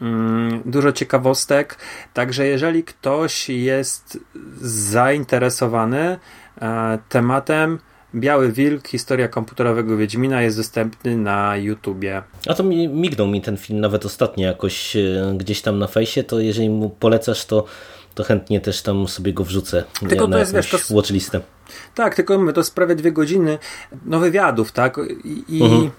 Mm, dużo ciekawostek. Także jeżeli ktoś jest zainteresowany e, tematem, Biały Wilk, historia komputerowego Wiedźmina jest dostępny na YouTubie. A to mi, mignął mi ten film nawet ostatnio jakoś e, gdzieś tam na fejsie, to jeżeli mu polecasz, to, to chętnie też tam sobie go wrzucę tylko na to jest, wiesz, to... watchlistę. Tak, tylko my to jest prawie dwie godziny no, wywiadów, tak? I, i... Mhm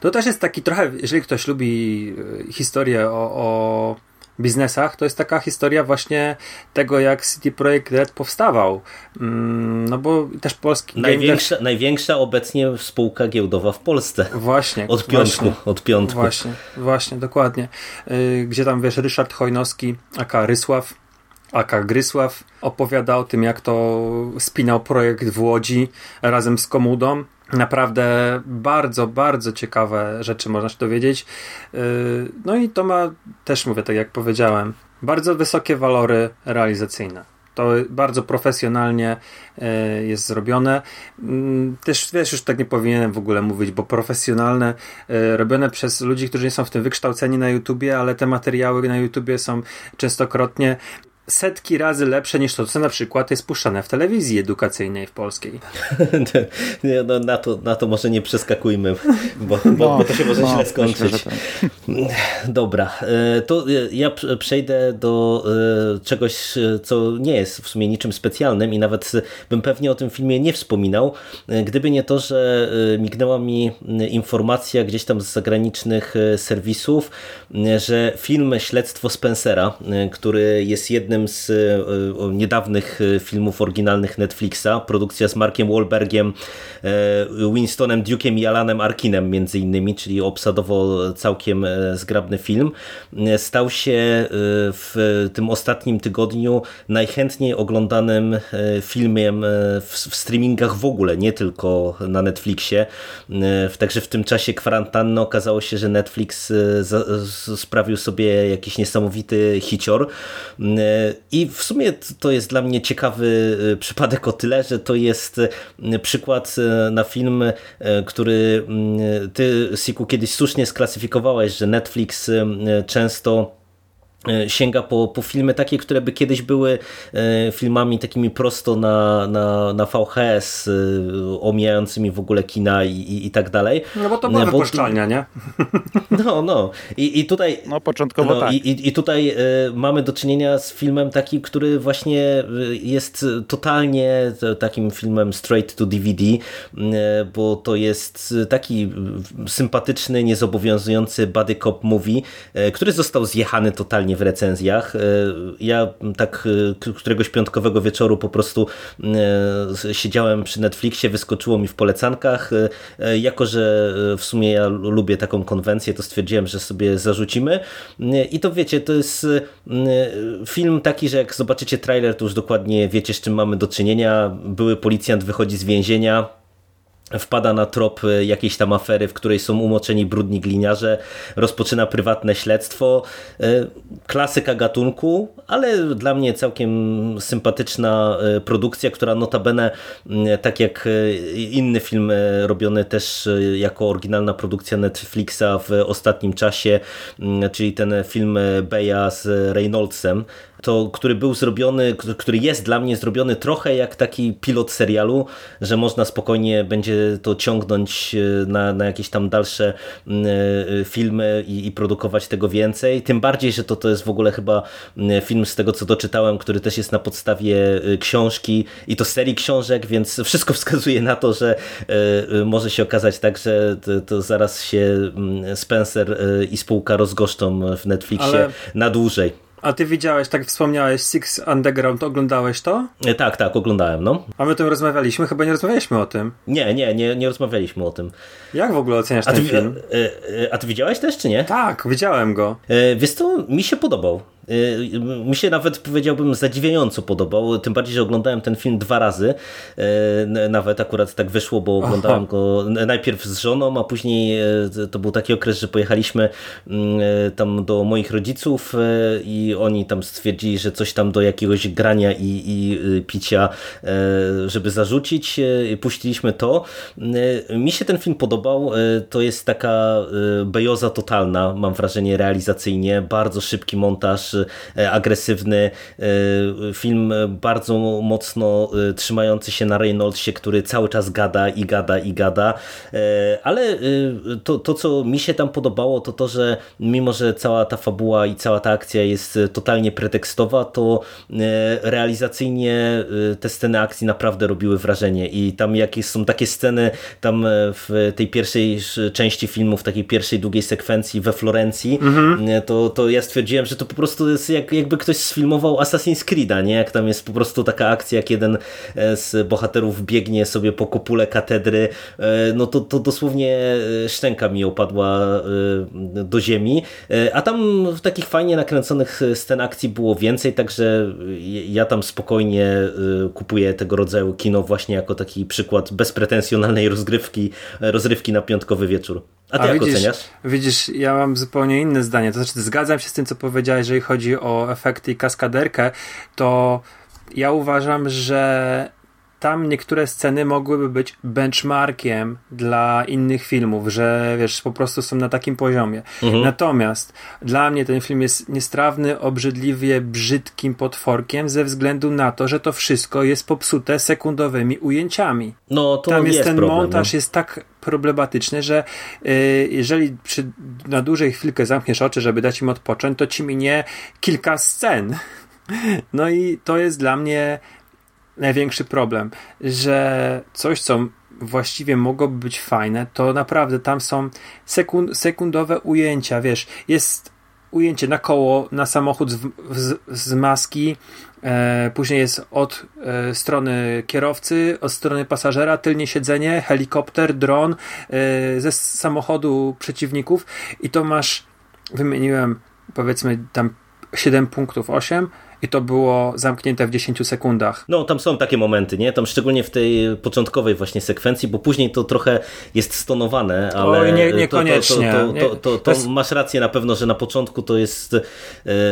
to też jest taki trochę, jeżeli ktoś lubi e, historię o, o biznesach, to jest taka historia właśnie tego, jak City Projekt Red powstawał. Mm, no bo też polski największa, największa obecnie spółka giełdowa w Polsce. Właśnie. Od piątku. Właśnie, od piątku. Właśnie, właśnie, dokładnie. E, gdzie tam wiesz, Ryszard Chojnowski, aka Rysław, Aka Grysław opowiada o tym, jak to spinał projekt w Łodzi razem z Komudą. Naprawdę bardzo, bardzo ciekawe rzeczy można się dowiedzieć. Yy, no i to ma, też mówię, tak jak powiedziałem, bardzo wysokie walory realizacyjne. To bardzo profesjonalnie yy, jest zrobione. Mm, też wiesz, już tak nie powinienem w ogóle mówić, bo profesjonalne, yy, robione przez ludzi, którzy nie są w tym wykształceni na YouTubie, ale te materiały na YouTubie są częstokrotnie setki razy lepsze niż to, co na przykład jest puszczane w telewizji edukacyjnej w polskiej. *laughs* nie, no, na, to, na to może nie przeskakujmy, bo, bo, no, bo to się może no, źle skończyć. Myślę, tak. *laughs* Dobra, e, to e, ja przejdę do e, czegoś, co nie jest w sumie niczym specjalnym i nawet bym pewnie o tym filmie nie wspominał, gdyby nie to, że mignęła mi informacja gdzieś tam z zagranicznych serwisów, że film Śledztwo Spencera, który jest jednym jednym z e, niedawnych e, filmów oryginalnych Netflixa, produkcja z Markiem Wahlbergiem, e, Winstonem Duke'em i Alanem Arkinem między innymi, czyli obsadowo całkiem zgrabny film, stał się w tym ostatnim tygodniu najchętniej oglądanym filmem w streamingach w ogóle, nie tylko na Netflixie. Także w tym czasie kwarantanny okazało się, że Netflix sprawił sobie jakiś niesamowity hicior i w sumie to jest dla mnie ciekawy e, przypadek o tyle, że to jest e, przykład e, na film, który mm, ty, Siku, kiedyś słusznie sklasyfikowałeś, że Netflix często sięga po, po filmy takie, które by kiedyś były e, filmami takimi prosto na, na, na VHS, e, omijającymi w ogóle kina i, i, i tak dalej. No bo to była wypuszczalnia, nie? *laughs* No, no. I, i tutaj... No początkowo no, tak. I, I tutaj mamy do czynienia z filmem takim, który właśnie jest totalnie takim filmem straight to DVD, bo to jest taki sympatyczny, niezobowiązujący buddy cop movie, który został zjechany totalnie w recenzjach. E, ja tak e, któregoś piątkowego wieczoru po prostu e, siedziałem przy Netflixie, wyskoczyło mi w polecankach. Jako, że w sumie ja lubię taką konwencję, to stwierdziłem, że sobie zarzucimy. I to wiecie, to jest film taki, że jak zobaczycie trailer, to już dokładnie wiecie, z czym mamy do czynienia. Były policjant wychodzi z więzienia, wpada na trop e, jakiejś tam afery, w której są umoczeni brudni gliniarze, rozpoczyna prywatne śledztwo. E, klasyka gatunku, ale dla mnie całkiem sympatyczna e, produkcja, która notabene, tak jak inny film robiony też jako oryginalna produkcja Netflixa w ostatnim czasie, czyli ten film Beja z Reynoldsem, to, który był zrobiony, który jest dla mnie zrobiony trochę jak taki pilot serialu, że można spokojnie będzie to ciągnąć e, na, na jakieś tam dalsze e, filmy i, i produkować tego więcej. Tym bardziej, że to, to jest w ogóle chyba film z tego, co doczytałem, który też jest na podstawie e, książki i to serii książek, więc wszystko *laughs* wskazuje na to, że może się okazać tak, że to, to zaraz się Spencer i spółka rozgoszczą w Netflixie Ale... na dłużej. A ty widziałeś, tak wspomniałeś, Six Underground, oglądałeś to? E, tak, tak, oglądałem, no. A my o tym rozmawialiśmy? Chyba nie rozmawialiśmy o tym. Nie, nie, nie, nie rozmawialiśmy o tym. Jak w ogóle oceniasz a ten ty, film? A, e, a ty widziałeś też, czy nie? Tak, widziałem go. E, wiesz co, mi się podobał. Y, mi się nawet powiedziałbym zadziwiająco podobał, tym bardziej, że oglądałem ten film dwa razy, y, nawet akurat tak wyszło, bo oglądałem Aha. go najpierw z żoną, a później y, to był taki okres, że pojechaliśmy tam do moich rodziców i oni tam stwierdzili, że coś tam do jakiegoś grania i, i picia, żeby zarzucić, puściliśmy to. Mi się ten film podobał, to jest taka bejoza totalna, mam wrażenie realizacyjnie, bardzo szybki montaż, E, agresywny e, film, bardzo mocno e, trzymający się na Reynoldsie, który cały czas gada i gada i gada, ale to, to co mi się tam podobało, to to, że mimo, że cała ta fabuła i cała ta akcja jest totalnie pretekstowa, to realizacyjnie te sceny akcji naprawdę robiły wrażenie i tam jakieś są takie sceny tam w tej pierwszej części filmu, w takiej pierwszej długiej sekwencji we Florencji, mhm. to, to ja stwierdziłem, że to po prostu jest jak, jakby ktoś sfilmował Assassin's Creed'a, nie? Jak tam jest po prostu taka akcja, jak jeden e, z bohaterów biegnie sobie po kopule katedry, e, no to, to dosłownie szczęka mi opadła do ziemi, a tam w takich fajnie nakręconych scen akcji było więcej, także ja tam spokojnie kupuję tego rodzaju kino właśnie jako taki przykład bezpretensjonalnej *laughs* rozgrywki, rozrywki na piątkowy wieczór. A ty A jak widzisz, oceniasz? Widzisz, ja mam zupełnie inne zdanie. To znaczy, zgadzam się z tym, co powiedziałeś, jeżeli chodzi o efekty i kaskaderkę, to ja uważam, że tam niektóre sceny mogłyby być benchmarkiem dla innych filmów, że wiesz, po prostu są na takim poziomie. Mhm. Natomiast dla mnie ten film jest niestrawny, obrzydliwie brzydkim potworkiem ze względu na to, że to wszystko jest popsute sekundowymi ujęciami. No, to Tam jest, jest ten problem, montaż no. jest tak problematyczny, że yy, jeżeli przy, na dłużej chwilkę zamkniesz oczy, żeby dać im odpocząć, to ci minie kilka scen. *laughs* No i to jest dla mnie największy problem, że coś, co właściwie mogłoby być fajne, to naprawdę tam są sekund, sekundowe ujęcia, wiesz, jest ujęcie na koło, na samochód z, z, z maski, e, później jest od e, strony kierowcy, od strony pasażera, tylnie siedzenie, helikopter, dron, e, ze samochodu przeciwników i to masz, wymieniłem powiedzmy tam 7 punktów, 8, i to było zamknięte w 10 sekundach. No, tam są takie momenty, nie? Tam szczególnie w tej początkowej właśnie sekwencji, bo później to trochę jest stonowane, ale Oj, nie, niekoniecznie. To, to, to, to, jest... masz rację na pewno, że na początku to jest e,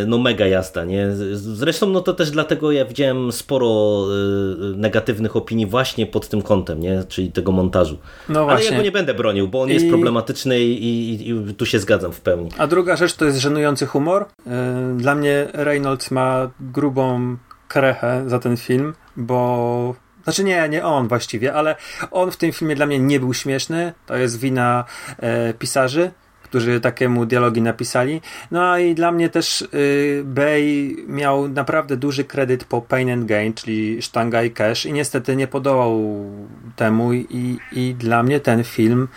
no mega jazda, nie? Zresztą no to też dlatego ja widziałem sporo e, negatywnych opinii właśnie pod tym kątem, nie? Czyli tego montażu. No właśnie. Ale ja go nie będę bronił, bo on I... jest problematyczny i, i, i tu się zgadzam w pełni. A druga rzecz to jest żenujący humor. E, dla mnie Reynolds ma grubą krechę za ten film, bo znaczy nie, nie on właściwie, ale on w tym filmie dla mnie nie był śmieszny. To jest wina e, pisarzy, którzy takiemu dialogi napisali. No i dla mnie też y, Bay miał naprawdę duży kredyt po Pain and Gain, czyli Sztanga i Cash i niestety nie podołał temu i, i dla mnie ten film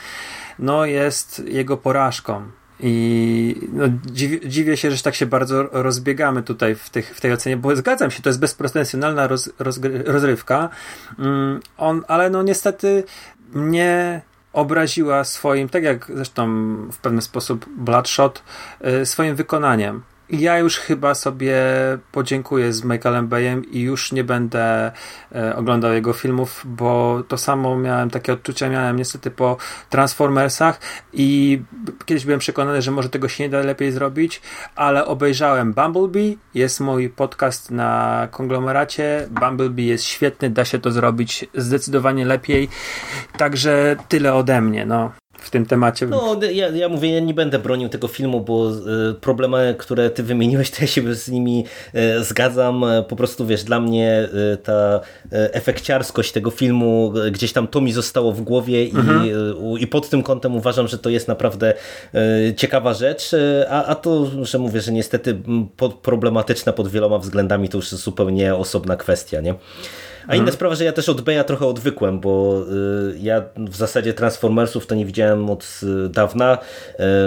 no, jest jego porażką. I no, dziwię, dziwię, się, że tak się bardzo rozbiegamy tutaj w, tych, w tej ocenie, bo zgadzam się, to jest bezpretensjonalna roz, rozrywka, mm, on, ale no niestety mnie obraziła swoim, tak jak zresztą w pewien sposób Bloodshot, y, swoim wykonaniem ja już chyba sobie podziękuję z Michaelem Bayem i już nie będę e, oglądał jego filmów, bo to samo miałem, takie odczucia miałem niestety po Transformersach i kiedyś byłem przekonany, że może tego się nie da lepiej zrobić, ale obejrzałem Bumblebee, jest mój podcast na konglomeracie, Bumblebee jest świetny, da się to zrobić zdecydowanie lepiej, także tyle ode mnie, no w tym temacie. No, ja, ja mówię, ja nie będę bronił tego filmu, bo y, problemy, które ty wymieniłeś, to ja się z nimi y, zgadzam. Po prostu, wiesz, dla mnie y, ta efekciarskość tego filmu, gdzieś tam to mi zostało w głowie mhm. i, i pod tym kątem uważam, że to jest naprawdę ciekawa rzecz, a, a to, że mówię, że niestety problematyczne pod wieloma względami, to już jest zupełnie osobna kwestia, nie? A inna mhm. sprawa, że ja też od Beja trochę odwykłem, bo y, ja w zasadzie Transformersów to nie widziałem od y, dawna,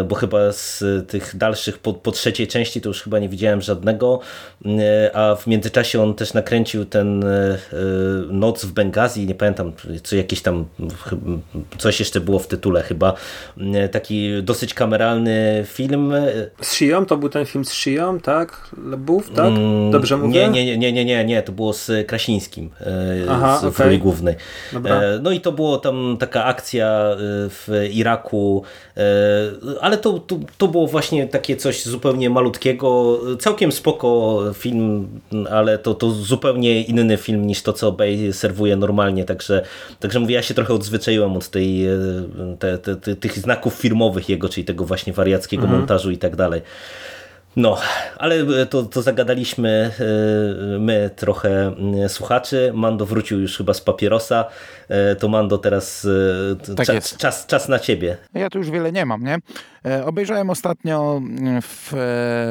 y, bo chyba z tych dalszych po, po trzeciej części to już chyba nie widziałem żadnego, a w międzyczasie on też nakręcił ten Noc w Bengazji, nie pamiętam, co jakieś tam coś jeszcze było w tytule chyba, taki dosyć kameralny film. Z Shią? To był ten film z Shią, tak? Lebów, tak? Mm, Dobrze mówię? Nie, nie, nie, nie, nie, nie, to było z Krasińskim. Aha, w okay. roli głównej. Dobra. E, no i to było tam taka akcja e, w Iraku, e, ale to, to, to było właśnie takie coś zupełnie malutkiego, całkiem spoko film, ale to, to zupełnie inny film niż to, co Bay serwuje normalnie, także, także mówię, ja się trochę odzwyczaiłem od tej, te, te, te, tych znaków filmowych jego, czyli tego właśnie wariackiego mhm. montażu i tak dalej. No, ale e, to, to zagadaliśmy e, my trochę słuchaczy. Mando wrócił już chyba z papierosa. E, to Mando teraz tak cza, czas, czas na ciebie. Ja tu już wiele nie mam, nie? Obejrzałem ostatnio w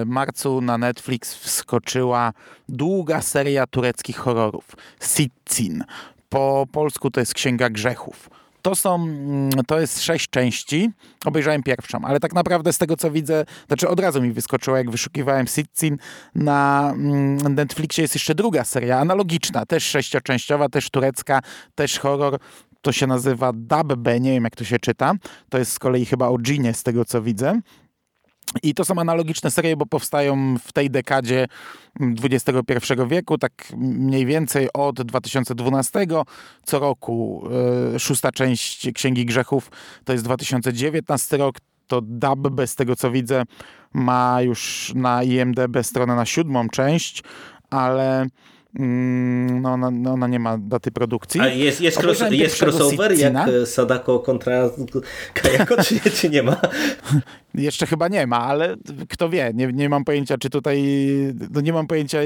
marcu na Netflix wskoczyła długa seria tureckich horrorów. Sitzin. Po polsku to jest Księga Grzechów. To są, mm, to jest sześć części. Obejrzałem pierwszą, ale tak naprawdę z tego co widzę, znaczy od razu mi wyskoczyło, jak wyszukiwałem Sitcin, na mm, Netflixie jest jeszcze druga seria, analogiczna, też sześcioczęściowa, też turecka, też horror. To się nazywa Dabbe, nie wiem jak to się czyta. To jest z kolei chyba o dżinie z tego co widzę. I to są analogiczne serie, bo powstają w tej dekadzie XXI wieku, tak mniej więcej od 2012. Co roku e, szósta część Księgi Grzechów to jest 2019 rok. To Dab, z tego co widzę, ma już na IMDB stronę na siódmą część, ale Mm, no, ona, no, nie ma daty produkcji. A jest, jest, cross, jest crossover jak Sadako kontra Kajako, czy, czy nie ma? *laughs* Jeszcze chyba nie ma, ale kto wie, nie, nie mam pojęcia, czy tutaj, no nie mam pojęcia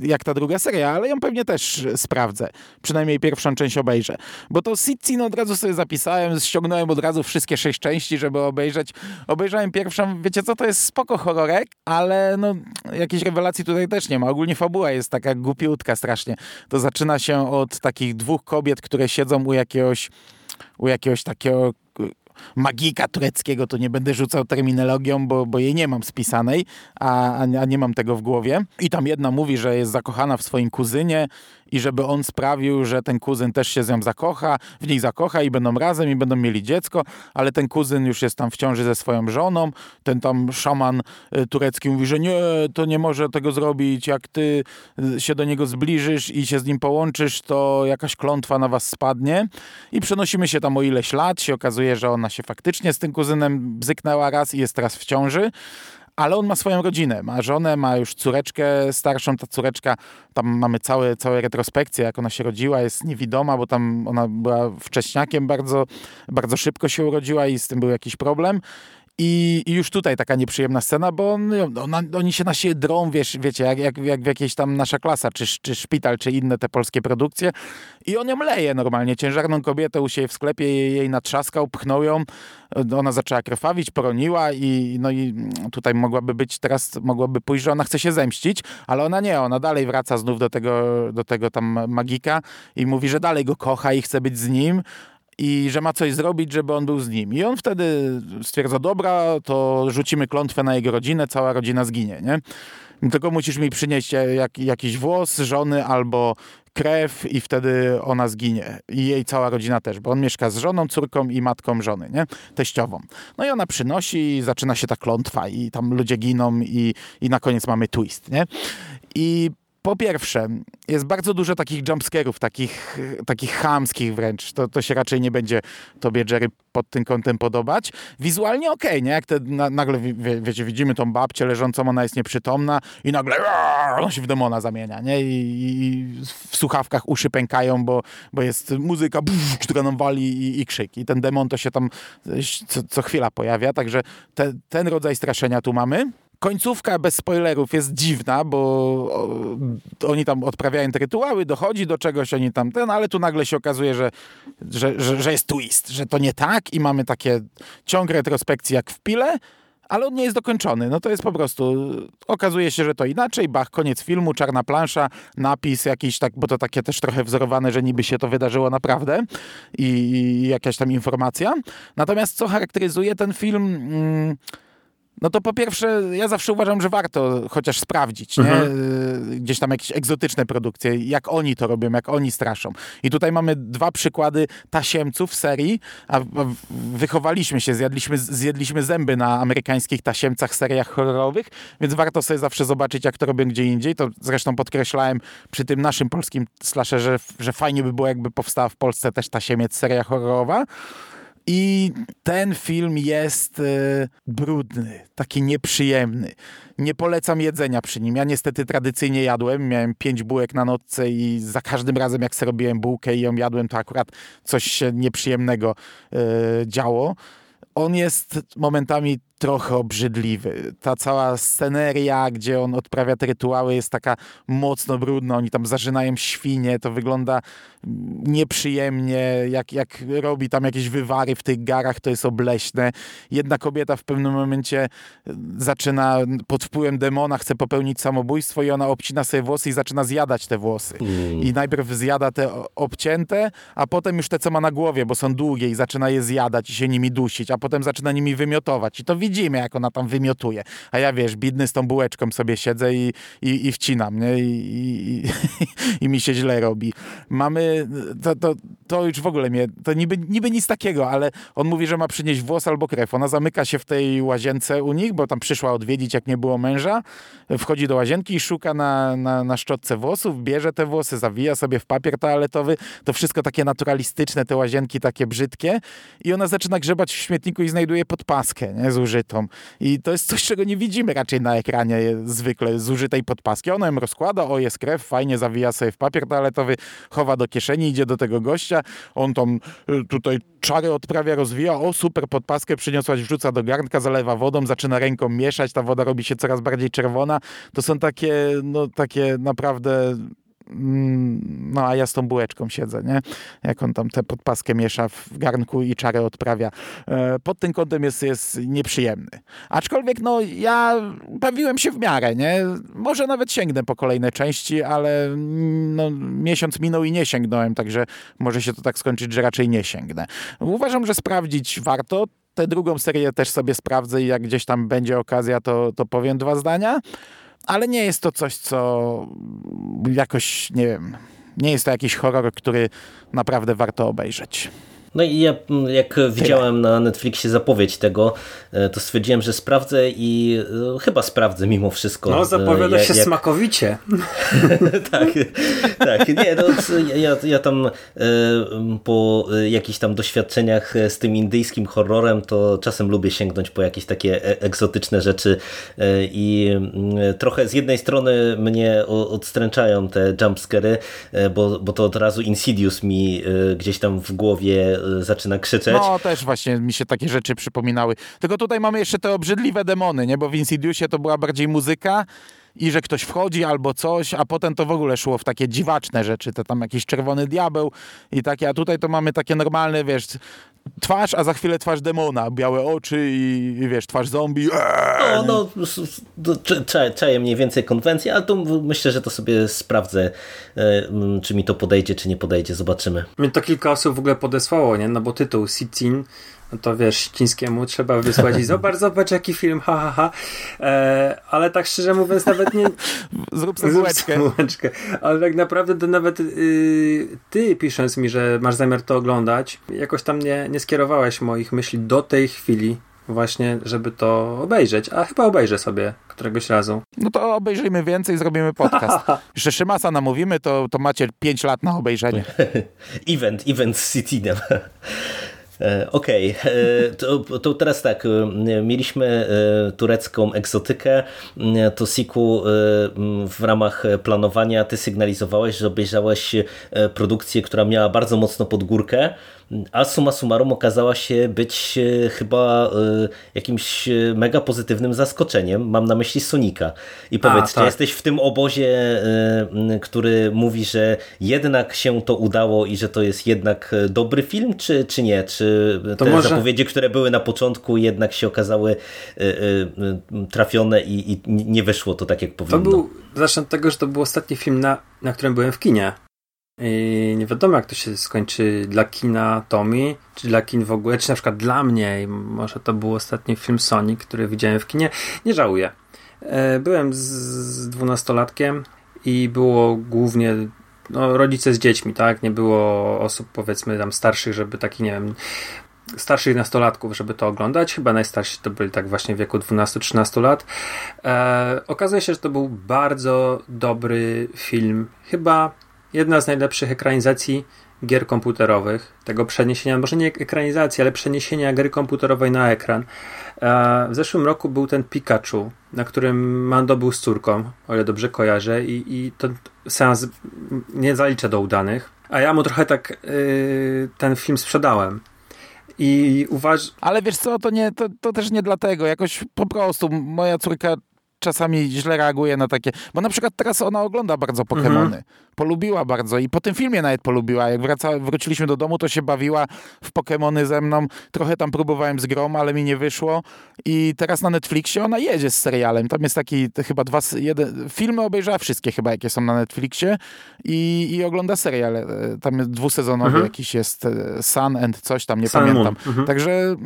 jak ta druga seria, ale ją pewnie też sprawdzę. Przynajmniej pierwszą część obejrzę. Bo to Sitcin od razu sobie zapisałem, ściągnąłem od razu wszystkie sześć części, żeby obejrzeć. Obejrzałem pierwszą, wiecie co, to jest spoko horrorek, ale no jakiejś rewelacji tutaj też nie ma. Ogólnie fabuła jest taka głupiutka strasznie. To zaczyna się od takich dwóch kobiet, które siedzą u jakiegoś u jakiegoś takiego magika tureckiego, to nie będę rzucał terminologią, bo, bo jej nie mam spisanej, a, a nie mam tego w głowie. I tam jedna mówi, że jest zakochana w swoim kuzynie i żeby on sprawił, że ten kuzyn też się z nią zakocha, w nich zakocha i będą razem i będą mieli dziecko, ale ten kuzyn już jest tam w ciąży ze swoją żoną. Ten tam szaman y, turecki mówi, że nie, to nie może tego zrobić. Jak ty y, się do niego zbliżysz i się z nim połączysz, to jakaś klątwa na was spadnie. I przenosimy się tam o ileś lat. Się okazuje, że ona się faktycznie z tym kuzynem bzyknęła raz i jest teraz w ciąży ale on ma swoją rodzinę, ma żonę, ma już córeczkę starszą, ta córeczka, tam mamy całe, całe retrospekcje, jak ona się rodziła, jest niewidoma, bo tam ona była wcześniakiem bardzo, bardzo szybko się urodziła i z tym był jakiś problem. I, I, już tutaj taka nieprzyjemna scena, bo on, ona, oni się na siebie drą, wiesz, wiecie, jak, jak, jak w jakiejś tam nasza klasa, czy, czy szpital, czy inne te polskie produkcje. I on ją leje normalnie. Ciężarną kobietę u siebie w sklepie jej, jej natrzaskał, pchnął ją. Ona zaczęła krwawić, poroniła i no i tutaj mogłaby być, teraz mogłaby pójść, że ona chce się zemścić, ale ona nie, ona dalej wraca znów do tego, do tego tam magika i mówi, że dalej go kocha i chce być z nim, i że ma coś zrobić, żeby on był z nim. I on wtedy stwierdza, dobra, to rzucimy klątwę na jego rodzinę, cała rodzina zginie, nie? Tylko musisz mi przynieść jak, jakiś włos żony albo krew i wtedy ona zginie. I jej cała rodzina też, bo on mieszka z żoną, córką i matką żony, nie? Teściową. No i ona przynosi i zaczyna się ta klątwa i tam ludzie giną i, i na koniec mamy twist, nie? I po pierwsze, jest bardzo dużo takich jumpscarów, takich, takich chamskich wręcz. To, to się raczej nie będzie tobie, Jerry, pod tym kątem podobać. Wizualnie okej, okay, nie? Jak te, na, nagle, wie, wiecie, widzimy tą babcię leżącą, ona jest nieprzytomna i nagle on się w demona zamienia, nie? I, i w słuchawkach uszy pękają, bo, bo jest muzyka, buf, która nam wali i, i krzyk. I ten demon to się tam co, co chwila pojawia, także te, ten rodzaj straszenia tu mamy. Końcówka bez spoilerów jest dziwna, bo oni tam odprawiają te rytuały, dochodzi do czegoś, oni tam ten, ale tu nagle się okazuje, że, że, że, że jest twist, że to nie tak i mamy takie ciąg retrospekcji jak w Pile, ale on nie jest dokończony. No to jest po prostu, okazuje się, że to inaczej, bach, koniec filmu, czarna plansza, napis jakiś tak, bo to takie też trochę wzorowane, że niby się to wydarzyło naprawdę i, i jakaś tam informacja. Natomiast co charakteryzuje ten film... Mm, no to po pierwsze, ja zawsze uważam, że warto chociaż sprawdzić, nie? Mhm. Y, gdzieś tam jakieś egzotyczne produkcje, jak oni to robią, jak oni straszą. I tutaj mamy dwa przykłady tasiemców serii, a wychowaliśmy się, zjadliśmy, zjedliśmy zęby na amerykańskich tasiemcach, seriach horrorowych, więc warto sobie zawsze zobaczyć, jak to robią gdzie indziej. To zresztą podkreślałem przy tym naszym polskim slasherze, że fajnie by było, jakby powstała w Polsce też tasiemiec seria horrorowa. I ten film jest e, brudny, taki nieprzyjemny. Nie polecam jedzenia przy nim. Ja niestety tradycyjnie jadłem. Miałem pięć bułek na nocce i za każdym razem, jak sobie bułkę i ją jadłem, to akurat coś się nieprzyjemnego e, działo. On jest momentami trochę obrzydliwy. Ta cała sceneria, gdzie on odprawia te rytuały jest taka mocno brudna, oni tam zażynają świnie, to wygląda nieprzyjemnie, jak, jak robi tam jakieś wywary w tych garach, to jest obleśne. Jedna kobieta w pewnym momencie zaczyna pod wpływem demona, chce popełnić samobójstwo i ona obcina sobie włosy i zaczyna zjadać te włosy. Mm. I najpierw zjada te obcięte, a potem już te, co ma na głowie, bo są długie i zaczyna je zjadać i się nimi dusić, a potem zaczyna nimi wymiotować. I to widzimy, jak ona tam wymiotuje. A ja, wiesz, bidny z tą bułeczką sobie siedzę i, i, i wcinam, nie? I, i, *laughs* i, mi się źle robi. Mamy, to, to, to już w ogóle mnie, to niby, niby nic takiego, ale on mówi, że ma przynieść włos albo krew. Ona zamyka się w tej łazience u nich, bo tam przyszła odwiedzić, jak nie było męża. Wchodzi do łazienki i szuka na, na, na szczotce włosów, bierze te włosy, zawija sobie w papier toaletowy. To wszystko takie naturalistyczne, te łazienki takie brzydkie. I ona zaczyna grzebać w śmietniku i znajduje podpaskę nie. I to jest coś, czego nie widzimy raczej na ekranie zwykle, zużytej podpaski. Ona ją rozkłada, o jest krew, fajnie zawija sobie w papier toaletowy, chowa do kieszeni, idzie do tego gościa, on tam y, tutaj czary odprawia, rozwija, o super podpaskę przyniosłaś, wrzuca do garnka, zalewa wodą, zaczyna ręką mieszać, ta woda robi się coraz bardziej czerwona. To są takie, no takie naprawdę no a ja z tą bułeczką siedzę, nie? Jak on tam tę podpaskę miesza w garnku i czarę odprawia. E, pod tym kątem jest, jest nieprzyjemny. Aczkolwiek, no ja bawiłem się w miarę, nie? Może nawet sięgnę po kolejne części, ale mm, no, miesiąc minął i nie sięgnąłem, także może się to tak skończyć, że raczej nie sięgnę. Uważam, że sprawdzić warto. Tę drugą serię też sobie sprawdzę i jak gdzieś tam będzie okazja, to, to powiem dwa zdania ale nie jest to coś, co jakoś, nie wiem, nie jest to jakiś horror, który naprawdę warto obejrzeć. No i ja jak widziałem na Netflixie zapowiedź tego, e, to stwierdziłem, że sprawdzę i e, chyba sprawdzę mimo wszystko. No zapowiada e, jak, się jak... smakowicie. *laughs* tak, tak. Nie, no, ja, ja tam po jakichś tam doświadczeniach z tym indyjskim horrorem, to czasem lubię sięgnąć po jakieś takie egzotyczne rzeczy i trochę z jednej strony mnie odstręczają te jumpscary, bo, bo to od razu Insidious mi gdzieś tam w głowie zaczyna krzyczeć. No też właśnie mi się takie rzeczy przypominały. Tylko tutaj mamy jeszcze te obrzydliwe demony, nie? Bo w Insidiousie to była bardziej muzyka i że ktoś wchodzi albo coś, a potem to w ogóle szło w takie dziwaczne rzeczy, to tam jakiś czerwony diabeł i takie, a tutaj to mamy takie normalne, wiesz, twarz, a za chwilę twarz demona, białe oczy i, i wiesz, twarz zombie. No, no, czaję mniej więcej konwencję, ale to myślę, że to sobie sprawdzę, e, czy mi to podejdzie, czy nie podejdzie, zobaczymy. Mnie to kilka osób w ogóle podesłało, nie? No bo tytuł Sitin no to wiesz, chińskiemu trzeba wysłać i zobacz, *laughs* zobacz jaki film, ha, ha, ha. E, ale tak szczerze mówiąc nawet nie... *laughs* Zrób sobie bułeczkę. Ale tak naprawdę to nawet y, ty pisząc mi, że masz zamiar to oglądać, jakoś tam nie, nie skierowałeś moich myśli do tej chwili właśnie, żeby to obejrzeć, a chyba obejrzę sobie któregoś razu. No to obejrzyjmy więcej, zrobimy podcast. *laughs* Jeszcze Szymasa namówimy, to, to macie 5 lat na obejrzenie. event, event. E, okej, okay. E, to, to, teraz tak, e, mieliśmy turecką egzotykę, to Siku w ramach planowania ty sygnalizowałeś, że obejrzałeś produkcję, która miała bardzo mocno pod górkę, a summa summarum okazała się być e, chyba e, jakimś e, mega pozytywnym zaskoczeniem. Mam na myśli Sonika. I powiedz, a, tak. czy jesteś w tym obozie, który mówi, że jednak się to udało i że to jest jednak dobry film, czy, czy nie? Czy te może... zapowiedzi, które były na początku jednak się okazały trafione i, i nie wyszło to tak, jak powinno? To był, zacznę od tego, że to był ostatni film, na, na którym byłem w kinie. I nie wiadomo, jak to się skończy dla kina Tommy, czy dla kin w ogóle, czy na przykład dla mnie. I może to był ostatni film Sonic, który widziałem w kinie. Nie żałuję. E, byłem z dwunastolatkiem i było głównie no, rodzice z dziećmi, tak? Nie było osób, powiedzmy, tam starszych, żeby taki, nie wiem, starszych nastolatków, żeby to oglądać. Chyba najstarsi to byli tak właśnie w wieku 12-13 lat. E, okazuje się, że to był bardzo dobry film. Chyba jedna z najlepszych ekranizacji gier komputerowych, tego przeniesienia, może nie ekranizacji, ale przeniesienia gry komputerowej na ekran. W zeszłym roku był ten Pikachu, na którym Mando był z córką, o ile dobrze kojarzę, i, i ten seans nie zaliczę do udanych. A ja mu trochę tak yy, ten film sprzedałem. I uważ... Ale wiesz co, to, nie, to, to też nie dlatego. Jakoś po prostu moja córka czasami źle reaguje na takie, bo na przykład teraz ona ogląda bardzo Pokémony. Mhm. Polubiła bardzo i po tym filmie nawet polubiła. Jak wraca, wróciliśmy do domu, to się bawiła w Pokémony ze mną. Trochę tam próbowałem z grom, ale mi nie wyszło. I teraz na Netflixie ona jedzie z serialem. Tam jest taki chyba dwa, jeden, filmy obejrzała wszystkie chyba, jakie są na Netflixie i, i ogląda serial. E, tam jest dwusezonowy mhm. jakiś jest e, Sun and coś tam, nie Sun pamiętam. Mhm. Także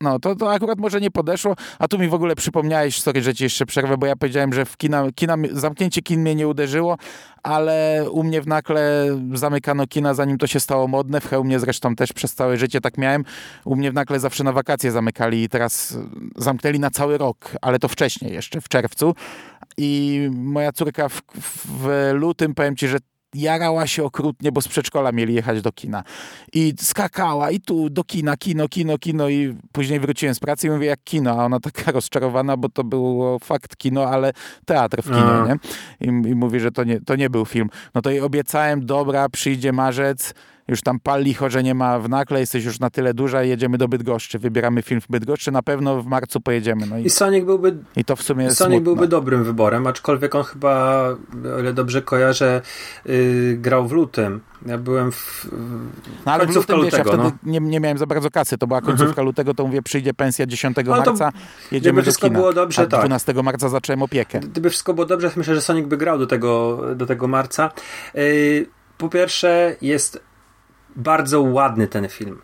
no, to, to akurat może nie podeszło, a tu mi w ogóle przypomniałeś, sorry, że ci jeszcze przerwę, bo ja powiedziałem, że w kina, kina, zamknięcie kin mnie nie uderzyło, ale u mnie w Nakle zamykano kina, zanim to się stało modne, w Chełmie zresztą też przez całe życie tak miałem. U mnie w Nakle zawsze na wakacje zamykali i teraz zamknęli na cały rok, ale to wcześniej jeszcze, w czerwcu. I moja córka w, w lutym, powiem ci, że jarała się okrutnie, bo z przedszkola mieli jechać do kina. I skakała i tu do kina, kino, kino, kino i później wróciłem z pracy i mówię, jak kino, a ona taka *laughs* rozczarowana, bo to było fakt kino, ale teatr w kinie, nie? I, I mówi, że to nie, to nie był film. No to jej obiecałem, dobra, przyjdzie marzec, już tam pal licho, że nie ma w nakle, jesteś już na tyle duża, jedziemy do Bydgoszczy, wybieramy film w Bydgoszczy, na pewno w marcu pojedziemy. No i, I Sonic byłby, i to w sumie Sonic byłby dobrym wyborem, aczkolwiek on chyba, o ile dobrze kojarzę, yy, grał w lutym. Ja byłem w, no, ale w lutym, wiesz, ja wtedy no. nie, nie miałem za bardzo kasy, to była końcówka mhm. lutego, to mówię, przyjdzie pensja 10 no marca, jedziemy do kina. Było dobrze, a 12 tak. marca zacząłem opiekę. Gdyby wszystko było dobrze, myślę, że Sonic by grał do tego, do tego marca. Yy, po pierwsze jest bardzo ładny ten film.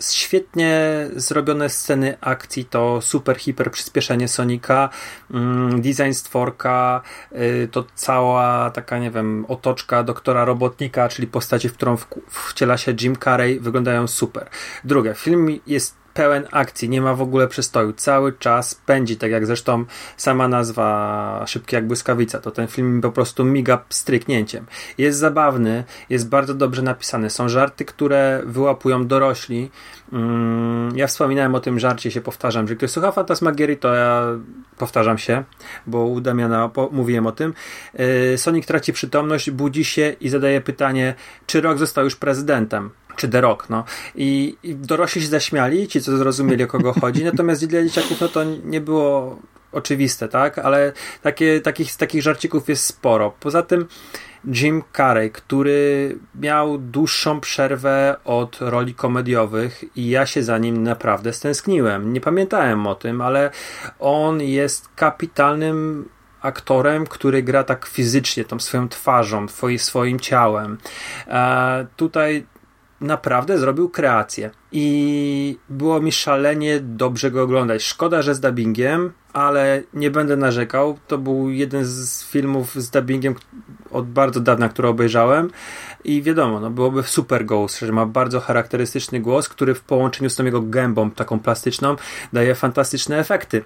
Świetnie zrobione sceny akcji to super, hiper przyspieszenie Sonika, mm, design stworka, y, to cała taka, nie wiem, otoczka doktora Robotnika, czyli postaci, w którą wciela się Jim Carrey, wyglądają super. Drugie, film jest pełen akcji, nie ma w ogóle przystoju. Cały czas pędzi, tak jak zresztą sama nazwa Szybki jak błyskawica. To ten film po prostu miga stryknięciem. Jest zabawny, jest bardzo dobrze napisany. Są żarty, które wyłapują dorośli. Mm, ja wspominałem o tym żarcie, się powtarzam, że ktoś słucha Fantasmagierii, to ja powtarzam się, bo u Damiana mówiłem o tym. Y, Sonic traci przytomność, budzi się i zadaje pytanie, czy Rok został już prezydentem czy The Rock, no. I, I dorośli się zaśmiali, ci co zrozumieli o kogo chodzi, *laughs* natomiast dla dzieciaków no to nie było oczywiste, tak? Ale takie, takich, takich żarcików jest sporo. Poza tym Jim Carrey, który miał dłuższą przerwę od roli komediowych i ja się za nim naprawdę stęskniłem. Nie pamiętałem o tym, ale on jest kapitalnym aktorem, który gra tak fizycznie, tą swoją twarzą, swoim ciałem. E, tutaj naprawdę zrobił kreację. I było mi szalenie dobrze go oglądać. Szkoda, że z dubbingiem, ale nie będę narzekał. To był jeden z filmów z dubbingiem od bardzo dawna, który obejrzałem. I wiadomo, no byłoby super głos, że ma bardzo charakterystyczny głos, który w połączeniu z tą jego gębą taką plastyczną daje fantastyczne efekty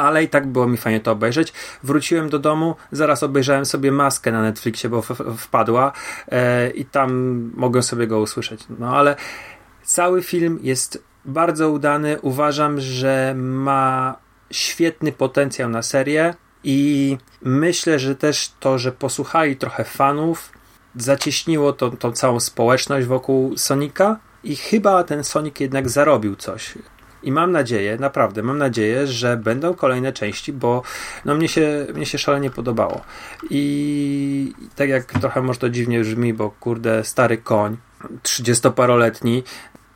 ale i tak było mi fajnie to obejrzeć. Wróciłem do domu, zaraz obejrzałem sobie maskę na Netflixie, bo wpadła e, i tam mogłem sobie go usłyszeć. No ale cały film jest bardzo udany. Uważam, że ma świetny potencjał na serię i myślę, że też to, że posłuchali trochę fanów, zacieśniło tą, tą całą społeczność wokół Sonika i chyba ten Sonic jednak zarobił coś. I mam nadzieję, naprawdę mam nadzieję, że będą kolejne części, bo no mnie się, mnie się szalenie podobało. I tak jak trochę może to dziwnie brzmi, bo kurde, stary koń, 30-paroletni,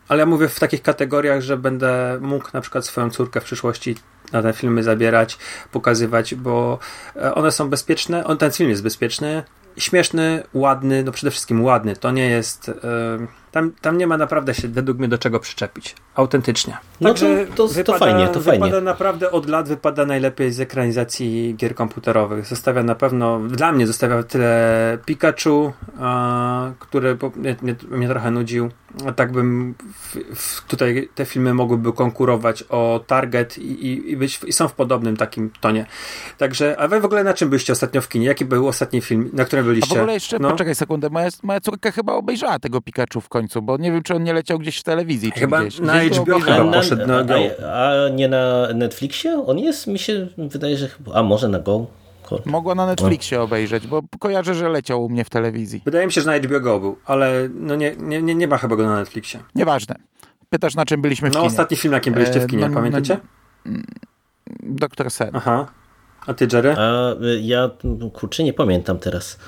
ale ja mówię w takich kategoriach, że będę mógł na przykład swoją córkę w przyszłości na te filmy zabierać, pokazywać, bo e, one są bezpieczne. On, ten film jest bezpieczny, śmieszny, ładny, no przede wszystkim ładny. To nie jest. Yy tam, tam nie ma naprawdę się według mnie do czego przyczepić. Autentycznie. No Także to, to, wypada, to fajnie, to fajnie. Wypada naprawdę od lat wypada najlepiej z ekranizacji gier komputerowych. Zostawia na pewno, dla mnie zostawia tyle Pikachu, a, który mnie, mnie, mnie, trochę nudził. Tak bym w, w, tutaj te filmy mogłyby konkurować o target i, i, i, być, i są w podobnym takim tonie. Także, a wy w ogóle na czym byliście ostatnio w kinie? Jaki był ostatni film, na którym byliście? A w ogóle jeszcze, no? poczekaj sekundę, moja, moja córka chyba obejrzała tego Pikachu w końcu bo nie wiem, czy on nie leciał gdzieś w telewizji. Chyba gdzieś. na gdzieś HBO chyba poszedł na, Go. A, a, nie na Netflixie? On jest, mi się wydaje, że chyba, a może na Go? Mogła na Netflixie obejrzeć, bo kojarzę, że leciał u mnie w telewizji. Wydaje mi się, że na HBO Go był, ale no nie, nie, nie, nie ma chyba go na Netflixie. Nieważne. Pytasz, na czym byliśmy w No kinie. ostatni film, jakim byliście w kinie, E, no, pamiętacie? Doktor Sen. Aha. A ty, Jerry? A y, ja, kurczę, nie pamiętam teraz,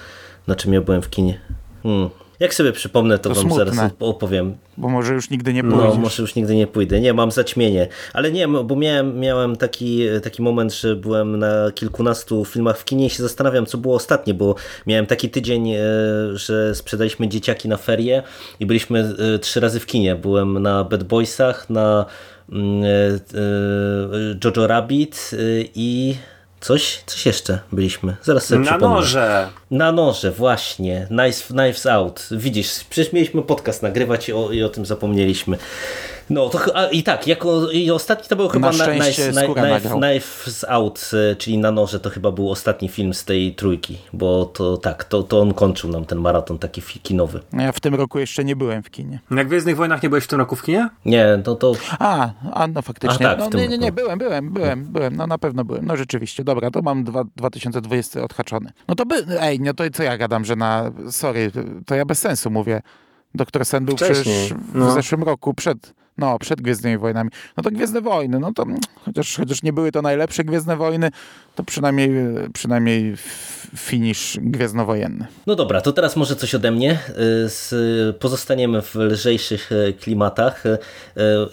na czym ja byłem w kinie. Hmm. Jak sobie przypomnę, to, To wam smutne. zaraz opowiem. Bo może już nigdy nie No, pójdziesz. może już nigdy nie pójdę. Nie, mam zaćmienie. Ale nie, bo miałem, miałem taki, taki moment, że byłem na kilkunastu filmach w kinie i się zastanawiam, co było ostatnie, bo miałem taki tydzień, e, że sprzedaliśmy dzieciaki na ferie i byliśmy e, trzy razy w kinie. Byłem na Bad Boysach, na mm, e, Jojo Rabbit i coś, coś jeszcze byliśmy. Zaraz sobie Na przypomnę. noże! Na noże, właśnie. Knives, Knives Out. Widzisz, przecież mieliśmy podcast nagrywać i o, i o tym zapomnieliśmy. No to i tak, jako, i ostatni to był chyba Na na, szczęście Skóra Knife, nagrał. Knives Out, e, czyli na noże, to chyba był ostatni film z tej trójki, bo to tak, to, to on kończył nam ten maraton taki kinowy. No Ja w tym roku jeszcze nie byłem w kinie. Jak w Gwiezdnych Wojnach nie byłeś w tym roku w kinie? Nie, no to A, a no faktycznie. A, tak, no, nie, nie, nie, byłem, byłem, byłem, byłem, no na pewno byłem. No rzeczywiście, dobra, to mam dwa, 2020 odhaczony. No to by, ej, no to co ja gadam, że na, sorry, to ja bez sensu mówię. Doktor Sen był Wcześniej, przecież w no. zeszłym roku, przed, no, przed Gwiezdnymi Wojnami. No to Gwiezdne Wojny, no to chociaż, chociaż nie były to najlepsze Gwiezdne Wojny, to przynajmniej, przynajmniej finisz gwiezdnowojenny. No dobra, to teraz może coś ode mnie. Y, Z, pozostaniemy w lżejszych y, klimatach. Y,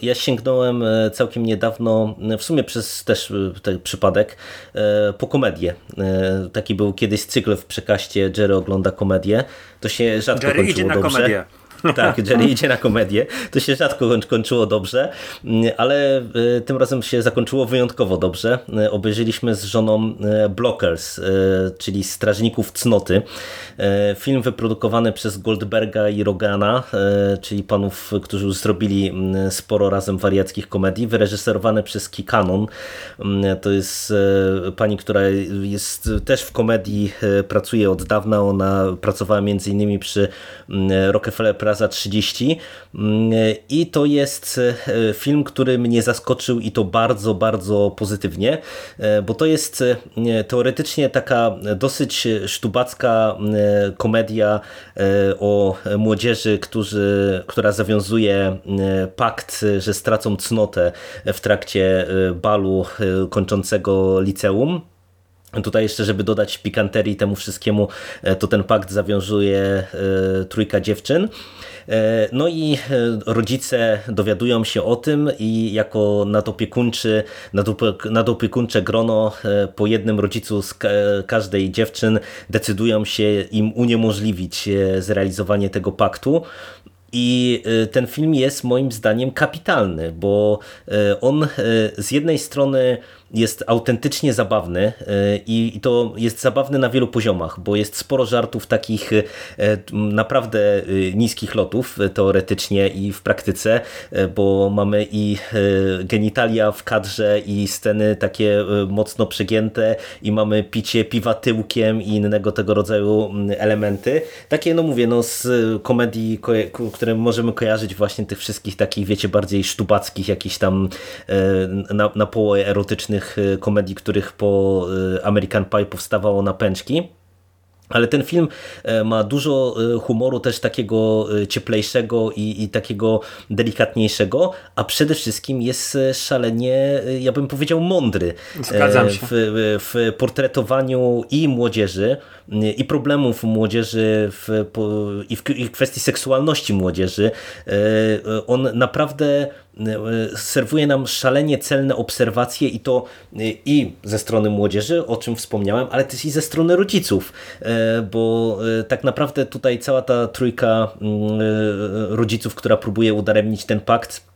Ja sięgnąłem całkiem niedawno, w sumie przez też ten przypadek, po komedię. Taki był kiedyś cykl w przekaście Jerry ogląda komedię. To się rzadko Jerry kończyło idzie na dobrze. komedię. Tak, Jerry *laughs* idzie na komedię. To się rzadko koń- kończyło dobrze, mm, ale y, tym razem się zakończyło wyjątkowo dobrze. Y, Obejrzeliśmy z żoną y, Blockers, czyli Strażników Cnoty. Film wyprodukowany przez Goldberga i Rogana, czyli panów, którzy już zrobili mm, sporo razem wariackich komedii. Wyreżyserowany przez Kikanon. Mm, To jest pani, która jest też w komedii, pracuje od dawna. Ona pracowała między innymi przy mm, Plaza 30 Mm, i to jest e, film, który mnie zaskoczył i to bardzo, bardzo pozytywnie, e, bo to jest e, teoretycznie taka dosyć sztubacka komedia o młodzieży, którzy, która zawiązuje pakt, że stracą cnotę w trakcie balu kończącego liceum. Tutaj jeszcze, żeby dodać pikanterii temu wszystkiemu, e, to ten pakt zawiązuje e, trójka dziewczyn. E, No i rodzice dowiadują się o tym i jako nadopiekuńczy, nadopie- nadopiekuńcze grono po jednym rodzicu z ka- każdej dziewczyn decydują się im uniemożliwić zrealizowanie tego paktu. I ten film jest moim zdaniem kapitalny, bo on z jednej strony jest autentycznie zabawny y, i to jest zabawny na wielu poziomach, bo jest sporo żartów takich m, naprawdę y, niskich lotów teoretycznie i w praktyce, bo mamy i genitalia w kadrze i sceny takie mocno przegięte i mamy picie piwa tyłkiem i innego tego rodzaju elementy. Takie, no mówię, no z komedii, które możemy kojarzyć właśnie tych wszystkich takich, wiecie, bardziej sztubackich, jakichś tam e, na, na połowę erotycznych e, komedii, których po e, American Pie powstawało na pęczki. Ale ten film e, ma dużo e, humoru też takiego e, cieplejszego i, i takiego delikatniejszego, a przede wszystkim jest szalenie, ja bym powiedział, mądry Zgadzam się. w, w portretowaniu i młodzieży, e, i problemów młodzieży w, i, w, i kwestii seksualności młodzieży. On naprawdę serwuje nam szalenie celne obserwacje i to e, i ze strony młodzieży, o czym wspomniałem, ale też i ze strony rodziców, e, bo e, tak naprawdę tutaj cała ta trójka mm, e, rodziców, która próbuje udaremnić ten pakt,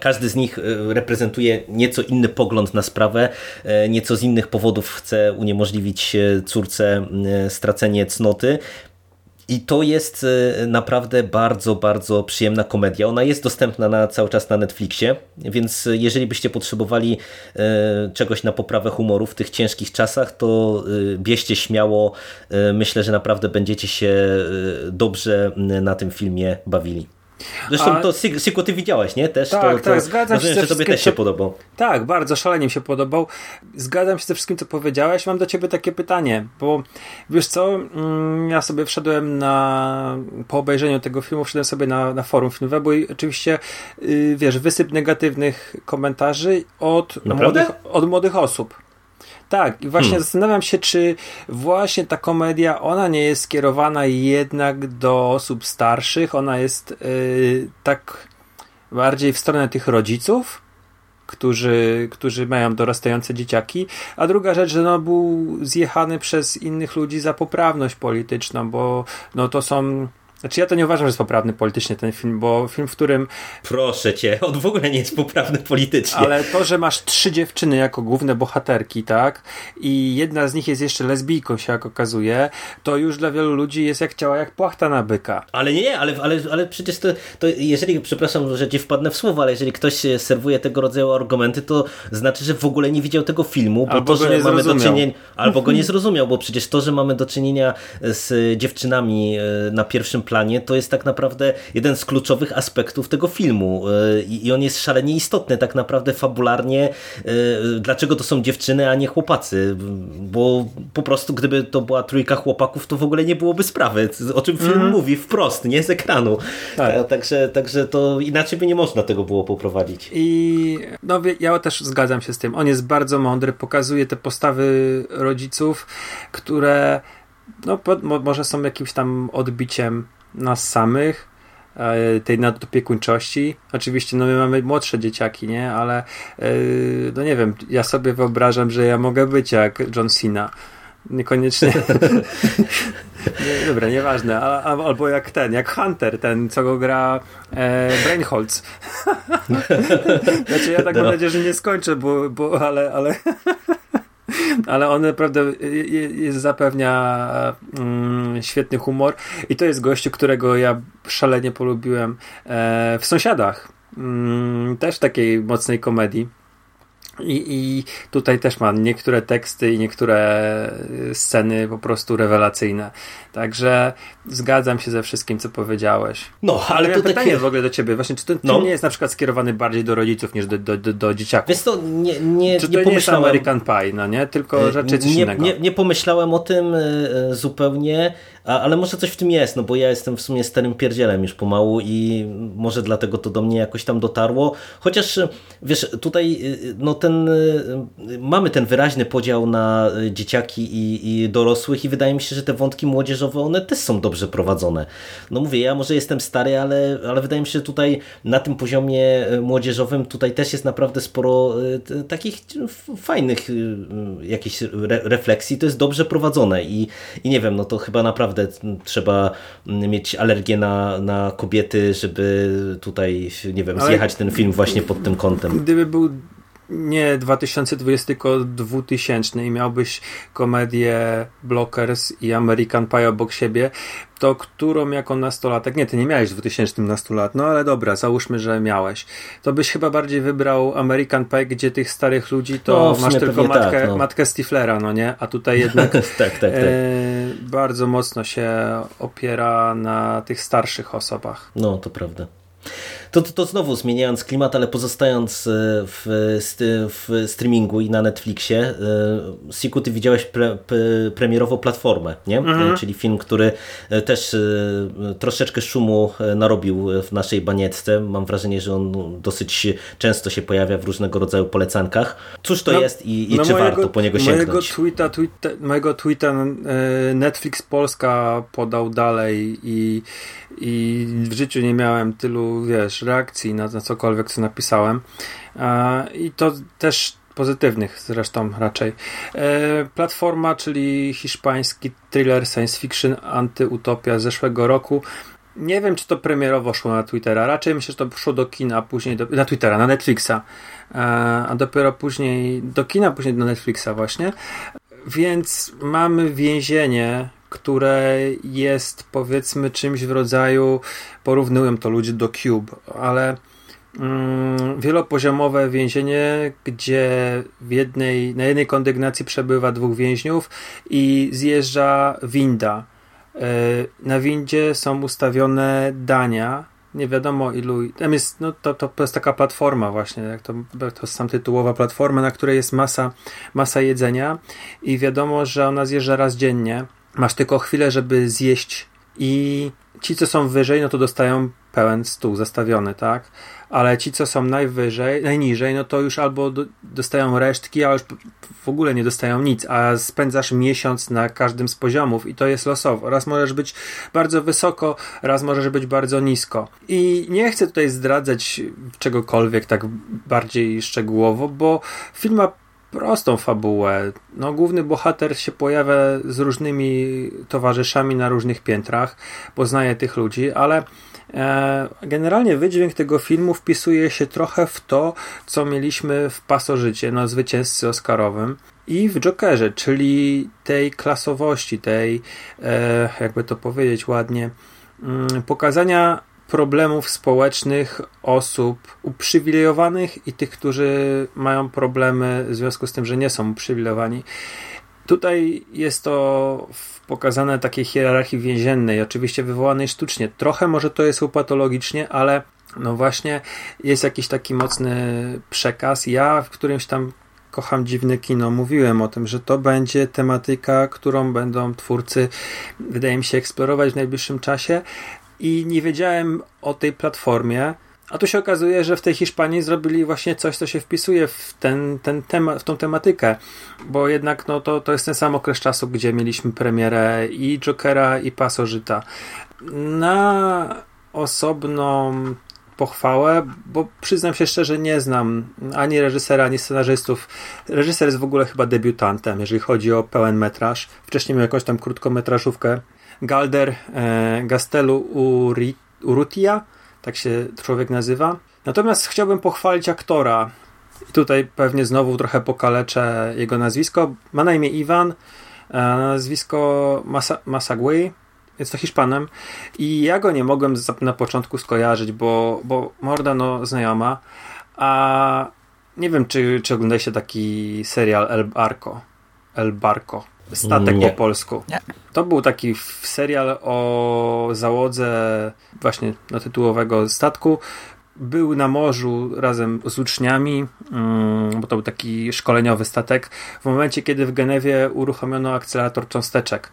każdy z nich e, reprezentuje nieco inny pogląd na sprawę, e, nieco z innych powodów chce uniemożliwić e, córce e, stracenie cnoty. I to jest e, naprawdę bardzo, bardzo przyjemna komedia. Ona jest dostępna na, cały czas na Netflixie, więc jeżeli byście potrzebowali e, czegoś na poprawę humoru w tych ciężkich czasach, to e, bierzcie śmiało. Myślę, że naprawdę będziecie się dobrze na tym filmie bawili. Zresztą A- to Siku ty widziałeś, nie? Też Tak, to, tak, to, zgadzam się rozumiem, ze że tobie też się podobał. Tak, bardzo szalenie mi się podobał. Zgadzam się ze wszystkim, co powiedziałeś. Mam do ciebie takie pytanie, bo wiesz co, mm, ja sobie wszedłem na, po obejrzeniu tego filmu, wszedłem sobie na, na forum filmowego i oczywiście, yy, wiesz, wysyp negatywnych komentarzy od Naprawdę? młodych, od młodych osób. Tak, i właśnie Hmm. zastanawiam się, czy właśnie ta komedia, ona nie jest skierowana jednak do osób starszych, ona jest yy, tak bardziej w stronę tych rodziców, którzy, którzy mają dorastające dzieciaki, a druga rzecz, że no, był zjechany przez innych ludzi za poprawność polityczną, bo no, to są. Znaczy, ja to nie uważam, że jest poprawny politycznie ten film, bo film, w którym. Proszę cię, on w ogóle nie jest poprawny politycznie. Ale to, że masz trzy dziewczyny jako główne bohaterki, tak? I jedna z nich jest jeszcze lesbijką, się jak okazuje, to już dla wielu ludzi jest jak ciała, jak płachta na byka. Ale nie, ale, ale, ale przecież to, to jeżeli, przepraszam, że ci wpadnę w słowo, ale jeżeli ktoś serwuje tego rodzaju argumenty, to znaczy, że w ogóle nie widział tego filmu, bo Albo to, go że nie mamy do zrozumiał. czynienia, *laughs* albo go nie zrozumiał, bo przecież to, że mamy do czynienia z dziewczynami e, na pierwszym planie, to jest tak naprawdę jeden z kluczowych aspektów tego filmu e, i on jest szalenie istotny tak naprawdę fabularnie, e, dlaczego to są dziewczyny, a nie chłopacy, bo po prostu gdyby to była trójka chłopaków, to w ogóle nie byłoby sprawy, o czym film mówi wprost, nie z ekranu. Tak. Ta- Także, także to inaczej by nie można tego było poprowadzić. I no, ja też zgadzam się z tym. On jest bardzo mądry, pokazuje te postawy rodziców, które no, może są jakimś tam odbiciem nas samych, e, tej nadopiekuńczości. Oczywiście, no my mamy młodsze dzieciaki, nie? Ale e, no nie wiem, ja sobie wyobrażam, że ja mogę być jak John Cena. Niekoniecznie. *laughs* nie, dobra, nieważne. A, a, albo jak ten, jak Hunter, ten, co go gra e, Brainholz. *laughs* Znaczy ja tak mam No. nadzieję, że nie skończę, bo, bo ale, ale, *laughs* ale on naprawdę je- je- zapewnia mm, świetny humor i to jest gościu, którego ja szalenie polubiłem e, w Sąsiadach. Mm, też takiej mocnej komedii. I, I tutaj też ma niektóre teksty i niektóre y, sceny po prostu rewelacyjne. Także zgadzam się ze wszystkim, co powiedziałeś. No, ale to to pytanie takie... w ogóle do ciebie. Właśnie, czy ten No. nie jest na przykład skierowany bardziej do rodziców niż do, do, do, do dzieciaków? Wiesz co, nie, nie, Czy to nie nie, jest. American Pie, no nie? Tylko raczej coś nie, innego. nie, nie pomyślałem o tym e, zupełnie, a, ale może coś w tym jest, no bo ja jestem w sumie starym pierdzielem już pomału i może dlatego to do mnie jakoś tam dotarło. Chociaż wiesz, tutaj no ten, mamy ten wyraźny podział na dzieciaki i, i dorosłych i wydaje mi się, że te wątki młodzieżowe, one też są dobrze prowadzone. No mówię, ja może jestem stary, ale, ale wydaje mi się, że tutaj na tym poziomie młodzieżowym tutaj też jest naprawdę sporo e, takich fajnych e, jakichś re refleksji. To jest dobrze prowadzone i, i nie wiem, no to chyba naprawdę m, trzeba mieć alergię na, na kobiety, żeby tutaj, nie wiem, Ale- zjechać ten film właśnie pod tym kątem. Gdyby był nie 2020, tylko 2000 i miałbyś komedię Blockers i American Pie obok siebie, to którą jako nastolatek, nie, ty nie miałeś w 2000 nastolat, no ale dobra, załóżmy, że miałeś, to byś chyba bardziej wybrał American Pie, gdzie tych starych ludzi to No, masz tylko matkę, tak, no. matkę Stiflera, no nie? A tutaj jednak *laughs* tak, tak, tak. e, bardzo mocno się opiera na tych starszych osobach. No, to prawda. To, to, to znowu zmieniając klimat, ale pozostając e, w, w streamingu i na Netflixie, e, Siku, ty widziałeś pre, pre, premierowo Platformę, nie? E, Czyli film, który też troszeczkę szumu narobił w naszej baniecce. Mam wrażenie, że on dosyć często się pojawia w różnego rodzaju polecankach. Cóż to No, jest i, i no czy mojego- warto po niego Mojego sięgnąć? tweeta, tweeta, mojego tweeta Netflix Polska podał dalej i, i w życiu nie miałem tylu, wiesz, reakcji na, na cokolwiek, co napisałem. I to też pozytywnych zresztą raczej. E, Platforma, czyli hiszpański thriller science fiction antyutopia z zeszłego roku. Nie wiem, czy to premierowo szło na Twittera. Raczej myślę, że to szło do kina, później do, na Twittera, na Netflixa. E, a dopiero później do kina, później do Netflixa właśnie. Więc mamy więzienie, które jest powiedzmy czymś w rodzaju, porównują to ludzie do Cube, ale mm, wielopoziomowe więzienie, gdzie w jednej, na jednej kondygnacji przebywa dwóch więźniów i zjeżdża winda. E, Na windzie są ustawione dania nie wiadomo ilu. Tam jest, no to, to jest taka platforma właśnie, jak to, to sam tytułowa platforma, na której jest masa, masa jedzenia i wiadomo, że ona zjeżdża raz dziennie. Masz tylko chwilę, żeby zjeść i ci, co są wyżej, no to dostają pełen stół zastawiony, tak? Ale ci, co są najwyżej, najniżej, no to już albo do, dostają resztki, a już w ogóle nie dostają nic, a spędzasz miesiąc na każdym z poziomów i to jest losowo. Raz możesz być bardzo wysoko, raz możesz być bardzo nisko. I nie chcę tutaj zdradzać czegokolwiek tak bardziej szczegółowo, bo film ma prostą fabułę. No, główny bohater się pojawia z różnymi towarzyszami na różnych piętrach, poznaje tych ludzi, ale e, generalnie wydźwięk tego filmu wpisuje się trochę w to, co mieliśmy w Pasożycie, na zwycięzcy Oscarowym i w Jokerze, czyli tej klasowości, tej, e, jakby to powiedzieć ładnie, mm, pokazania problemów społecznych osób uprzywilejowanych i tych, którzy mają problemy w związku z tym, że nie są uprzywilejowani. Tutaj jest to pokazane takiej hierarchii więziennej, oczywiście wywołanej sztucznie. Trochę może to jest upatologicznie, ale no właśnie jest jakiś taki mocny przekaz. Ja w którymś tam kocham dziwne kino. Mówiłem o tym, że to będzie tematyka, którą będą twórcy, wydaje mi się, eksplorować w najbliższym czasie i nie wiedziałem o tej platformie. A tu się okazuje, że w tej Hiszpanii zrobili właśnie coś, co się wpisuje w, ten, ten temat, w tą tematykę, bo jednak no, to, to jest ten sam okres czasu, gdzie mieliśmy premierę i Jokera, i Pasożyta. Na osobną pochwałę, bo przyznam się szczerze, nie znam ani reżysera, ani scenarzystów. Reżyser jest w ogóle chyba debiutantem, jeżeli chodzi o pełen metraż. Wcześniej miał jakąś tam krótkometrażówkę Galder e, Gastelu Urrutia, tak się człowiek nazywa. Natomiast chciałbym pochwalić aktora. I tutaj pewnie znowu trochę pokaleczę jego nazwisko. Ma na imię Iwan, e, nazwisko Masa Masagui, jest to Hiszpanem i ja go nie mogłem na początku skojarzyć, bo, bo morda no znajoma, a nie wiem, czy, czy oglądaliście taki serial El Barco. El Barco. Statek nie. po polsku. Nie. To był taki serial o załodze właśnie no, tytułowego statku. Był na morzu razem z uczniami, mm, bo to był taki szkoleniowy statek. W momencie, kiedy w Genewie uruchomiono akcelerator cząsteczek.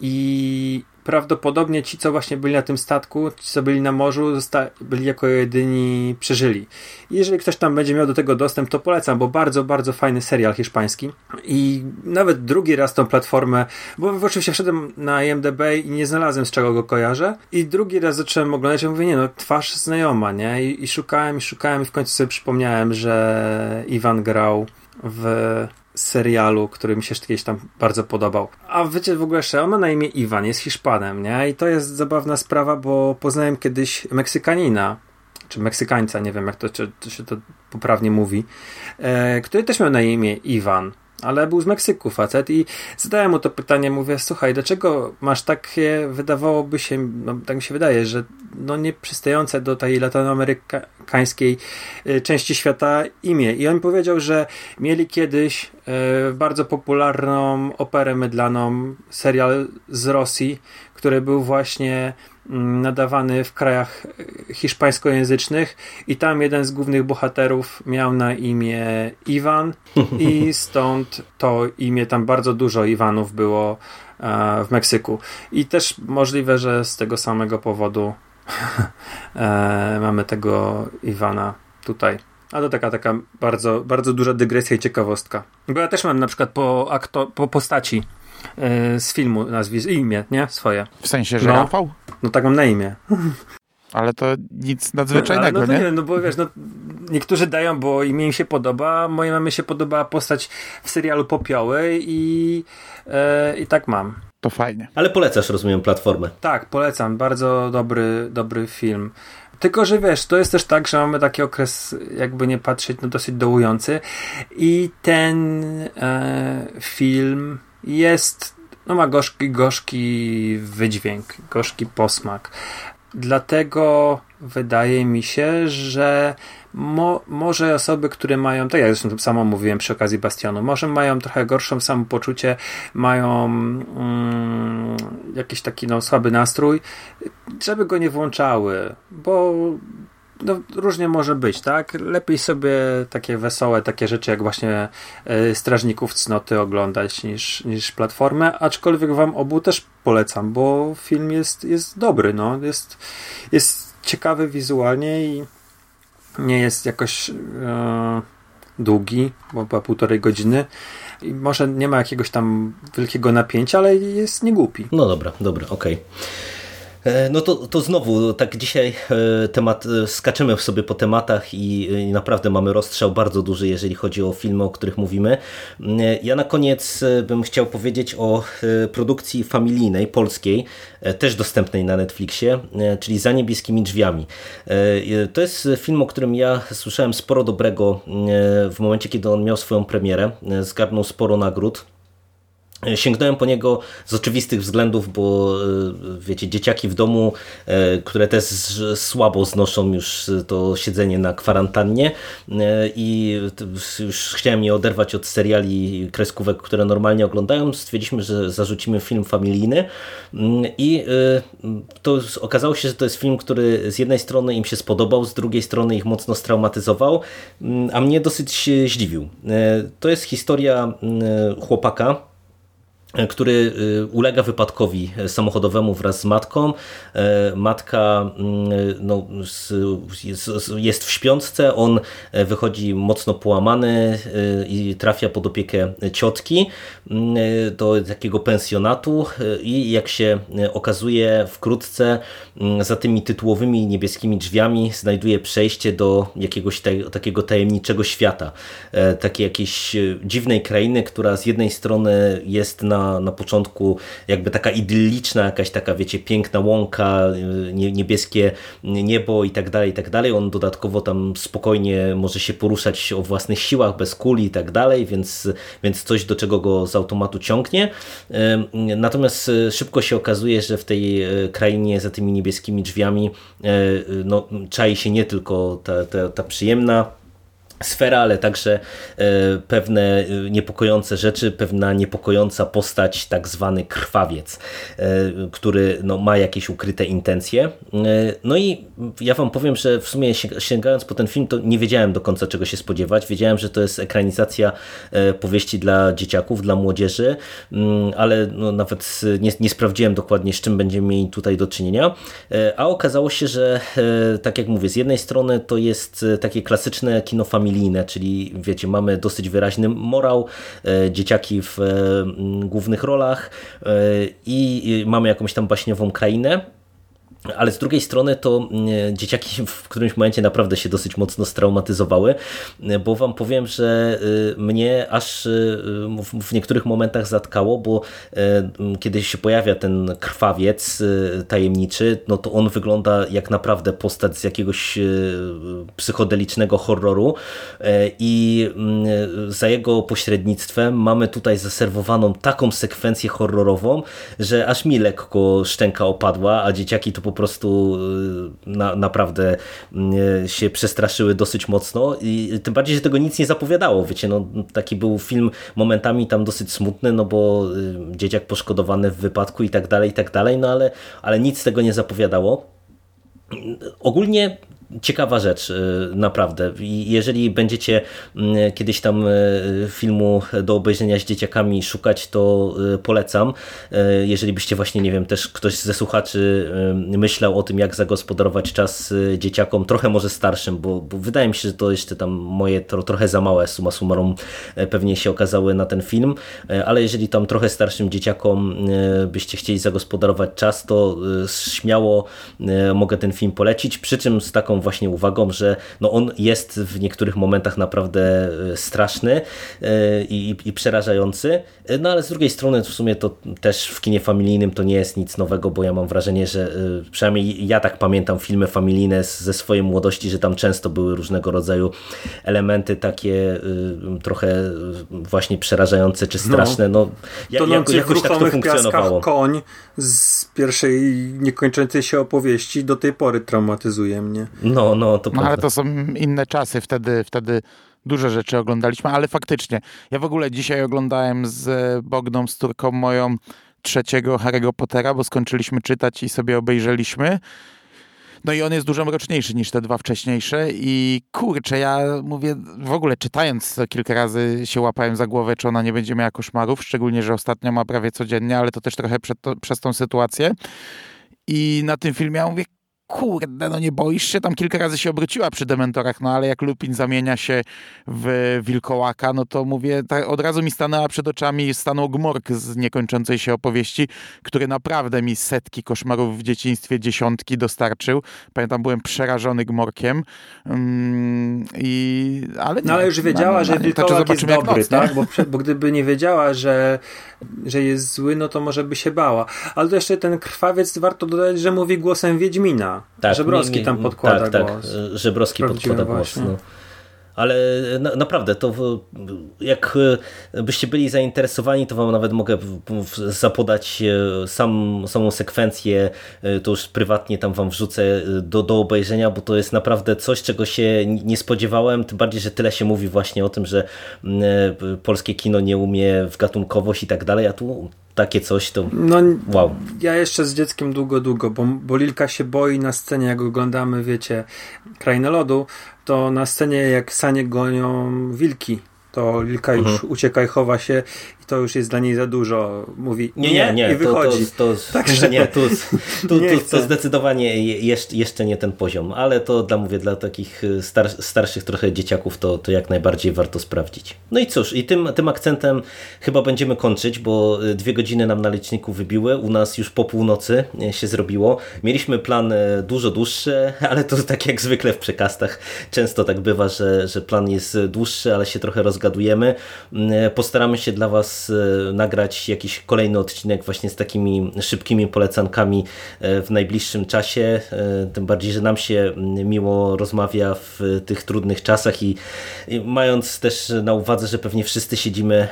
I prawdopodobnie ci, co właśnie byli na tym statku, ci, co byli na morzu, byli jako jedyni przeżyli. Jeżeli ktoś tam będzie miał do tego dostęp, to polecam, bo bardzo, bardzo fajny serial hiszpański. I nawet drugi raz tą platformę, bo oczywiście wszedłem na IMDB i nie znalazłem z czego go kojarzę. I drugi raz zacząłem oglądać i mówię, nie no, twarz znajoma, nie? I, i szukałem, i szukałem i w końcu sobie przypomniałem, że Iwan grał w serialu, który mi się kiedyś tam bardzo podobał. A wiecie w ogóle, że on ma na imię Iwan, jest Hiszpanem, nie? I to jest zabawna sprawa, bo poznałem kiedyś Meksykanina, czy Meksykańca, nie wiem jak to, czy, czy się to poprawnie mówi, e, który też miał na imię Iwan ale był z Meksyku facet i zadałem mu to pytanie, mówię, słuchaj, dlaczego masz takie, wydawałoby się, no, tak mi się wydaje, że no nieprzystające do tej latinoamerykańskiej y, części świata imię. I on powiedział, że mieli kiedyś y, bardzo popularną operę mydlaną, serial z Rosji, który był właśnie nadawany w krajach hiszpańskojęzycznych i tam jeden z głównych bohaterów miał na imię Iwan *laughs* i stąd to imię, tam bardzo dużo Iwanów było e, w Meksyku. I też możliwe, że z tego samego powodu *laughs* e, mamy tego Iwana tutaj. A to taka, taka bardzo, bardzo duża dygresja i ciekawostka. Bo ja też mam na przykład po, akto, po postaci z filmu nazwisko, imię, nie? Swoje. W sensie, że no, Rafał? No tak mam na imię. Ale to nic nadzwyczajnego, no, no nie? nie? No bo wiesz, no, niektórzy dają, bo imię im się podoba, mojej mamie się podoba postać w serialu Popioły i, e, i tak mam. To fajnie. Ale polecasz, rozumiem, platformę. Tak, polecam. Bardzo dobry, dobry film. Tylko, że wiesz, to jest też tak, że mamy taki okres, jakby nie patrzeć, no dosyć dołujący i ten e, film jest, no ma gorzki, gorzki wydźwięk, gorzki posmak. Dlatego wydaje mi się, że mo, może osoby, które mają, tak jak zresztą samo mówiłem przy okazji Bastionu, może mają trochę gorszą samopoczucie, mają mm, jakiś taki no, słaby nastrój, żeby go nie włączały, bo no, różnie może być, tak? Lepiej sobie takie wesołe, takie rzeczy jak właśnie y, Strażników Cnoty oglądać niż, niż Platformę, aczkolwiek wam obu też polecam, bo film jest, jest dobry, no. Jest, jest ciekawy wizualnie i nie jest jakoś e, długi, bo chyba półtorej godziny. I może nie ma jakiegoś tam wielkiego napięcia, ale jest niegłupi. No dobra, dobra, okej. Okay. E, no to, to znowu, tak dzisiaj e, temat, e, skaczemy sobie po tematach i, i, naprawdę mamy rozstrzał bardzo duży, jeżeli chodzi o filmy, o których mówimy. Ja na koniec bym chciał powiedzieć o produkcji familijnej, polskiej, też dostępnej na Netflixie, czyli Za niebieskimi drzwiami. To jest film, o którym ja słyszałem sporo dobrego w momencie, kiedy on miał swoją premierę. Zgarnął sporo nagród. Sięgnąłem po niego z oczywistych względów, bo e, wiecie, dzieciaki w domu, e, które też słabo znoszą już to siedzenie na kwarantannie e, i już chciałem je oderwać od seriali kreskówek, które normalnie oglądają. Stwierdziliśmy, że zarzucimy film familijny mm, i to okazało się, że to jest film, który z jednej strony im się spodobał, z drugiej strony ich mocno straumatyzował, mm, a mnie dosyć zdziwił. To jest historia mm, chłopaka, który y, ulega wypadkowi samochodowemu wraz z matką. E, matka mm, no, jest w śpiączce, on e, wychodzi mocno połamany e, i trafia pod opiekę ciotki mm, do takiego pensjonatu i jak się okazuje wkrótce mm, za tymi tytułowymi niebieskimi drzwiami znajduje przejście do jakiegoś takiego tajemniczego świata. Takiej jakiejś dziwnej krainy, która z jednej strony jest na na, początku jakby taka idylliczna, jakaś taka, wiecie, piękna łąka, niebieskie niebo i tak dalej, i tak dalej. On dodatkowo tam spokojnie może się poruszać o własnych siłach, bez kuli i tak dalej, więc, więc coś, do czego go z automatu ciągnie. Natomiast e, szybko się okazuje, że w tej krainie za tymi niebieskimi drzwiami no, czai się nie tylko ta, ta, ta przyjemna sfera, ale także e, pewne e, niepokojące rzeczy, pewna niepokojąca postać, tak zwany krwawiec, e, który no, ma jakieś ukryte intencje. No i ja wam powiem, że w sumie sięgając po ten film, to nie wiedziałem do końca czego się spodziewać. Wiedziałem, że to jest ekranizacja powieści dla dzieciaków, dla młodzieży, mm, ale no, nawet nie, nie sprawdziłem dokładnie, z czym będziemy mieli tutaj do czynienia. A okazało się, że tak jak mówię, z jednej strony to jest takie klasyczne kino familijne, familijne, czyli wiecie, mamy dosyć wyraźny morał, e, dzieciaki w e, głównych rolach e, i mamy jakąś tam baśniową krainę ale z drugiej strony to mm, dzieciaki w którymś momencie naprawdę się dosyć mocno straumatyzowały, bo wam powiem, że y, mnie aż y, w niektórych momentach zatkało, bo y, kiedy się pojawia ten krwawiec tajemniczy, no to on wygląda jak naprawdę postać z jakiegoś psychodelicznego horroru i mm, za jego pośrednictwem mamy tutaj zaserwowaną taką sekwencję horrorową, że aż mi lekko szczęka opadła, a dzieciaki to po prostu y, na, naprawdę y, się przestraszyły dosyć mocno i tym bardziej, że tego nic nie zapowiadało, wiecie, no taki był film momentami tam dosyć smutny, no bo y, dzieciak poszkodowany w wypadku i tak dalej, i tak dalej, no ale, ale nic tego nie zapowiadało. Ogólnie ciekawa rzecz, y, naprawdę. Jeżeli będziecie mm, kiedyś tam y, filmu do obejrzenia z dzieciakami szukać, to y, polecam. Jeżeli byście właśnie, nie wiem, też ktoś ze słuchaczy myślał o tym, jak zagospodarować czas dzieciakom, trochę może starszym, bo, bo wydaje mi się, że to jeszcze tam moje to, trochę za małe suma summarum pewnie się okazały na ten film, ale jeżeli tam trochę starszym dzieciakom byście chcieli zagospodarować czas, to śmiało mogę ten film polecić, przy czym z taką właśnie uwagą, że no on jest w niektórych momentach naprawdę e, straszny e, i, i przerażający, e, no ale z drugiej strony w sumie to też w kinie familijnym to nie jest nic nowego, bo ja mam wrażenie, że przynajmniej ja tak pamiętam filmy familijne ze swojej młodości, że tam często były różnego rodzaju elementy takie trochę właśnie przerażające czy no. straszne. No, no jak, jakoś tak to funkcjonowało. koń z pierwszej niekończącej się opowieści do tej pory traumatyzuje mnie. No, no, to no, Ale to są inne czasy, wtedy, wtedy duże rzeczy oglądaliśmy, ale faktycznie, ja w ogóle dzisiaj oglądałem z Bogną, z Turką moją trzeciego Harry'ego Pottera, bo skończyliśmy czytać i sobie obejrzeliśmy. No i on jest dużo mroczniejszy niż te dwa wcześniejsze i kurczę, ja mówię, w ogóle czytając to kilka razy się łapałem za głowę, czy ona nie będzie miała koszmarów, szczególnie, że ostatnio ma prawie codziennie, ale to też trochę to, przez tą sytuację. I na tym filmie ja mówię, kurde, no nie boisz się? Tam kilka razy się obróciła przy dementorach, no ale jak Lupin zamienia się w wilkołaka, no to mówię, tak od razu mi stanęła przed oczami, stanął gmork z niekończącej się opowieści, który naprawdę mi setki koszmarów w dzieciństwie, dziesiątki dostarczył. Pamiętam, byłem przerażony gmorkiem. Mm, i, ale No ale już wiedziała, no, że no, to wilkołak jest dobry, nie? tak? Bo, bo gdyby nie wiedziała, że, że jest zły, no to może by się bała. Ale to jeszcze ten krwawiec, warto dodać, że mówi głosem Wiedźmina. Żebrowski mi- mi- tam podkłada tak, głos. Tak, Żebrowski podkłada głos. No. Ale na, naprawdę, to jak e, byście byli zainteresowani, to wam nawet mogę zapodać e, sam, samą sekwencję, e, to już prywatnie tam wam wrzucę e, do, do obejrzenia, bo to jest naprawdę coś, czego się nie spodziewałem, tym bardziej, że tyle się mówi właśnie o tym, że e, polskie kino nie umie w gatunkowość i tak dalej, a tu takie coś to No, wow. ja jeszcze z dzieckiem długo, długo, bo, bo Lilka się boi na scenie, jak oglądamy, wiecie, Krainę Lodu, to na scenie jak sanie gonią wilki, to Lilka już Mhm. ucieka i chowa się to już jest dla niej za dużo. Mówi Nie, nie, nie. i wychodzi. To, to, to, *laughs* Także nie, tu, *laughs* tu, nie tu, to zdecydowanie je- jeszcze, jeszcze nie ten poziom, ale to dla mówię, dla takich y, star, starszych trochę dzieciaków to, to jak najbardziej warto sprawdzić. No i cóż, i tym, tym akcentem chyba będziemy kończyć, bo y, dwie godziny nam na liczniku wybiły, u nas już po północy y, się zrobiło. Mieliśmy plan y, dużo dłuższy, *laughs* ale to tak jak zwykle w przekastach często tak bywa, że, że plan jest dłuższy, ale się trochę rozgadujemy. Y, Postaramy się dla Was y, nagrać jakiś kolejny odcinek właśnie z takimi szybkimi polecankami y, w najbliższym czasie. Y, Tym bardziej, że nam się miło rozmawia w tych trudnych czasach i mając też na uwadze, że pewnie wszyscy siedzimy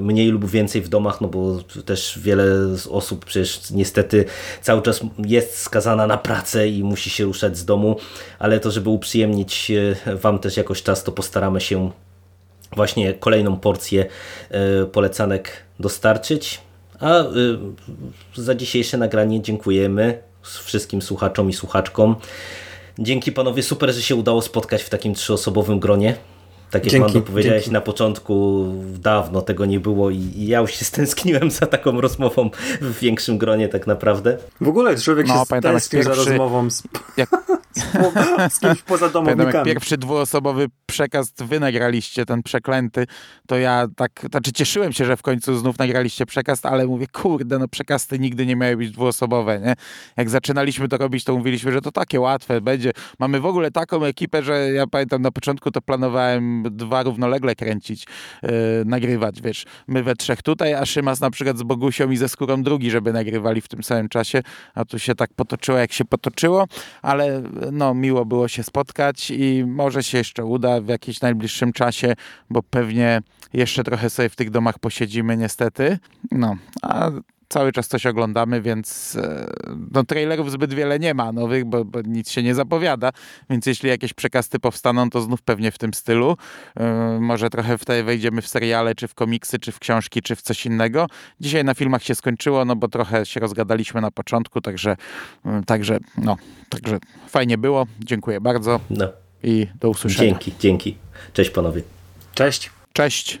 mniej lub więcej w domach, no bo też wiele osób przecież niestety cały czas jest skazana na pracę i musi się ruszać z domu, ale to, żeby uprzyjemnić Wam też jakoś czas, to postaramy się właśnie kolejną porcję e, polecanek dostarczyć. A e, za dzisiejsze nagranie dziękujemy wszystkim słuchaczom i słuchaczkom. Dzięki panowie, super, że się udało spotkać w takim trzyosobowym gronie. Tak jak Dzięki, Mando powiedziałeś dzięki. na początku, dawno tego nie było i ja już się *laughs* stęskniłem za taką rozmową w większym gronie tak naprawdę. W ogóle człowiek No, się pamiętam, jak stęsknił za rozmową z, Jak, *laughs* *laughs* z kimś poza Pamiętam, jak domownikami. pierwszy dwuosobowy przekaz wy nagraliście, ten przeklęty, to ja tak, znaczy cieszyłem się, że w końcu znów nagraliście przekaz, ale mówię, kurde, no przekasty nigdy nie miały być dwuosobowe, nie? Jak zaczynaliśmy to robić, to mówiliśmy, że to takie łatwe będzie. Mamy w ogóle taką ekipę, że ja pamiętam na początku to planowałem dwa równolegle kręcić, yy, nagrywać, wiesz. My we trzech tutaj, a Szymas na przykład z Bogusią i ze Skórą drugi, żeby nagrywali w tym samym czasie, a tu się tak potoczyło, jak się potoczyło, ale no miło było się spotkać i może się jeszcze uda w jakimś najbliższym czasie, bo pewnie jeszcze trochę sobie w tych domach posiedzimy niestety. No, a cały czas coś oglądamy, więc e, no trailerów zbyt wiele nie ma nowych, bo, bo nic się nie zapowiada, więc jeśli jakieś przekasty powstaną, to znów pewnie w tym stylu. E, Może trochę wtedy wejdziemy w seriale, czy w komiksy, czy w książki, czy w coś innego. Dzisiaj na filmach się skończyło, no bo trochę się rozgadaliśmy na początku, także, e, także no, także fajnie było. Dziękuję bardzo No, i do usłyszenia. dzięki, dzięki. Cześć panowie. Cześć. Cześć.